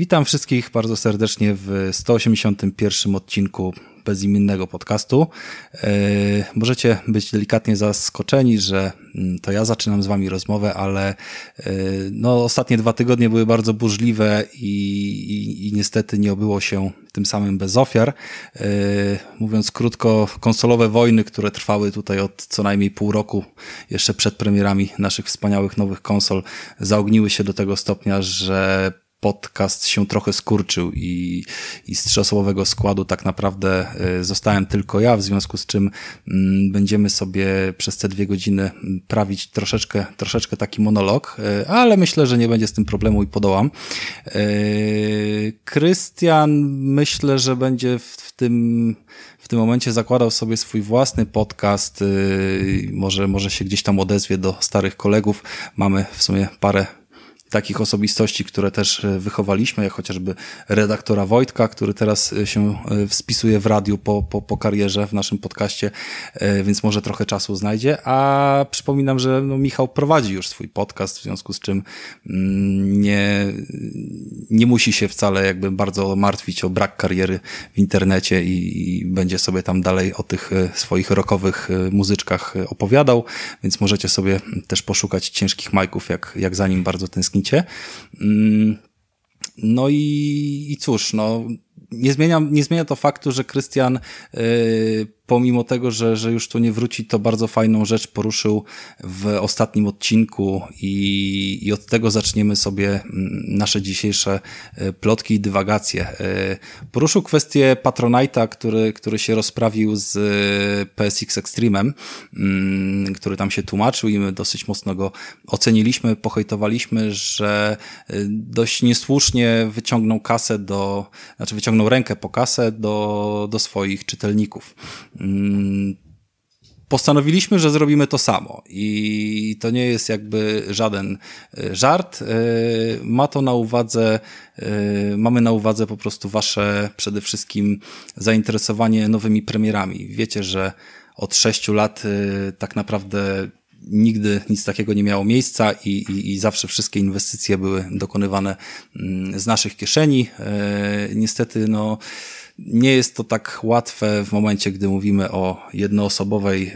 Witam wszystkich bardzo serdecznie w 181 odcinku bezimiennego podcastu. E, możecie być delikatnie zaskoczeni, że mm, to ja zaczynam z wami rozmowę, ale e, no, ostatnie dwa tygodnie były bardzo burzliwe i, i, i niestety nie obyło się tym samym bez ofiar. E, mówiąc krótko, konsolowe wojny, które trwały tutaj od co najmniej pół roku, jeszcze przed premierami naszych wspaniałych nowych konsol, zaogniły się do tego stopnia, że podcast się trochę skurczył i, i z trzyosobowego składu tak naprawdę y, zostałem tylko ja, w związku z czym mm, będziemy sobie przez te dwie godziny prawić troszeczkę, troszeczkę taki monolog, y, ale myślę, że nie będzie z tym problemu i podołam. Y, Krystian myślę, że będzie w, w tym w tym momencie zakładał sobie swój własny podcast, może, może się gdzieś tam odezwie do starych kolegów. Mamy w sumie parę takich osobistości, które też e, wychowaliśmy, jak chociażby redaktora Wojtka, który teraz e, się e, spisuje w radiu po, po, po karierze w naszym podcaście, więc może trochę czasu znajdzie. A przypominam, że no, Michał prowadzi już swój podcast, w związku z czym mm, nie, nie musi się wcale jakby bardzo martwić o brak kariery w internecie i, i będzie sobie tam dalej o tych swoich rokowych muzyczkach opowiadał, więc możecie sobie też poszukać ciężkich majków, jak, jak za nim bardzo tęsknicie Mm, no i, i cóż, no, nie zmienia, nie zmienia to faktu, że Krystian yy, pomimo tego, że, że już tu nie wróci, to bardzo fajną rzecz poruszył w ostatnim odcinku i, i od tego zaczniemy sobie mm, nasze dzisiejsze e, plotki i dywagacje. E, poruszył kwestię Patronite'a, który, który się rozprawił z e, PSX Extreme'em, mm, który tam się tłumaczył i my dosyć mocno go oceniliśmy, pohejtowaliśmy, że dość niesłusznie wyciągnął kasę do, znaczy wyciągnął rękę po kasę do, do swoich czytelników. Mm, postanowiliśmy, że zrobimy to samo i to nie jest jakby żaden e, żart. E, ma to na uwadze, e, mamy na uwadze po prostu wasze przede wszystkim zainteresowanie nowymi premierami. Wiecie, że od sześciu lat tak naprawdę nigdy nic takiego nie miało miejsca i, i, i zawsze wszystkie inwestycje były dokonywane mm, z naszych kieszeni. Niestety, no, nie jest to tak łatwe w momencie, gdy mówimy o jednoosobowej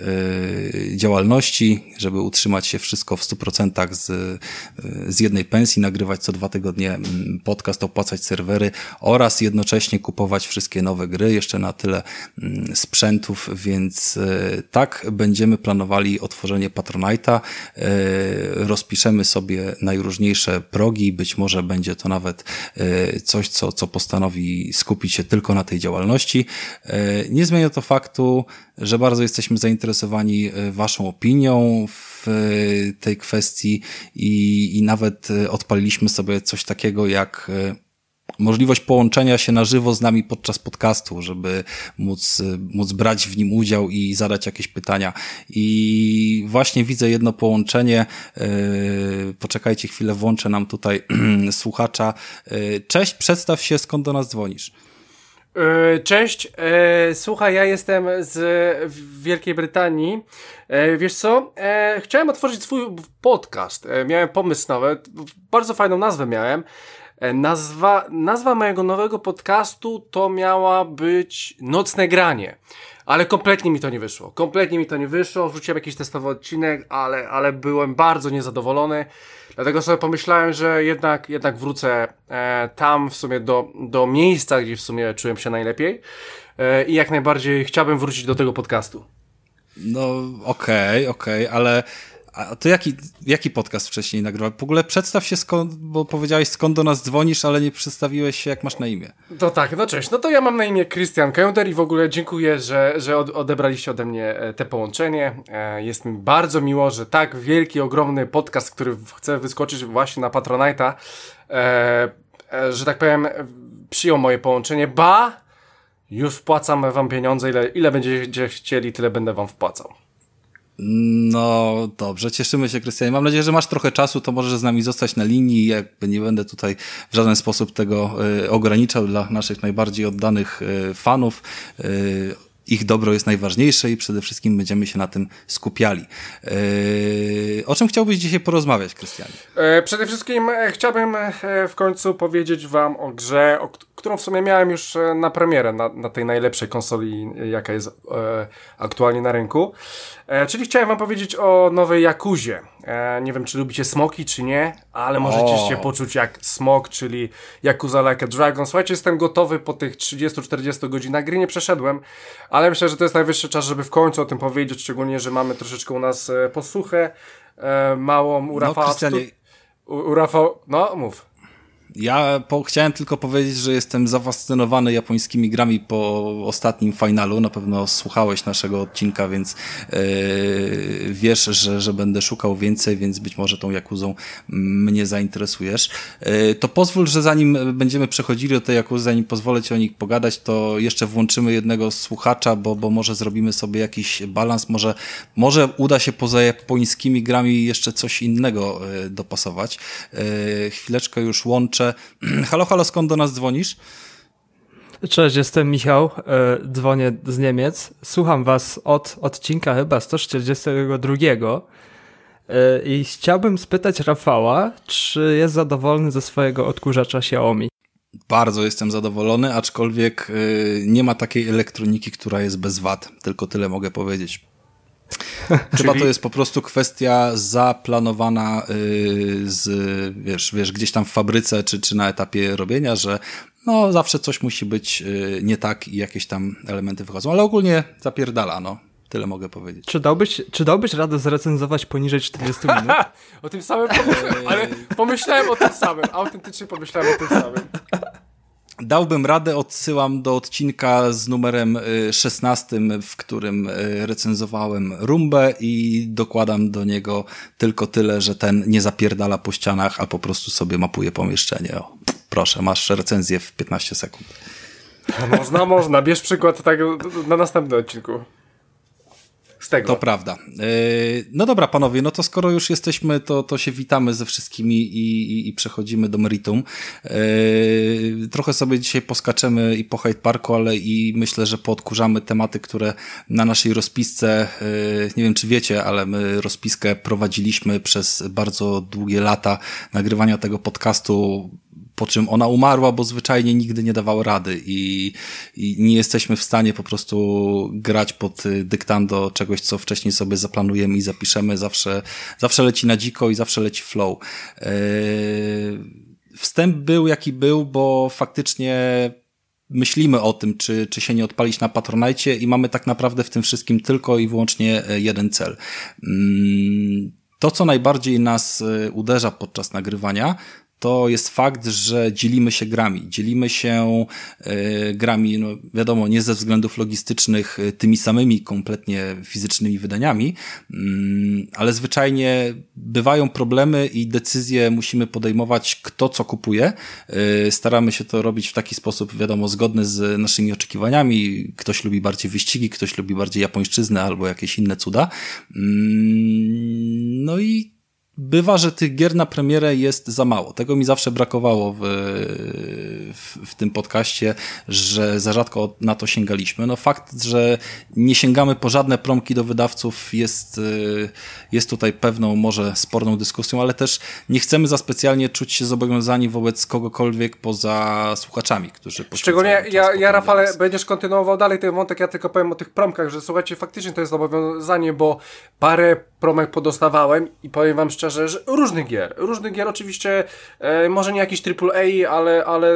y, działalności, żeby utrzymać się wszystko w 100% z, y, z jednej pensji, nagrywać co dwa tygodnie mm, podcast, opłacać serwery oraz jednocześnie kupować wszystkie nowe gry, jeszcze na tyle mm, sprzętów, więc y, tak będziemy planowali otworzenie Patronite'a. Rozpiszemy sobie najróżniejsze progi, być może będzie to nawet coś, co, co postanowi skupić się tylko na tej tej działalności. E, nie zmienia to faktu, że bardzo jesteśmy zainteresowani e, Waszą opinią w e, tej kwestii i, i nawet odpaliliśmy sobie coś takiego jak możliwość połączenia się na żywo z nami podczas podcastu, żeby móc, móc brać w nim udział i zadać jakieś pytania. I właśnie widzę jedno połączenie. Poczekajcie chwilę, włączę nam tutaj słuchacza. Cześć, przedstaw się, skąd do nas dzwonisz. E, cześć, e, słuchaj, ja jestem z Wielkiej Brytanii. E, wiesz co? Chciałem otworzyć swój podcast. Miałem pomysł nawet, bardzo fajną nazwę miałem. Nazwa, nazwa mojego nowego podcastu to miała być Nocne Granie. Ale kompletnie mi to nie wyszło. Kompletnie mi to nie wyszło. Wrzuciłem jakiś testowy odcinek, ale, ale byłem bardzo niezadowolony. Dlatego sobie pomyślałem, że jednak, jednak wrócę e, tam w sumie do, do miejsca, gdzie w sumie czułem się najlepiej. E, I jak najbardziej chciałbym wrócić do tego podcastu. No, okej, okay, okej, okay, ale a to jaki, jaki podcast wcześniej nagrywał? W ogóle przedstaw się skąd, bo powiedziałeś skąd do nas dzwonisz, ale nie przedstawiłeś się jak masz na imię. To tak, no cześć. No to ja mam na imię Christian Kęder i w ogóle dziękuję, że, że odebraliście ode mnie e, te połączenie. E, jest mi bardzo miło, że tak wielki, ogromny podcast, który chce wyskoczyć właśnie na Patronite'a, e, że tak powiem, przyjął moje połączenie. Ba, już wpłacam wam pieniądze, ile, ile będziecie chcieli, tyle będę wam wpłacał. No dobrze, cieszymy się, Krystianie. Mam nadzieję, że masz trochę czasu, to możesz z nami zostać na linii. Jakby nie będę tutaj w żaden sposób tego y, ograniczał dla naszych najbardziej oddanych y, fanów. Y, ich dobro jest najważniejsze i przede wszystkim będziemy się na tym skupiali. O czym chciałbyś dzisiaj porozmawiać, Krystianie? Przede wszystkim chciałbym w końcu powiedzieć wam o grze, o, którą w sumie miałem już na premierę, na, na tej najlepszej konsoli, jaka jest aktualnie na rynku. E, czyli chciałem wam powiedzieć o nowej Jakuzie. E, nie wiem, czy lubicie smoki, czy nie, ale możecie o. się poczuć jak smok, czyli Yakuza Like a Dragon. Słuchajcie, jestem gotowy po tych 30-40 godzinach gry, nie przeszedłem, ale myślę, że to jest najwyższy czas, żeby w końcu o tym powiedzieć, szczególnie, że mamy troszeczkę u nas e, posłuchę e, małą u Rafała. No, u, u Rafał, no mów. Ja po, chciałem tylko powiedzieć, że jestem zafascynowany japońskimi grami po ostatnim finalu. Na pewno słuchałeś naszego odcinka, więc yy, wiesz, że, że będę szukał więcej, więc być może tą Jakuzą mnie zainteresujesz. Yy, to pozwól, że zanim będziemy przechodzili do tej Jakuzy, zanim pozwolę Ci o nich pogadać, to jeszcze włączymy jednego słuchacza, bo, bo może zrobimy sobie jakiś balans, może, może uda się poza japońskimi grami jeszcze coś innego yy, dopasować. Yy, chwileczkę już łączę Halo, halo, skąd do nas dzwonisz? Cześć, jestem Michał, e, dzwonię z Niemiec. Słucham was od odcinka chyba 142 e, i chciałbym spytać Rafała, czy jest zadowolony ze swojego odkurzacza Xiaomi? Bardzo jestem zadowolony, aczkolwiek e, nie ma takiej elektroniki, która jest bez wad. Tylko tyle mogę powiedzieć. Chyba Czyli... to jest po prostu kwestia zaplanowana yy, z, wiesz, wiesz, gdzieś tam w fabryce czy, czy na etapie robienia, że no zawsze coś musi być yy, nie tak i jakieś tam elementy wychodzą, ale ogólnie zapierdala, no. Tyle mogę powiedzieć. Czy dałbyś, czy dałbyś radę zrecenzować poniżej 40 minut? o tym samym pomyślałem, ale pomyślałem o tym samym. Autentycznie pomyślałem o tym samym. Dałbym radę, odsyłam do odcinka z numerem 16, y, w którym y, recenzowałem Rumbę i dokładam do niego tylko tyle, że ten nie zapierdala po ścianach, a po prostu sobie mapuje pomieszczenie. O, proszę, masz recenzję w 15 sekund. Można, można. Bierz przykład tak na następnym odcinku z tego. To prawda. E, no dobra, panowie, no to skoro już jesteśmy, to, to się witamy ze wszystkimi i, i, i przechodzimy do meritum. E, trochę sobie dzisiaj poskaczemy i po Hyde Parku, ale i myślę, że podkurzamy tematy, które na naszej rozpisce, e, nie wiem czy wiecie, ale my rozpiskę prowadziliśmy przez bardzo długie lata nagrywania tego podcastu po czym ona umarła, bo zwyczajnie nigdy nie dawała rady i, i nie jesteśmy w stanie po prostu grać pod y, dyktando czegoś, co wcześniej sobie zaplanujemy i zapiszemy. Zawsze, zawsze leci na dziko i zawsze leci flow. Yy, wstęp był jaki był, bo faktycznie myślimy o tym, czy, czy się nie odpalić na Patronajcie i mamy tak naprawdę w tym wszystkim tylko i wyłącznie e, jeden cel. Mm, to, co najbardziej nas uderza podczas nagrywania, to jest fakt, że dzielimy się grami. Dzielimy się y, grami, no wiadomo, nie ze względów logistycznych y, tymi samymi kompletnie fizycznymi wydaniami, y, ale zwyczajnie bywają problemy i decyzje musimy podejmować, kto co kupuje. Y, staramy się to robić w taki sposób, wiadomo, zgodny z naszymi oczekiwaniami. Ktoś lubi bardziej wyścigi, ktoś lubi bardziej japońszczyznę albo jakieś inne cuda. Mm, no i bywa, że tych gier na premierę jest za mało. Tego mi zawsze brakowało w, w, w, tym podcaście, że za rzadko na to sięgaliśmy. No fakt, że nie sięgamy po żadne promki do wydawców jest, jest tutaj pewną może sporną dyskusją, ale też nie chcemy za specjalnie czuć się zobowiązani wobec kogokolwiek poza słuchaczami, którzy Szczególnie ja, ja Rafale, będziesz kontynuował dalej ten wątek, ja tylko powiem o tych promkach, że słuchajcie, faktycznie to jest zobowiązanie, bo parę promek podostawałem i powiem wam szczerze, że różnych gier. Różnych gier oczywiście, e, może nie jakiś AAA, ale, ale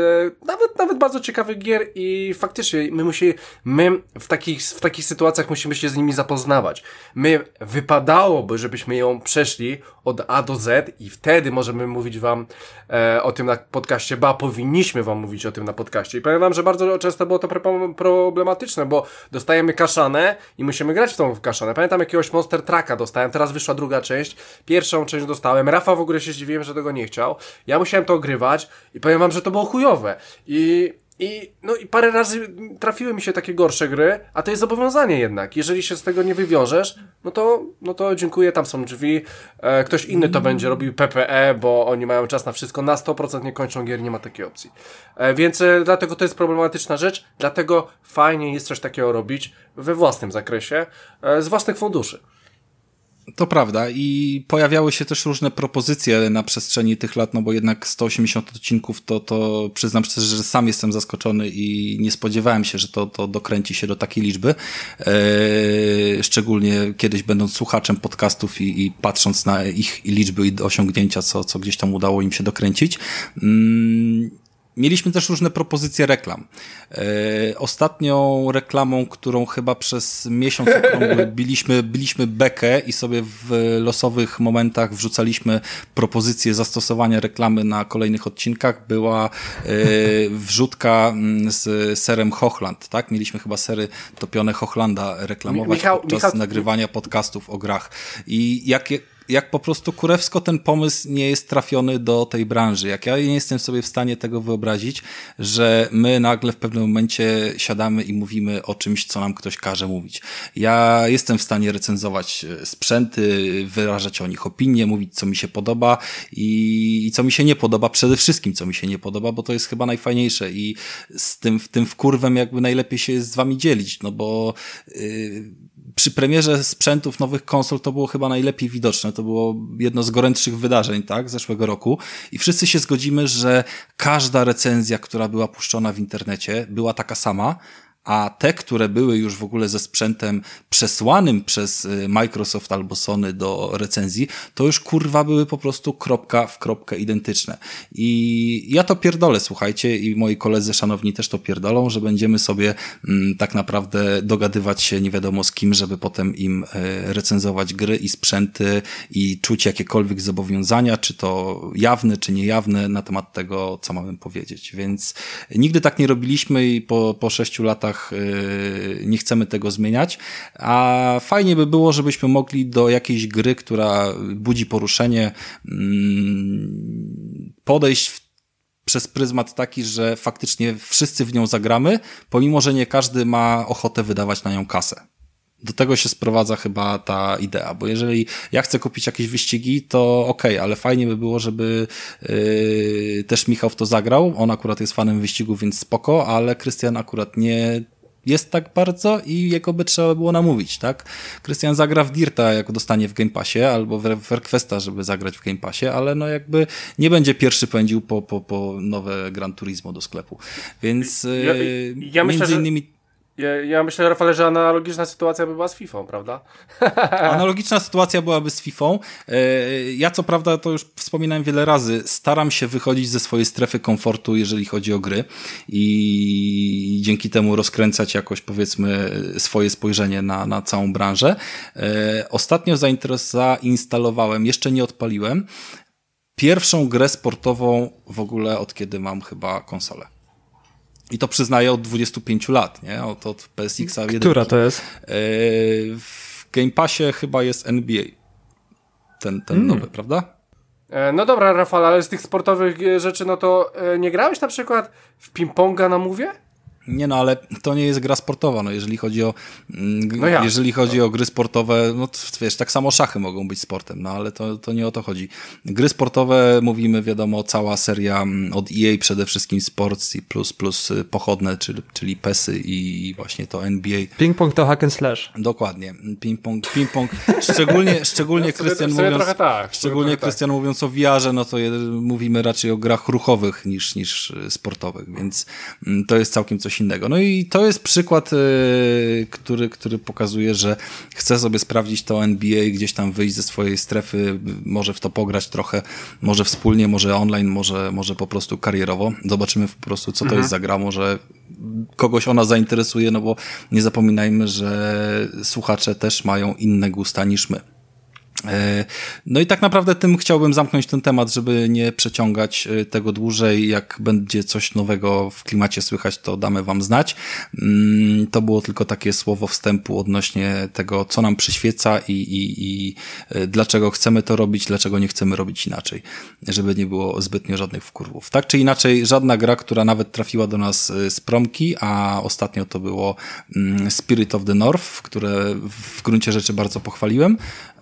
nawet, nawet bardzo ciekawych gier i faktycznie my musimy, my w takich, w takich sytuacjach musimy się z nimi zapoznawać. My wypadałoby, żebyśmy ją przeszli od A do Z i wtedy możemy mówić wam e, o tym na podcaście, ba powinniśmy wam mówić o tym na podcaście. I powiem wam, że bardzo często było to problematyczne, bo dostajemy kaszanę i musimy grać w tą kaszanę. Pamiętam jakiegoś Monster Trucka dostałem, teraz wyszła druga część. Pierwszą część dostałem. Rafa w ogóle się zdziwiłem, że tego nie chciał. Ja musiałem to ogrywać i powiem wam, że to było chujowe. I I, no i parę razy trafiły mi się takie gorsze gry, a to jest zobowiązanie jednak. Jeżeli się z tego nie wywiążesz, no to, no to dziękuję, tam są drzwi. E, ktoś inny to będzie robił PPE, bo oni mają czas na wszystko. Na 100% nie kończą gier, nie ma takiej opcji. E, więc e, dlatego to jest problematyczna rzecz, dlatego fajnie jest coś takiego robić we własnym zakresie, e, z własnych funduszy. To prawda i pojawiały się też różne propozycje na przestrzeni tych lat, no bo jednak 180 odcinków to, to przyznam szczerze, że sam jestem zaskoczony i nie spodziewałem się, że to, to dokręci się do takiej liczby. Eee, szczególnie kiedyś będąc słuchaczem podcastów i, i patrząc na ich liczby i osiągnięcia, co, co gdzieś tam udało im się dokręcić. Mm, Mieliśmy też różne propozycje reklam. E, ostatnią reklamą, którą chyba przez miesiąc biliśmy, biliśmy bekę i sobie w losowych momentach wrzucaliśmy propozycje zastosowania reklamy na kolejnych odcinkach, była e, wrzutka mm, z serem Hochland, tak? Mieliśmy chyba sery topione Hochlanda reklamować Michał, podczas Michał... nagrywania podcastów o grach. I jakie jak po prostu kurewsko ten pomysł nie jest trafiony do tej branży. Jak ja nie jestem sobie w stanie tego wyobrazić, że my nagle w pewnym momencie siadamy i mówimy o czymś, co nam ktoś każe mówić. Ja jestem w stanie recenzować e, sprzęty, wyrażać o nich opinie, mówić, co mi się podoba i, i co mi się nie podoba, przede wszystkim, co mi się nie podoba, bo to jest chyba najfajniejsze i z tym, tym wkurwem jakby najlepiej się jest z wami dzielić, no bo yy, przy premierze sprzętów nowych konsol to było chyba najlepiej widoczne. To było jedno z gorętszych wydarzeń, tak, zeszłego roku. I wszyscy się zgodzimy, że każda recenzja, która była puszczona w internecie, była taka sama, a te, które były już w ogóle ze sprzętem przesłanym przez y, Microsoft albo Sony do recenzji, to już kurwa były po prostu kropka w kropkę identyczne. I ja to pierdolę, słuchajcie, i moi koledzy szanowni też to pierdolą, że będziemy sobie mm, tak naprawdę dogadywać się nie wiadomo z kim, żeby potem im e, recenzować gry i sprzęty i czuć jakiekolwiek zobowiązania, czy to jawne, czy niejawne na temat tego, co mamy powiedzieć. Więc nigdy tak nie robiliśmy i po, po sześciu latach Y, nie chcemy tego zmieniać, a fajnie by było, żebyśmy mogli do jakiejś gry, która budzi poruszenie, mm, podejść w przez pryzmat taki, że faktycznie wszyscy w nią zagramy, pomimo, że nie każdy ma ochotę wydawać na nią kasę. Do tego się sprowadza chyba ta idea, bo jeżeli ja chcę kupić jakieś wyścigi, to okej, okay, ale fajnie by było, żeby yy, też Michał w to zagrał. On akurat jest fanem wyścigu, więc spoko, ale Krystian akurat nie jest tak bardzo i jego by trzeba było namówić, tak? Krystian zagra w Dirta, jak dostanie w Game Passie, albo w Requesta, żeby zagrać w Game Passie, ale no jakby nie będzie pierwszy pędził po, po, po nowe Gran Turismo do sklepu. Więc ja, ja myślę, między innymi... Ja, ja myślę, Rafale, że analogiczna sytuacja by była z FIFA, prawda? Analogiczna sytuacja byłaby z FIFA. E, ja co prawda, to już wspominałem wiele razy, staram się wychodzić ze swojej strefy komfortu, jeżeli chodzi o gry i dzięki temu rozkręcać jakoś, powiedzmy, swoje spojrzenie na, na całą branżę. E, ostatnio zainstalowałem, jeszcze nie odpaliłem, pierwszą grę sportową w ogóle od kiedy mam chyba konsolę. I to przyznaję od 25 lat, nie? Od, od PSX-a. Która to jest? E, w Game Passie chyba jest NBA. Ten, ten hmm. nowy, prawda? E, no dobra, Rafał, ale z tych sportowych e, rzeczy, no to nie grałeś na przykład w ping-ponga na mówie? Nie no, ale to nie jest gra sportowa, no jeżeli chodzi o mm, no ja. jeżeli chodzi o gry sportowe, no to, wiesz, tak samo szachy mogą być sportem, no ale to, to nie o to chodzi. Gry sportowe, mówimy wiadomo, cała seria mm, od EA przede wszystkim Sports i plus plus y, pochodne, czyli, czyli PESy i właśnie to NBA. Ping-pong to hack and slash. Dokładnie. Ping-pong, ping-pong, szczególnie, szczególnie Krystian mówiąc, tak, szczególnie Krystian tak. mówiąc o VR-ze, no to mówimy raczej o grach ruchowych niż, niż y, sportowych, więc mm, to jest całkiem coś innego. No i to jest przykład, y, który, który pokazuje, że chce sobie sprawdzić to NBA, gdzieś tam wyjść ze swojej strefy, może w to pograć trochę, może wspólnie, może online, może, może po prostu karierowo. Zobaczymy po prostu, co to mhm. jest za gra, może kogoś ona zainteresuje, no bo nie zapominajmy, że słuchacze też mają inne gusta niż my. E, no i tak naprawdę tym chciałbym zamknąć ten temat, żeby nie przeciągać e, tego dłużej. Jak będzie coś nowego w klimacie słychać, to damy wam znać. Mm, to było tylko takie słowo wstępu odnośnie tego, co nam przyświeca i, i, i e, dlaczego chcemy to robić, dlaczego nie chcemy robić inaczej, żeby nie było zbytnio żadnych wkurwów. Tak czy inaczej, żadna gra, która nawet trafiła do nas z promki, a ostatnio to było mm, Spirit of the North, które w gruncie rzeczy bardzo pochwaliłem,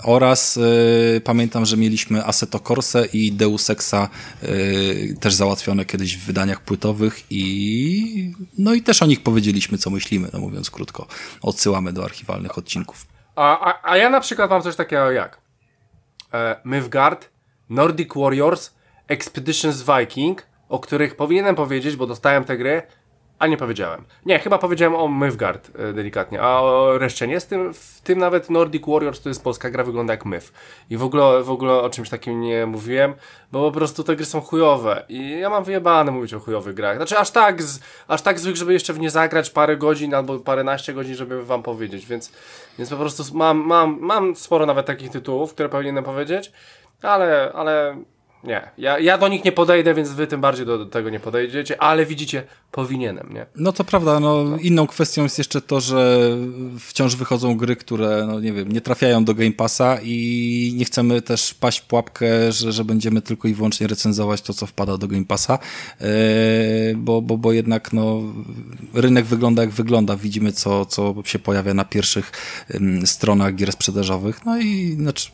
oraz y, pamiętam, że mieliśmy Assetto Corse i Deus Exa y, też załatwione kiedyś w wydaniach płytowych i no i też o nich powiedzieliśmy, co myślimy, no mówiąc krótko. Odsyłamy do archiwalnych odcinków. A, a, a ja na przykład mam coś takiego jak e, Mythgard, Nordic Warriors, Expeditions Viking, o których powinienem powiedzieć, bo dostałem te gry, a nie powiedziałem. Nie, chyba powiedziałem o Mythgard e, delikatnie, a o reszcie nie. Z tym, w tym nawet Nordic Warriors to jest polska gra, wygląda jak Myth. I w ogóle, w ogóle o czymś takim nie mówiłem, bo po prostu te gry są chujowe. I ja mam wyjebane mówić o chujowych grach. Znaczy aż tak, z, aż tak złych, żeby jeszcze w nie zagrać parę godzin albo paręnaście godzin, żeby wam powiedzieć. Więc, więc po prostu mam, mam, mam sporo nawet takich tytułów, które powinienem powiedzieć, ale, ale nie, ja, ja do nich nie podejdę, więc wy tym bardziej do, do, tego nie podejdziecie, ale widzicie, powinienem, nie? No to prawda, no, no inną kwestią jest jeszcze to, że wciąż wychodzą gry, które, no nie wiem, nie trafiają do Game Passa i nie chcemy też paść w pułapkę, że, że będziemy tylko i wyłącznie recenzować to, co wpada do Game Passa, yy, bo, bo, bo jednak no, rynek wygląda jak wygląda, widzimy co, co się pojawia na pierwszych yy, stronach gier sprzedażowych, no i znaczy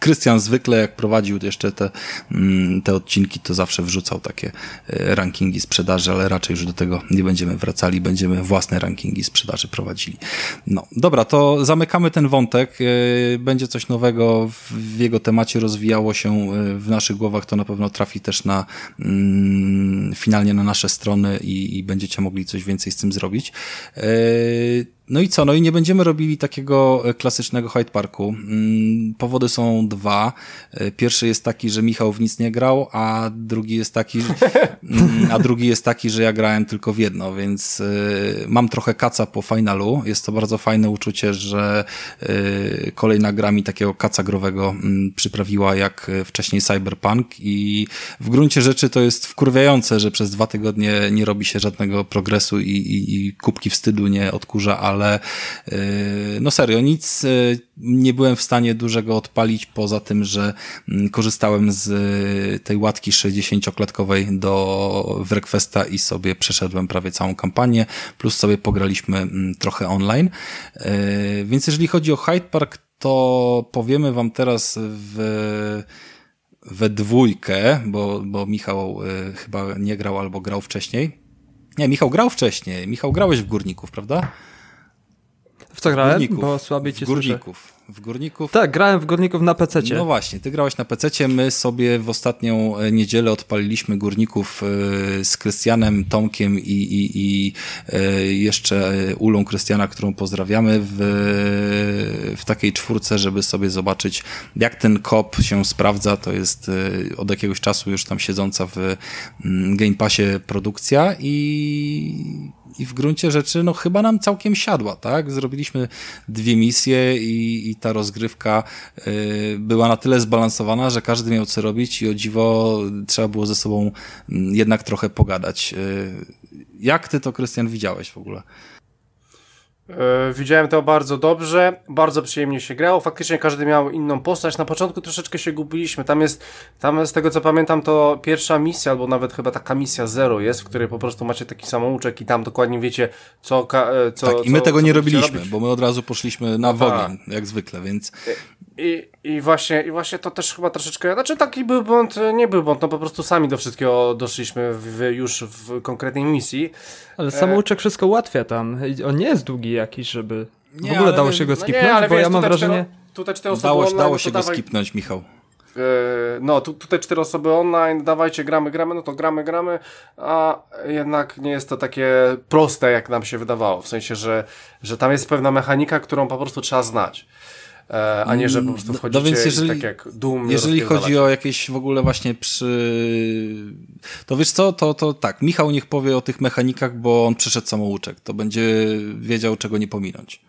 Krystian zwykle jak prowadził jeszcze te, mm, te odcinki, to zawsze wrzucał takie e, rankingi sprzedaży, ale raczej już do tego nie będziemy wracali, będziemy własne rankingi sprzedaży prowadzili. No, dobra, to zamykamy ten wątek. E, będzie coś nowego w jego temacie rozwijało się e, w naszych głowach, to na pewno trafi też na mm, finalnie na nasze strony i, i będziecie mogli coś więcej z tym zrobić. No i co? No i nie będziemy robili takiego e, klasycznego Hyde Parku. Mm, powody są dwa. E, pierwszy jest taki, że Michał w nic nie grał, a drugi jest taki, mm, a drugi jest taki, że ja grałem tylko w jedno, więc e, mam trochę kaca po finalu. Jest to bardzo fajne uczucie, że kolejna gra mi takiego kaca growego mm, przyprawiła jak wcześniej Cyberpunk i w gruncie rzeczy to jest wkurwiające, że przez dwa tygodnie nie robi się żadnego progresu i, i, i kubki wstydu nie odkurza, ale ale y, no serio, nic y, nie byłem w stanie dużego odpalić poza tym, że mm, korzystałem z y, tej łatki 60-klatkowej do Wrequesta i sobie przeszedłem prawie całą kampanię, plus sobie pograliśmy mm, trochę online. Więc jeżeli chodzi o Hyde Park, to powiemy wam teraz w we dwójkę, bo, bo Michał y, chyba nie grał albo grał wcześniej. Nie, Michał grał wcześniej. Michał, grałeś w Górników, prawda? W co grałem? Górników. Bo słabiej ci w Górników. W Górników? Tak, grałem w Górników na PC. No właśnie, ty grałeś na PC. My sobie w ostatnią e, niedzielę odpaliliśmy Górników e, z Krystianem, Tomkiem i, i, i e, jeszcze Ulą Krystiana, którą pozdrawiamy w, w takiej czwórce, żeby sobie zobaczyć, jak ten kop się sprawdza. To jest od jakiegoś czasu już tam siedząca w mm, Game Passie produkcja i i w gruncie rzeczy, no chyba nam całkiem siadła, tak? Zrobiliśmy dwie misje i, i ta rozgrywka y, była na tyle zbalansowana, że każdy miał co robić i o dziwo trzeba było ze sobą mm, jednak trochę pogadać. Y, jak ty to, Krystian, widziałeś w ogóle? Yy, widziałem to bardzo dobrze, bardzo przyjemnie się grało. Faktycznie każdy miał inną postać. Na początku troszeczkę się gubiliśmy. Tam jest, tam z tego co pamiętam, to pierwsza misja, albo nawet chyba taka misja zero jest, w której po prostu macie taki samouczek i tam dokładnie wiecie, co. E, co tak, i my tego nie robiliśmy, robić. bo my od razu poszliśmy na wogę, jak zwykle, więc. I, i, właśnie, I właśnie to też chyba troszeczkę, znaczy taki był błąd, nie był błąd, no po prostu sami do wszystkiego doszliśmy w, już w konkretnej misji. Ale samouczek e... wszystko ułatwia tam, on nie jest długi jakiś, żeby nie, w ogóle dało się go no skipnąć, nie, bo wiesz, ja mam wrażenie... Cztero, tutaj cztery osoby dało, online, dało się go dawaj... skipnąć, Michał. E, no, tu, tutaj cztery osoby online, dawajcie, gramy, gramy, no to gramy, gramy, a jednak nie jest to takie proste, jak nam się wydawało, w sensie, że, że tam jest pewna mechanika, którą po prostu trzeba znać. E, a nie, że po prostu wchodzicie no, no więc jeżeli, tak jak Doom. Jeżeli chodzi o jakieś w ogóle właśnie przy... To wiesz co, to, to tak, Michał niech powie o tych mechanikach, bo on przeszedł samouczek, to będzie wiedział czego nie pominąć.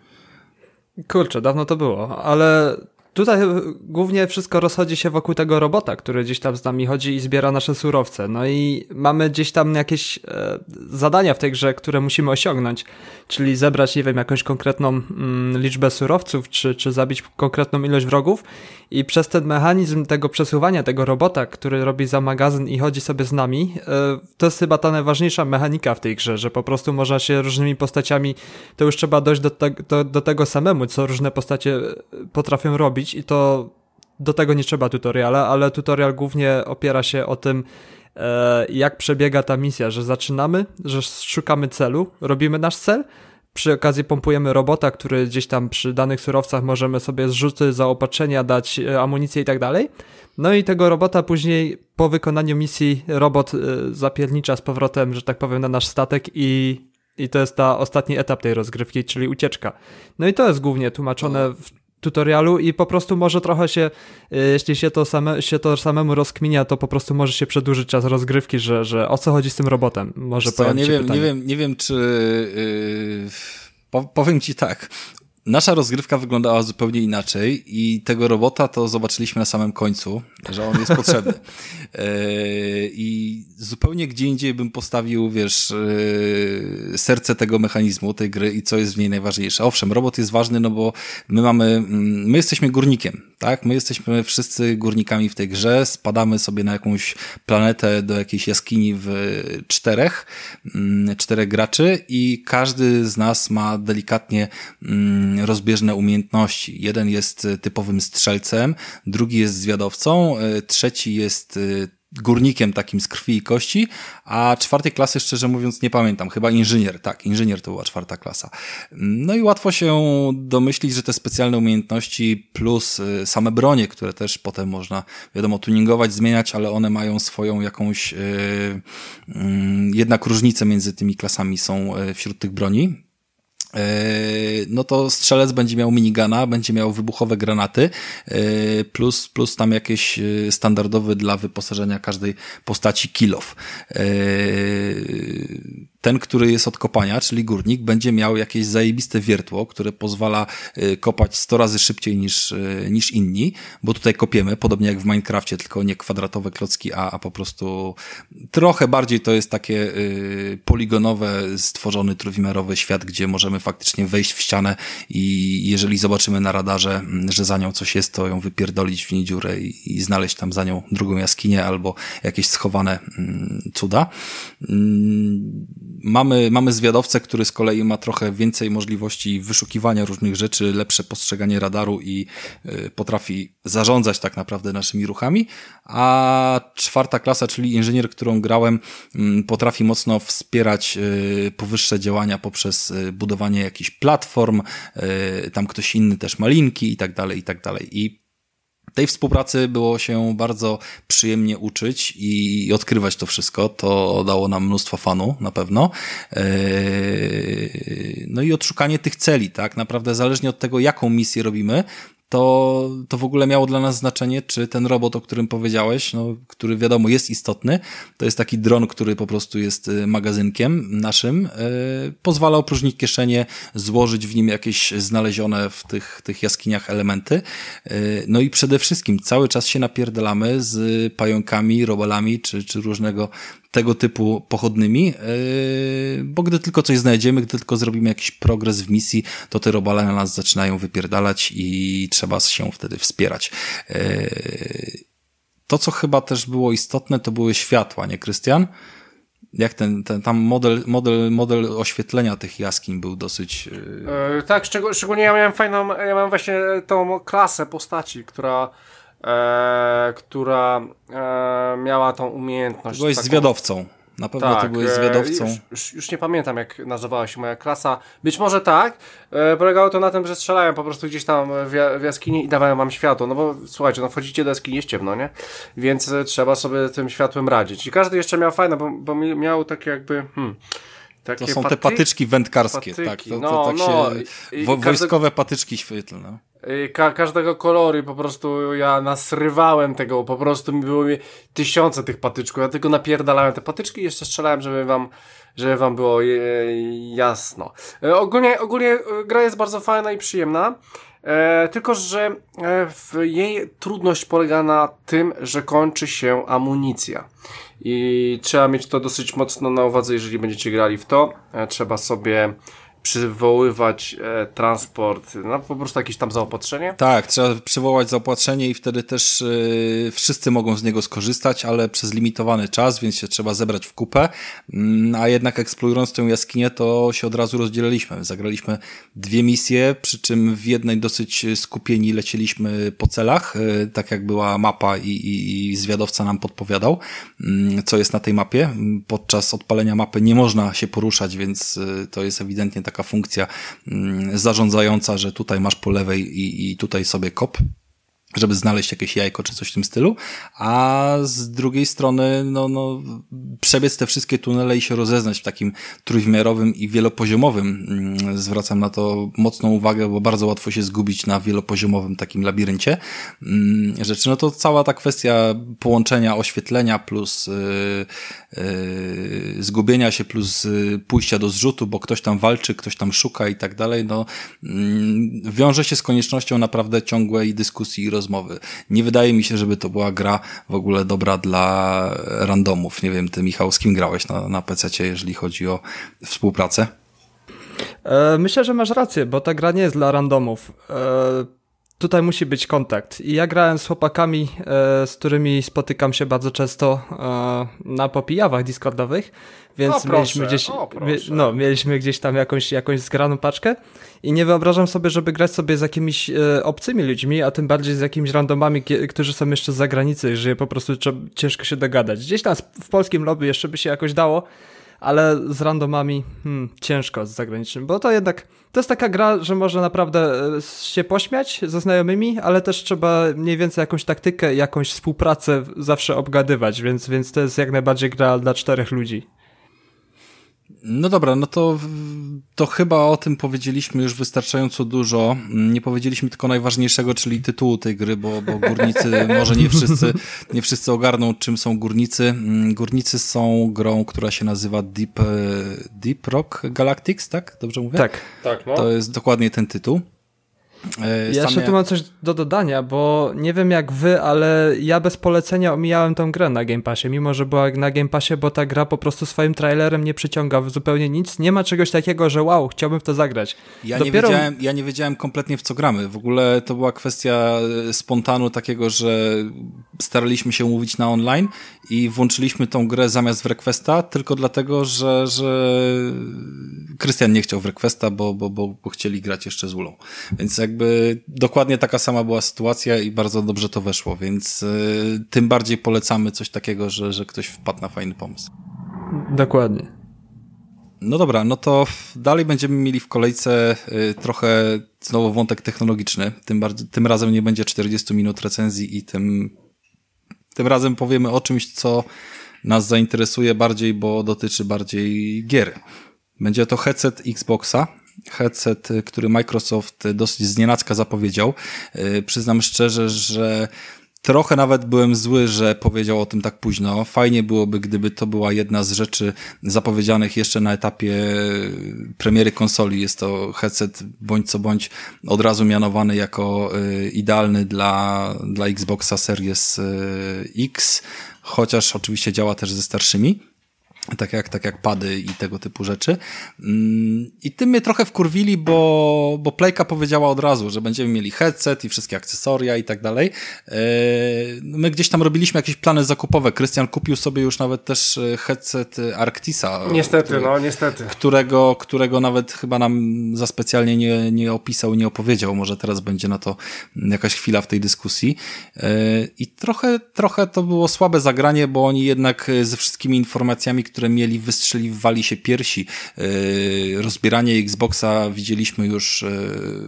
Kurczę, dawno to było, ale tutaj głównie wszystko rozchodzi się wokół tego robota, który gdzieś tam z nami chodzi i zbiera nasze surowce. No i mamy gdzieś tam jakieś e, zadania w tej grze, które musimy osiągnąć, czyli zebrać, nie wiem, jakąś konkretną mm, liczbę surowców, czy, czy zabić konkretną ilość wrogów. I przez ten mechanizm tego przesuwania tego robota, który robi za magazyn i chodzi sobie z nami, e, to jest chyba ta najważniejsza mechanika w tej grze, że po prostu można się różnymi postaciami, to już trzeba dojść do, te, do, do tego samemu, co różne postacie e, potrafią robić i to do tego nie trzeba tutoriala, ale tutorial głównie opiera się o tym, e, jak przebiega ta misja, że zaczynamy, że szukamy celu, robimy nasz cel, przy okazji pompujemy robota, który gdzieś tam przy danych surowcach możemy sobie zrzuty, zaopatrzenia dać, e, amunicję i tak dalej. No i tego robota później po wykonaniu misji robot e, zapiernicza z powrotem, że tak powiem, na nasz statek i, i to jest ta ostatni etap tej rozgrywki, czyli ucieczka. No i to jest głównie tłumaczone w tutorialu i po prostu może trochę się, e, jeśli się to, same, się to samemu rozkminia, to po prostu może się przedłużyć czas rozgrywki, że, że o co chodzi z tym robotem? Może co, nie wiem, nie wiem, nie wiem, czy yy, powiem ci tak. Nasza rozgrywka wyglądała zupełnie inaczej i tego robota to zobaczyliśmy na samym końcu, że on jest potrzebny. E, I zupełnie gdzie indziej bym postawił, wiesz, e, serce tego mechanizmu, tej gry i co jest w niej najważniejsze. Owszem, robot jest ważny, no bo my mamy, mm, my jesteśmy górnikiem, tak? My jesteśmy wszyscy górnikami w tej grze, spadamy sobie na jakąś planetę do jakiejś jaskini w czterech, mm, czterech graczy i każdy z nas ma delikatnie mm, rozbieżne umiejętności. Jeden jest typowym strzelcem, drugi jest zwiadowcą, e, trzeci jest e, górnikiem takim z krwi i kości, a czwartej klasy szczerze mówiąc nie pamiętam, chyba inżynier, tak, inżynier to była czwarta klasa. No i łatwo się domyślić, że te specjalne umiejętności plus same bronie, które też potem można, wiadomo, tuningować, zmieniać, ale one mają swoją jakąś, yy, yy, jednak różnice między tymi klasami są wśród tych broni. E, no to strzelec będzie miał minigana, będzie miał wybuchowe granaty, e, plus, plus tam jakieś e, standardowy dla wyposażenia każdej postaci kilof ten, który jest od kopania, czyli górnik, będzie miał jakieś zajebiste wiertło, które pozwala y, kopać 100 razy szybciej niż, y, niż inni, bo tutaj kopiemy, podobnie jak w Minecrafcie, tylko nie kwadratowe klocki, a, a po prostu trochę bardziej to jest takie y, poligonowe, stworzony trójwymiarowy świat, gdzie możemy faktycznie wejść w ścianę i jeżeli zobaczymy na radarze, mm, że za nią coś jest, to ją wypierdolić w niej dziurę i, i znaleźć tam za nią drugą jaskinię albo jakieś schowane mm, cuda. Mm, mamy, mamy zwiadowcę, który z kolei ma trochę więcej możliwości wyszukiwania różnych rzeczy, lepsze postrzeganie radaru i y, potrafi zarządzać tak naprawdę naszymi ruchami, a czwarta klasa, czyli inżynier, którą grałem, y, potrafi mocno wspierać y, powyższe działania poprzez y, budowanie jakichś platform, tam ktoś inny też ma linki i tak dalej, i tak dalej. I tej współpracy było się bardzo przyjemnie uczyć i odkrywać to wszystko. To dało nam mnóstwo fanu, na pewno. Eee, no i odszukanie tych celi, tak? Naprawdę zależnie od tego, jaką misję robimy, to, to w ogóle miało dla nas znaczenie, czy ten robot, o którym powiedziałeś, no, który wiadomo jest istotny, to jest taki dron, który po prostu jest y, magazynkiem naszym, yy, pozwala opróżnić kieszenie, złożyć w nim jakieś znalezione w tych, tych jaskiniach elementy. Yy, no i przede wszystkim cały czas się napierdalamy z pająkami, robalami, czy, czy różnego tego typu pochodnymi, yy, bo gdy tylko coś znajdziemy, gdy tylko zrobimy jakiś progres w misji, to te robale na nas zaczynają wypierdalać i trzeba się wtedy wspierać. Yy, to, co chyba też było istotne, to były światła, nie Krystian? Jak ten, ten tam model, model, model oświetlenia tych jaskiń był dosyć. Yy... tak, szczególnie ja miałem fajną, ja mam właśnie tą klasę postaci, która e, która e, miała tą umiejętność. Byłeś taką... zwiadowcą. Na pewno tak, ty byłeś e, zwiadowcą. Już, już, już, nie pamiętam, jak nazywała się moja klasa. Być może tak. E, polegało to na tym, że strzelałem po prostu gdzieś tam w, w jaskini i dawałem wam światło. No bo słuchajcie, no wchodzicie do jaskini, jest ciemno, nie? Więc e, trzeba sobie tym światłem radzić. I każdy jeszcze miał fajne, bo, bo miał takie jakby. Hmm, takie to są paty... te patyczki wędkarskie, patyki. tak. To, to, no, tak no, się, wo, każdy... wojskowe patyczki świetlne. Y, ka każdego koloru i po prostu ja nasrywałem tego, po prostu mi było mi tysiące tych patyczków, ja tylko napierdalałem te patyczki i jeszcze strzelałem, żeby wam, żeby wam było je, jasno. E, ogólnie, ogólnie gra jest bardzo fajna i przyjemna. E, tylko, że e, jej trudność polega na tym, że kończy się amunicja. I trzeba mieć to dosyć mocno na uwadze, jeżeli będziecie grali w to. E, trzeba sobie przywoływać e, transport, no po prostu jakieś tam zaopatrzenie? Tak, trzeba przywołać zaopatrzenie i wtedy też e, wszyscy mogą z niego skorzystać, ale przez limitowany czas, więc się trzeba zebrać w kupę, mm, a jednak eksplorując tę jaskinię, to się od razu rozdzieliliśmy. Zagraliśmy dwie misje, przy czym w jednej dosyć skupieni lecieliśmy po celach, e, tak jak była mapa i, i, i zwiadowca nam podpowiadał, mm, co jest na tej mapie. Podczas odpalenia mapy nie można się poruszać, więc e, to jest ewidentnie taka funkcja mm, zarządzająca, że tutaj masz po lewej i, i tutaj sobie kop, żeby znaleźć jakieś jajko czy coś w tym stylu, a z drugiej strony no, no, przebiec te wszystkie tunele i się rozeznać w takim trójwymiarowym i wielopoziomowym. Mm, zwracam na to mocną uwagę, bo bardzo łatwo się zgubić na wielopoziomowym takim labiryncie mm, rzeczy. No to cała ta kwestia połączenia oświetlenia plus yy, yy, zgubienia się plus yy, pójścia do zrzutu, bo ktoś tam walczy, ktoś tam szuka i tak dalej, no yy, wiąże się z koniecznością naprawdę ciągłej dyskusji i rozmowy. Nie wydaje mi się, żeby to była gra w ogóle dobra dla randomów. Nie wiem, ty Michał, z kim grałeś na, na PC, jeżeli chodzi o współpracę? E, myślę, że masz rację, bo ta gra nie jest dla randomów. E, tutaj musi być kontakt. I ja grałem z chłopakami, e, z którymi spotykam się bardzo często na popijawach discordowych, więc o, mieliśmy gdzieś, o, no, mieliśmy gdzieś tam jakąś, jakąś zgraną paczkę i nie wyobrażam sobie, żeby grać sobie z jakimiś e, obcymi ludźmi, a tym bardziej z jakimiś randomami, którzy są jeszcze z zagranicy, że po prostu ciężko się dogadać. Gdzieś tam w polskim lobby jeszcze by się jakoś dało, ale z randomami hmm, ciężko z zagranicznym, bo to jednak to jest taka gra, że można naprawdę e, się pośmiać ze znajomymi, ale też trzeba mniej więcej jakąś taktykę, jakąś współpracę zawsze obgadywać, więc, więc to jest jak najbardziej gra dla czterech ludzi. No dobra, no to, to chyba o tym powiedzieliśmy już wystarczająco dużo. Nie powiedzieliśmy tylko najważniejszego, czyli tytułu tej gry, bo, bo górnicy, może nie wszyscy, nie wszyscy ogarną, czym są górnicy. Górnicy są grą, która się nazywa Deep, Deep Rock Galactics, tak? Dobrze mówię? Tak. tak no. To jest dokładnie ten tytuł. E, ja jeszcze tu mam coś do dodania, bo nie wiem jak wy, ale ja bez polecenia omijałem tą grę na Game Passie, mimo że była na Game Passie, bo ta gra po prostu swoim trailerem nie przyciąga zupełnie nic. Nie ma czegoś takiego, że wow, chciałbym w to zagrać. Ja, Dopiero... nie, wiedziałem, ja nie wiedziałem kompletnie w co gramy. W ogóle to była kwestia e, spontanu takiego, że staraliśmy się mówić na online i włączyliśmy tą grę zamiast w Requesta, tylko dlatego, że, że Krystian nie chciał w Requesta, bo, bo, bo, bo chcieli grać jeszcze z Ulą. Więc jak jakby dokładnie taka sama była sytuacja i bardzo dobrze to weszło, więc y, tym bardziej polecamy coś takiego, że, że ktoś wpadł na fajny pomysł. Dokładnie. No dobra, no to dalej będziemy mieli w kolejce y, trochę znowu wątek technologiczny. Tym, bardziej, tym razem nie będzie 40 minut recenzji i tym, tym razem powiemy o czymś, co nas zainteresuje bardziej, bo dotyczy bardziej gier. Będzie to headset Xboxa, headset, y, który Microsoft dosyć znienacka zapowiedział. Y, przyznam szczerze, że Trochę nawet byłem zły, że powiedział o tym tak późno. Fajnie byłoby, gdyby to była jedna z rzeczy zapowiedzianych jeszcze na etapie y, premiery konsoli. Jest to headset bądź co bądź od razu mianowany jako idealny dla, dla Xboxa Series X, chociaż oczywiście działa też ze starszymi tak jak, tak jak pady i tego typu rzeczy. Mm, I tym mnie trochę wkurwili, bo, bo Playka powiedziała od razu, że będziemy mieli headset i wszystkie akcesoria i tak dalej. E, my gdzieś tam robiliśmy jakieś plany zakupowe. Krystian kupił sobie już nawet też e, headset Arctisa. Niestety, który, no niestety. Którego, którego nawet chyba nam za specjalnie nie, nie opisał, nie opowiedział. Może teraz będzie na to jakaś chwila w tej dyskusji. E, I trochę, trochę to było słabe zagranie, bo oni jednak ze wszystkimi informacjami, które które mieli, wystrzeliwali się piersi. E, rozbieranie Xboxa widzieliśmy już e,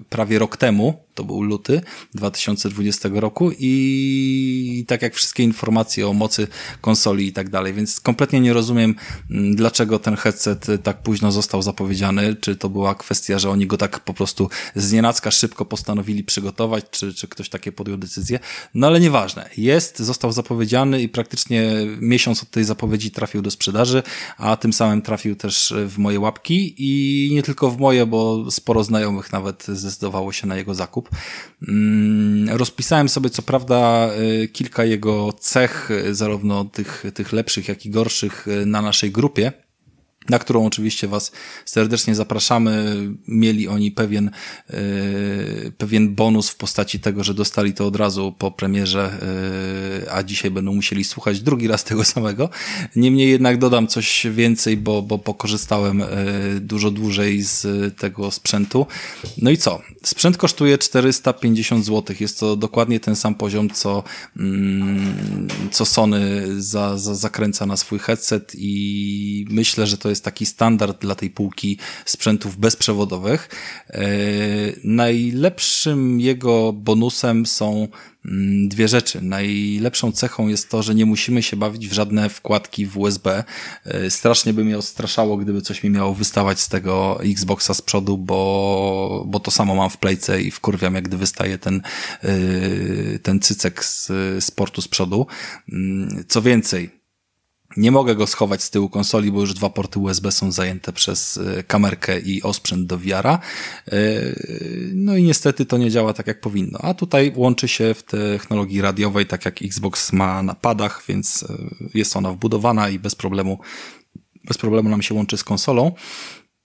prawie rok temu, to był luty 2020 roku i tak jak wszystkie informacje o mocy konsoli i tak dalej, więc kompletnie nie rozumiem, mm, dlaczego ten headset tak późno został zapowiedziany, czy to była kwestia, że oni go tak po prostu z nienacka szybko postanowili przygotować, czy, czy ktoś takie podjął decyzję, no ale nieważne, jest, został zapowiedziany i praktycznie miesiąc od tej zapowiedzi trafił do sprzedaży, a tym samym trafił też w moje łapki i nie tylko w moje, bo sporo znajomych nawet zdecydowało się na jego zakup. Mm, rozpisałem sobie co prawda y, kilka jego cech, zarówno tych, tych lepszych, jak i gorszych y, na naszej grupie na którą oczywiście Was serdecznie zapraszamy. Mieli oni pewien, yy, pewien bonus w postaci tego, że dostali to od razu po premierze, yy, a dzisiaj będą musieli słuchać drugi raz tego samego. Niemniej jednak dodam coś więcej, bo, bo pokorzystałem yy, dużo dłużej z tego sprzętu. No i co? Sprzęt kosztuje 450 zł. Jest to dokładnie ten sam poziom, co, mm, co Sony za, za, zakręca na swój headset i myślę, że to jest taki standard dla tej półki sprzętów bezprzewodowych. E, najlepszym jego bonusem są mm, dwie rzeczy. Najlepszą cechą jest to, że nie musimy się bawić w żadne wkładki w USB. E, strasznie by mnie odstraszało, gdyby coś mi miało wystawać z tego Xboxa z przodu, bo, bo to samo mam w playce i wkurwiam, jak gdy wystaje ten, e, ten cycek z sportu z przodu. Mm, co więcej, nie mogę go schować z tyłu konsoli, bo już dwa porty USB są zajęte przez e, kamerkę i osprzęt do wiara. E, no i niestety to nie działa tak jak powinno. A tutaj łączy się w technologii radiowej, tak jak Xbox ma na padach, więc e, jest ona wbudowana i bez problemu bez problemu nam się łączy z konsolą.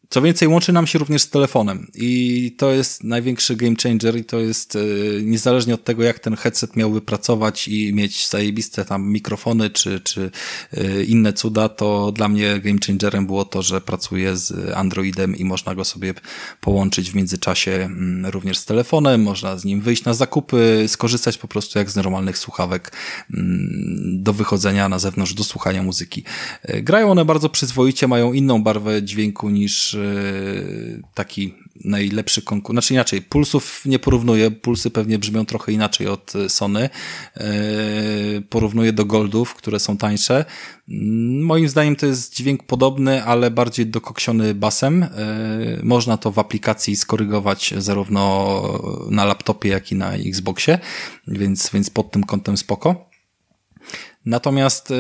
Co więcej, łączy nam się również z telefonem i to jest największy game changer i to jest e, niezależnie od tego, jak ten headset miałby pracować i mieć zajebiste tam mikrofony czy, czy e, inne cuda, to dla mnie game changerem było to, że pracuje z Androidem i można go sobie połączyć w międzyczasie mm, również z telefonem, można z nim wyjść na zakupy, skorzystać po prostu jak z normalnych słuchawek mm, do wychodzenia na zewnątrz, do słuchania muzyki. E, grają one bardzo przyzwoicie, mają inną barwę dźwięku niż taki najlepszy konkurs, znaczy inaczej, pulsów nie porównuję, pulsy pewnie brzmią trochę inaczej od Sony, e, porównuję do Goldów, które są tańsze. Moim zdaniem to jest dźwięk podobny, ale bardziej dokoksiony basem. Można to w aplikacji skorygować zarówno na laptopie, jak i na Xboxie, więc, więc pod tym kątem spoko. Natomiast yy,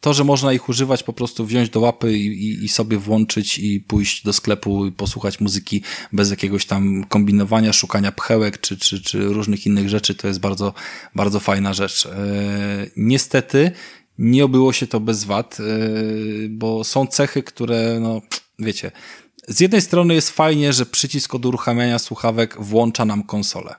to, że można ich używać, po prostu wziąć do łapy i, i, sobie włączyć i pójść do sklepu i posłuchać muzyki bez jakiegoś tam kombinowania, szukania pchełek czy, czy, czy różnych innych rzeczy, to jest bardzo, bardzo fajna rzecz. Yy, niestety nie obyło się to bez wad, yy, bo są cechy, które, no, wiecie, z jednej strony jest fajnie, że przycisk od uruchamiania słuchawek włącza nam konsolę.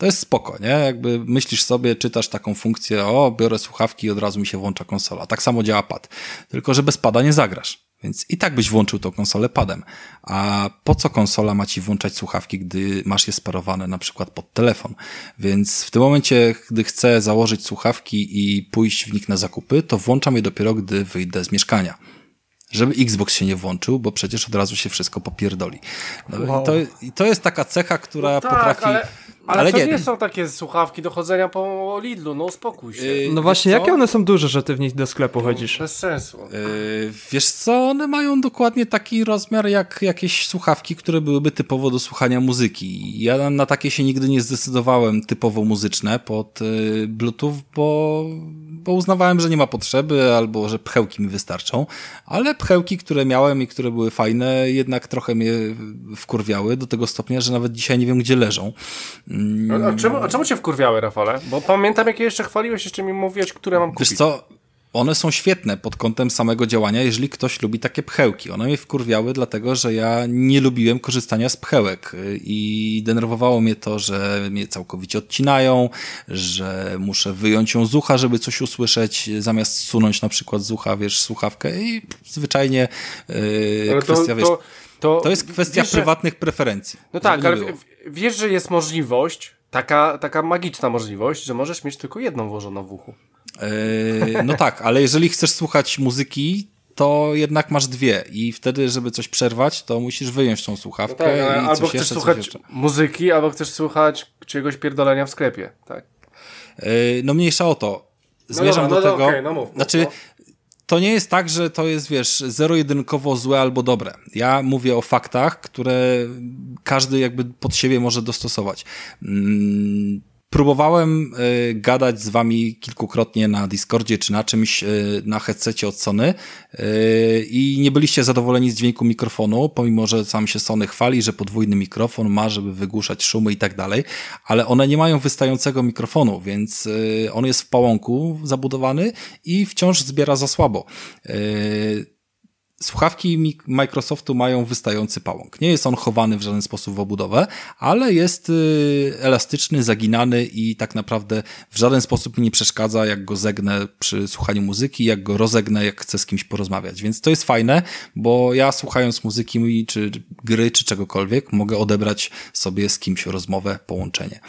To jest spoko, nie? Jakby myślisz sobie, czytasz taką funkcję, o, biorę słuchawki i od razu mi się włącza konsola. Tak samo działa pad. Tylko, że bez pada nie zagrasz. Więc i tak byś włączył tą konsolę padem. A po co konsola ma ci włączać słuchawki, gdy masz je sparowane na przykład pod telefon? Więc w tym momencie, gdy chcę założyć słuchawki i pójść w nich na zakupy, to włączam je dopiero, gdy wyjdę z mieszkania żeby Xbox się nie włączył, bo przecież od razu się wszystko popierdoli. No wow. i, to, I to jest taka cecha, która no tak, potrafi... Ale ale, Ale to nie. nie są takie słuchawki do chodzenia po Lidlu, no uspokój się. Yy, no właśnie, jakie one są duże, że ty w nich do sklepu chodzisz? Bez sensu. Yy, wiesz co, one mają dokładnie taki rozmiar jak jakieś słuchawki, które byłyby typowo do słuchania muzyki. Ja na takie się nigdy nie zdecydowałem typowo muzyczne pod yy, Bluetooth, bo, bo uznawałem, że nie ma potrzeby albo że pchełki mi wystarczą, ale pchełki, które miałem i które były fajne, jednak trochę mnie wkurwiały do tego stopnia, że nawet dzisiaj nie wiem, gdzie leżą. A, a, czemu, a czemu cię wkurwiały, Rafale? Bo pamiętam, jakie jeszcze chwaliłeś, jeszcze mi mówiłeś, które mam kupić. Wiesz co, one są świetne pod kątem samego działania, jeżeli ktoś lubi takie pchełki. One mnie wkurwiały, dlatego że ja nie lubiłem korzystania z pchełek i denerwowało mnie to, że mnie całkowicie odcinają, że muszę wyjąć ją z ucha, żeby coś usłyszeć, zamiast sunąć na przykład z ucha, wiesz, słuchawkę i zwyczajnie yy, kwestia, to, wiesz... To to, to jest kwestia wiesz, prywatnych preferencji. No tak, ale wiesz, że jest możliwość, taka, taka magiczna możliwość, że możesz mieć tylko jedną włożoną w uchu. Yy, no tak, ale jeżeli chcesz słuchać muzyki, to jednak masz dwie i wtedy, żeby coś przerwać, to musisz wyjąć tą słuchawkę No tak, albo chcesz jeszcze, słuchać muzyki, albo chcesz słuchać czyjegoś pierdolenia w sklepie, tak. Yy, No mniejsza o to. Zmierzam dobra, no do to tego. okej, no mów, mów, znaczy, no. To nie jest tak, że to jest, wiesz, zero-jedynkowo złe albo dobre. Ja mówię o faktach, które każdy jakby pod siebie może dostosować. Mm, Próbowałem y, gadać z wami kilkukrotnie na Discordzie czy na czymś y, na headsetie od Sony y, i nie byliście zadowoleni z dźwięku mikrofonu, pomimo że sam się Sony chwali, że podwójny mikrofon ma, żeby wygłuszać szumy i tak dalej, ale one nie mają wystającego mikrofonu, więc on jest w pałąku zabudowany i wciąż zbiera za słabo. Słuchawki Mi- Microsoftu mają wystający pałąk. Nie jest on chowany w żaden sposób w obudowę, ale jest y, elastyczny, zaginany i tak naprawdę w żaden sposób mi nie przeszkadza, jak go zegnę przy słuchaniu muzyki, jak go rozegnę, jak chcę z kimś porozmawiać. Więc to jest fajne, bo ja słuchając muzyki czy gry, czy czegokolwiek, mogę odebrać sobie z kimś rozmowę, połączenie.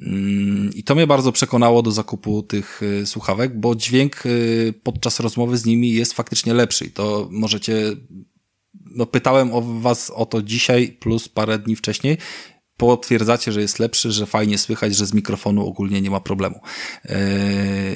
Mm, I to mnie bardzo przekonało do zakupu tych y, słuchawek, bo dźwięk y, podczas rozmowy z nimi jest faktycznie lepszy i to możecie no pytałem o was o to dzisiaj plus parę dni wcześniej. Potwierdzacie, że jest lepszy, że fajnie słychać, że z mikrofonu ogólnie nie ma problemu. Yy,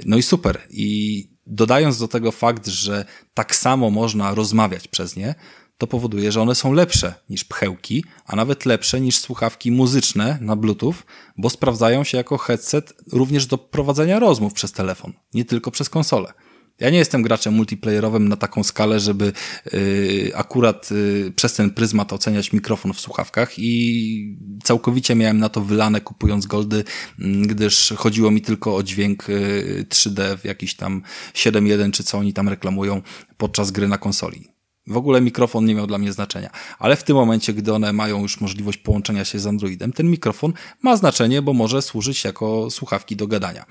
No i super. I dodając do tego fakt, że tak samo można rozmawiać przez nie, to powoduje, że one są lepsze niż pchełki, a nawet lepsze niż słuchawki muzyczne na Bluetooth, bo sprawdzają się jako headset również do prowadzenia rozmów przez telefon, nie tylko przez konsolę. Ja nie jestem graczem multiplayerowym na taką skalę, żeby y, akurat y, przez ten pryzmat oceniać mikrofon w słuchawkach i całkowicie miałem na to wylane kupując goldy, mm, gdyż chodziło mi tylko o dźwięk y, 3D w jakiś tam 7.1 czy co oni tam reklamują podczas gry na konsoli. W ogóle mikrofon nie miał dla mnie znaczenia. Ale w tym momencie, gdy one mają już możliwość połączenia się z Androidem, ten mikrofon ma znaczenie, bo może służyć jako słuchawki do gadania.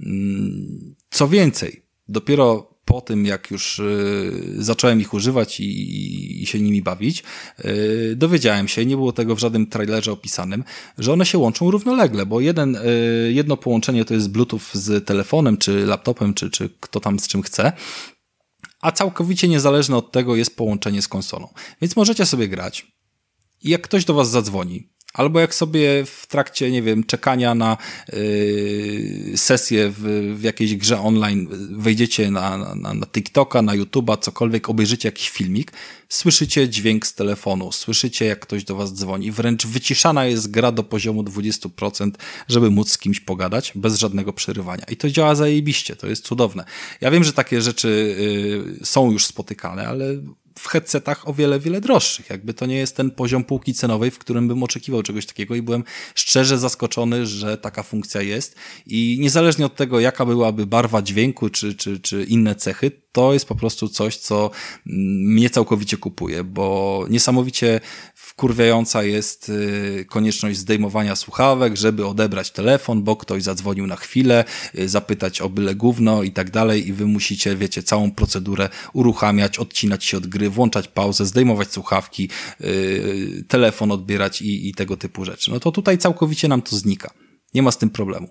Mm, Co więcej, dopiero po tym, jak już y, zacząłem ich używać i, i się nimi bawić, y, dowiedziałem się, nie było tego w żadnym trailerze opisanym, że one się łączą równolegle, bo jeden, y, jedno połączenie to jest Bluetooth z telefonem, czy laptopem, czy, czy kto tam z czym chce, a całkowicie niezależne od tego jest połączenie z konsolą. Więc możecie sobie grać i jak ktoś do was zadzwoni, albo jak sobie w trakcie, nie wiem, czekania na yy, sesję w, w jakiejś grze online wejdziecie na, na, na TikToka, na YouTube'a, cokolwiek, obejrzycie jakiś filmik, słyszycie dźwięk z telefonu, słyszycie jak ktoś do was dzwoni, wręcz wyciszana jest gra do poziomu 20%, żeby móc z kimś pogadać, bez żadnego przerywania. I to działa zajebiście, to jest cudowne. Ja wiem, że takie rzeczy yy, są już spotykane, ale w headsetach o wiele, wiele droższych. Jakby to nie jest ten poziom półki cenowej, w którym bym oczekiwał czegoś takiego i byłem szczerze zaskoczony, że taka funkcja jest i niezależnie od tego, jaka byłaby barwa dźwięku czy, czy, czy inne cechy, to jest po prostu coś, co mm, mnie całkowicie kupuje, bo niesamowicie wkurwiająca jest y, konieczność zdejmowania słuchawek, żeby odebrać telefon, bo ktoś zadzwonił na chwilę, y, zapytać o byle gówno i tak dalej i wy musicie, wiecie, całą procedurę uruchamiać, odcinać się od gry, włączać pauzę, zdejmować słuchawki, y, telefon odbierać i, i tego typu rzeczy. No to tutaj całkowicie nam to znika. Nie ma z tym problemu.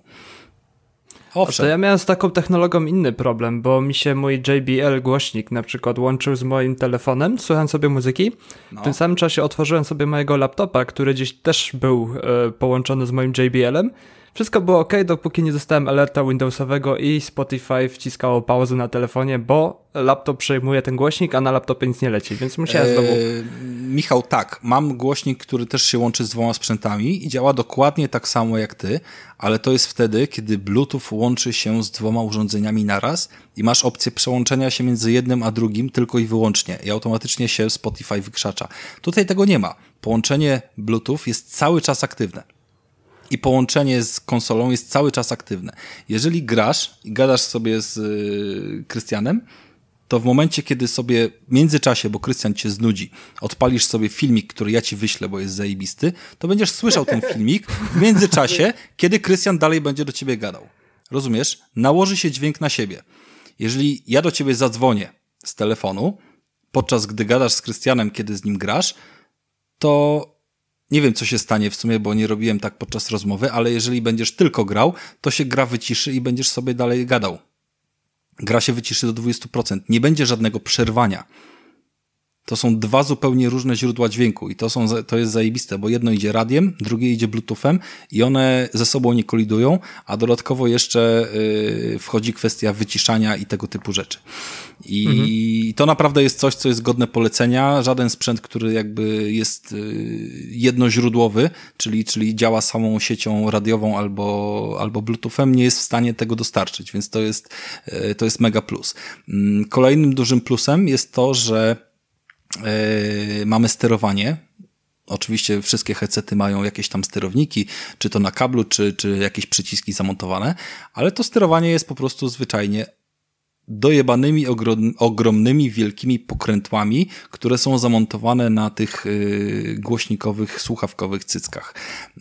To ja miałem z taką technologią inny problem, bo mi się mój JBL głośnik na przykład łączył z moim telefonem, słuchałem sobie muzyki. No. W tym samym czasie otworzyłem sobie mojego laptopa, który gdzieś też był e, połączony z moim JBL-em. Wszystko było ok, dopóki nie dostałem alerta Windowsowego i Spotify wciskało pauzę na telefonie, bo laptop przejmuje ten głośnik, a na laptopie nic nie leci, więc musiałem znowu... Eee, Michał, tak, mam głośnik, który też się łączy z dwoma sprzętami i działa dokładnie tak samo jak ty, ale to jest wtedy, kiedy Bluetooth łączy się z dwoma urządzeniami naraz i masz opcję przełączenia się między jednym a drugim tylko i wyłącznie i automatycznie się Spotify wykrzacza. Tutaj tego nie ma. Połączenie Bluetooth jest cały czas aktywne i połączenie z konsolą jest cały czas aktywne. Jeżeli grasz i gadasz sobie z y, Krystianem, to w momencie, kiedy sobie w międzyczasie, bo Krystian cię znudzi, odpalisz sobie filmik, który ja ci wyślę, bo jest zajebisty, to będziesz słyszał ten filmik w międzyczasie, kiedy Krystian dalej będzie do ciebie gadał. Rozumiesz? Nałoży się dźwięk na siebie. Jeżeli ja do ciebie zadzwonię z telefonu, podczas gdy gadasz z Krystianem, kiedy z nim grasz, to nie wiem, co się stanie w sumie, bo nie robiłem tak podczas rozmowy, ale jeżeli będziesz tylko grał, to się gra wyciszy i będziesz sobie dalej gadał. Gra się wyciszy do 20%. Nie będzie żadnego przerwania. To są dwa zupełnie różne źródła dźwięku i to, są, to jest zajebiste, bo jedno idzie radiem, drugie idzie bluetoothem i one ze sobą nie kolidują, a dodatkowo jeszcze yy, wchodzi kwestia wyciszania i tego typu rzeczy. I mhm. to naprawdę jest coś, co jest godne polecenia. Żaden sprzęt, który jakby jest yy, jednoźródłowy, czyli, czyli działa samą siecią radiową albo, albo bluetoothem, nie jest w stanie tego dostarczyć, więc to jest, yy, to jest mega plus. Yy, kolejnym dużym plusem jest to, że mamy sterowanie. Oczywiście wszystkie headsety mają jakieś tam sterowniki, czy to na kablu, czy, czy jakieś przyciski zamontowane, ale to sterowanie jest po prostu zwyczajnie dojebanymi ogromnymi, wielkimi pokrętłami, które są zamontowane na tych y, głośnikowych, słuchawkowych cyckach.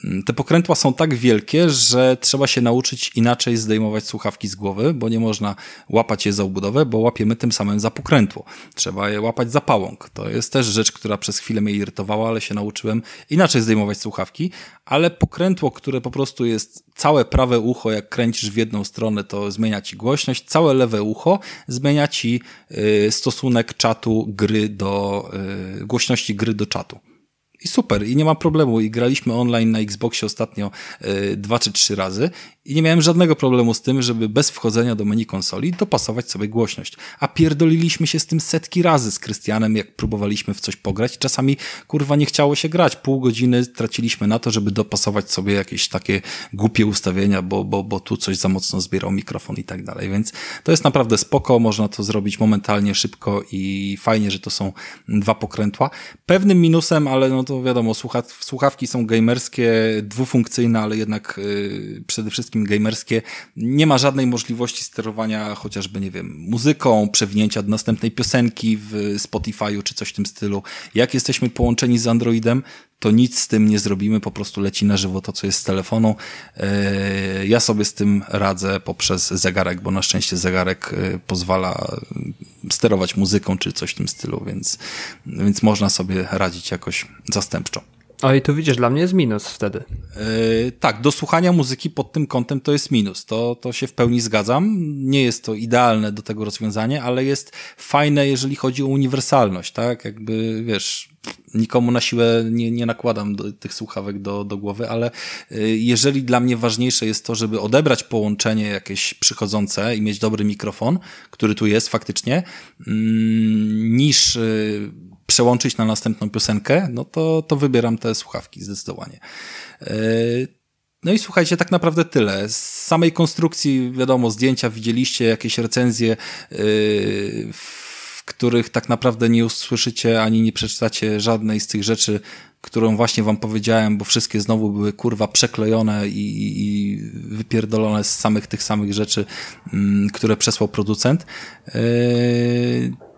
Mm, te pokrętła są tak wielkie, że trzeba się nauczyć inaczej zdejmować słuchawki z głowy, bo nie można łapać je za obudowę, bo łapiemy tym samym za pokrętło. Trzeba je łapać za pałąk. To jest też rzecz, która przez chwilę mnie irytowała, ale się nauczyłem inaczej zdejmować słuchawki, ale pokrętło, które po prostu jest całe prawe ucho, jak kręcisz w jedną stronę, to zmienia ci głośność, całe lewe ucho zmienia ci y, stosunek czatu gry do, y, głośności gry do czatu. I super, i nie ma problemu. I graliśmy online na Xboxie ostatnio y, dwa czy trzy razy i nie miałem żadnego problemu z tym, żeby bez wchodzenia do menu konsoli dopasować sobie głośność. A pierdoliliśmy się z tym setki razy z Krystianem, jak próbowaliśmy w coś pograć. Czasami, kurwa, nie chciało się grać. Pół godziny traciliśmy na to, żeby dopasować sobie jakieś takie głupie ustawienia, bo, bo, bo tu coś za mocno zbierał mikrofon i tak dalej. Więc to jest naprawdę spoko, można to zrobić momentalnie, szybko i fajnie, że to są dwa pokrętła. Pewnym minusem, ale no to wiadomo, słuchawki są gamerskie, dwufunkcyjne, ale jednak yy, przede wszystkim gamerskie, nie ma żadnej możliwości sterowania chociażby, nie wiem, muzyką, przewinięcia do następnej piosenki w Spotify'u czy coś w tym stylu. Jak jesteśmy połączeni z Androidem, to nic z tym nie zrobimy, po prostu leci na żywo to, co jest z telefonu. E, ja sobie z tym radzę poprzez zegarek, bo na szczęście zegarek e, pozwala sterować muzyką czy coś w tym stylu, więc, więc można sobie radzić jakoś zastępczo. O i tu widzisz, dla mnie jest minus wtedy. Yy, tak, do słuchania muzyki pod tym kątem to jest minus. To, to się w pełni zgadzam. Nie jest to idealne do tego rozwiązanie, ale jest fajne, jeżeli chodzi o uniwersalność, tak? Jakby, wiesz, nikomu na siłę nie, nie nakładam do, tych słuchawek do, do głowy, ale yy, jeżeli dla mnie ważniejsze jest to, żeby odebrać połączenie jakieś przychodzące i mieć dobry mikrofon, który tu jest faktycznie, yy, niż yy, przełączyć na następną piosenkę, no to, to wybieram te słuchawki zdecydowanie. E, no i słuchajcie, tak naprawdę tyle. Z samej konstrukcji, wiadomo, zdjęcia widzieliście, jakieś recenzje, e, w których tak naprawdę nie usłyszycie ani nie przeczytacie żadnej z tych rzeczy, którą właśnie wam powiedziałem, bo wszystkie znowu były kurwa przeklejone i, i wypierdolone z samych tych samych rzeczy, mm, które przesłał producent. Yy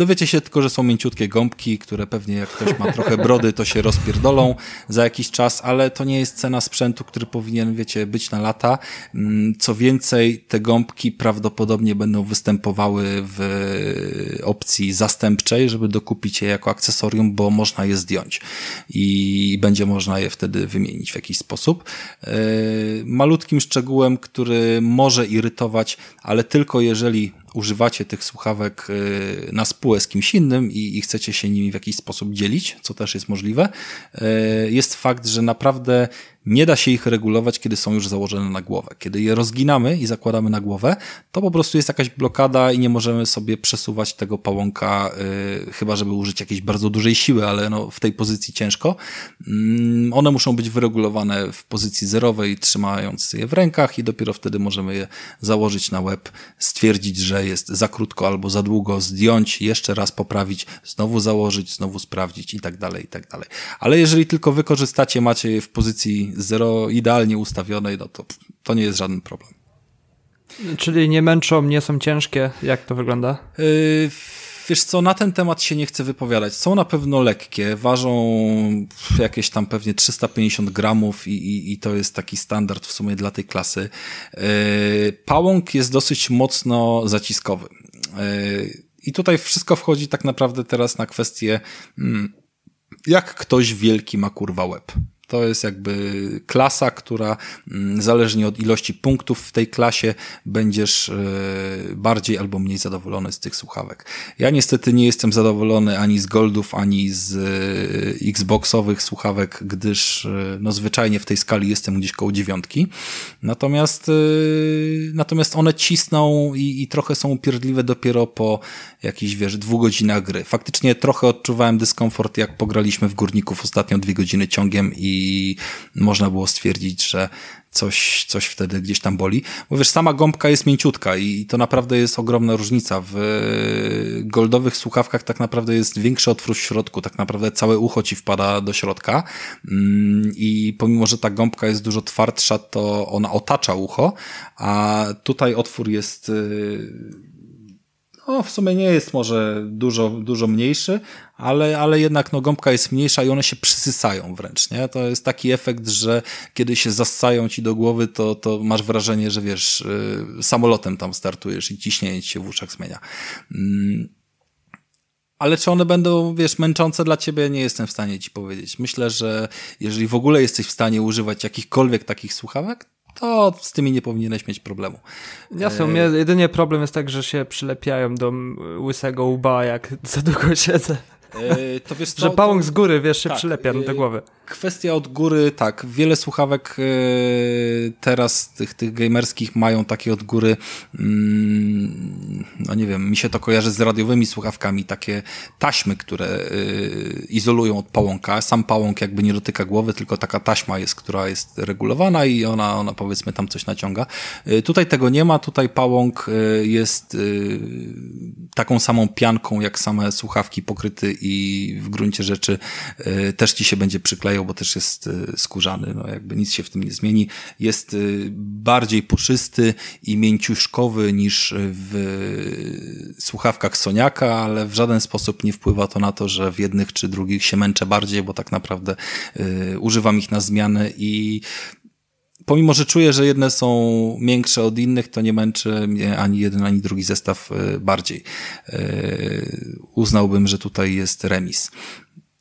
Dowiecie się tylko, że są mięciutkie gąbki, które pewnie jak ktoś ma trochę brody, to się rozpierdolą za jakiś czas, ale to nie jest cena sprzętu, który powinien, wiecie, być na lata. Mm, co więcej, te gąbki prawdopodobnie będą występowały w opcji zastępczej, żeby dokupić je jako akcesorium, bo można je zdjąć i będzie można je wtedy wymienić w jakiś sposób. E, malutkim szczegółem, który może irytować, ale tylko jeżeli używacie tych słuchawek y, na spółę z kimś innym i, i, chcecie się nimi w jakiś sposób dzielić, co też jest możliwe, y, jest fakt, że naprawdę nie da się ich regulować, kiedy są już założone na głowę. Kiedy je rozginamy i zakładamy na głowę, to po prostu jest jakaś blokada i nie możemy sobie przesuwać tego pałąka, yy, chyba żeby użyć jakiejś bardzo dużej siły, ale no, w tej pozycji ciężko. Yy, one muszą być wyregulowane w pozycji zerowej, trzymając je w rękach i dopiero wtedy możemy je założyć na łeb, stwierdzić, że jest za krótko albo za długo, zdjąć, jeszcze raz poprawić, znowu założyć, znowu sprawdzić i tak dalej, i tak dalej. Ale jeżeli tylko wykorzystacie, macie je w pozycji zero idealnie ustawionej, no to to nie jest żaden problem. Czyli nie męczą, nie są ciężkie? Jak to wygląda? Yy, wiesz co, na ten temat się nie chcę wypowiadać. Są na pewno lekkie, ważą jakieś tam pewnie 350 gramów i, i, i to jest taki standard w sumie dla tej klasy. Yy, pałąk jest dosyć mocno zaciskowy. Yy, I tutaj wszystko wchodzi tak naprawdę teraz na kwestię, hmm, jak ktoś wielki ma kurwa łeb. To jest jakby klasa, która mm, zależnie od ilości punktów w tej klasie będziesz e, bardziej albo mniej zadowolony z tych słuchawek. Ja niestety nie jestem zadowolony ani z Goldów, ani z e, Xboxowych słuchawek, gdyż e, no zwyczajnie w tej skali jestem gdzieś koło dziewiątki. Natomiast natomiast one cisną i, i trochę są upierdliwe dopiero po jakichś, wiesz, dwóch godzinach gry. Faktycznie trochę odczuwałem dyskomfort, jak pograliśmy w Górników ostatnio dwie godziny ciągiem i można było stwierdzić, że coś, coś wtedy gdzieś tam boli. Bo wiesz, sama gąbka jest mięciutka i to naprawdę jest ogromna różnica. W goldowych słuchawkach tak naprawdę jest większy otwór w środku, tak naprawdę całe ucho ci wpada do środka mm, i pomimo, że ta gąbka jest dużo twardsza, to ona otacza ucho, a tutaj otwór jest y, no, w sumie nie jest może dużo, dużo mniejszy, ale, ale jednak no, gąbka jest mniejsza i one się przysysają wręcz, nie? To jest taki efekt, że kiedy się zassają ci do głowy, to, to masz wrażenie, że wiesz, yy, samolotem tam startujesz i ciśnienie ci się w uszach zmienia. Yy. Ale czy one będą, wiesz, męczące dla ciebie, nie jestem w stanie ci powiedzieć. Myślę, że jeżeli w ogóle jesteś w stanie używać jakichkolwiek takich słuchawek, to z tymi nie powinieneś mieć problemu. Jasne, jedynie problem jest tak, że się przylepiają do łysego łba, jak za długo siedzę. E, to wiesz co, że pałąk z góry, wiesz, się tak, przylepia do głowy. Kwestia od góry, tak. Wiele słuchawek e, teraz tych, tych gamerskich mają takie od góry, mm, no nie wiem, mi się to kojarzy z radiowymi słuchawkami, takie taśmy, które e, izolują od pałąka. Sam pałąk jakby nie dotyka głowy, tylko taka taśma jest, która jest regulowana i ona, ona powiedzmy tam coś naciąga. Tutaj tego nie ma, tutaj pałąk jest taką samą pianką, jak same słuchawki pokryty i w gruncie rzeczy e, też ci się będzie przyklejał, bo też jest e, skórzany, no jakby nic się w tym nie zmieni. Jest e, bardziej puszysty i mięciuszkowy niż w słuchawkach Soniaka, ale w żaden sposób nie wpływa to na to, że w jednych czy drugich się męczę bardziej, bo tak naprawdę używam ich na zmianę i pomimo, że czuję, że jedne są miększe od innych, to nie męczy mnie ani jeden, ani drugi zestaw e, bardziej. E, uznałbym, że tutaj jest remis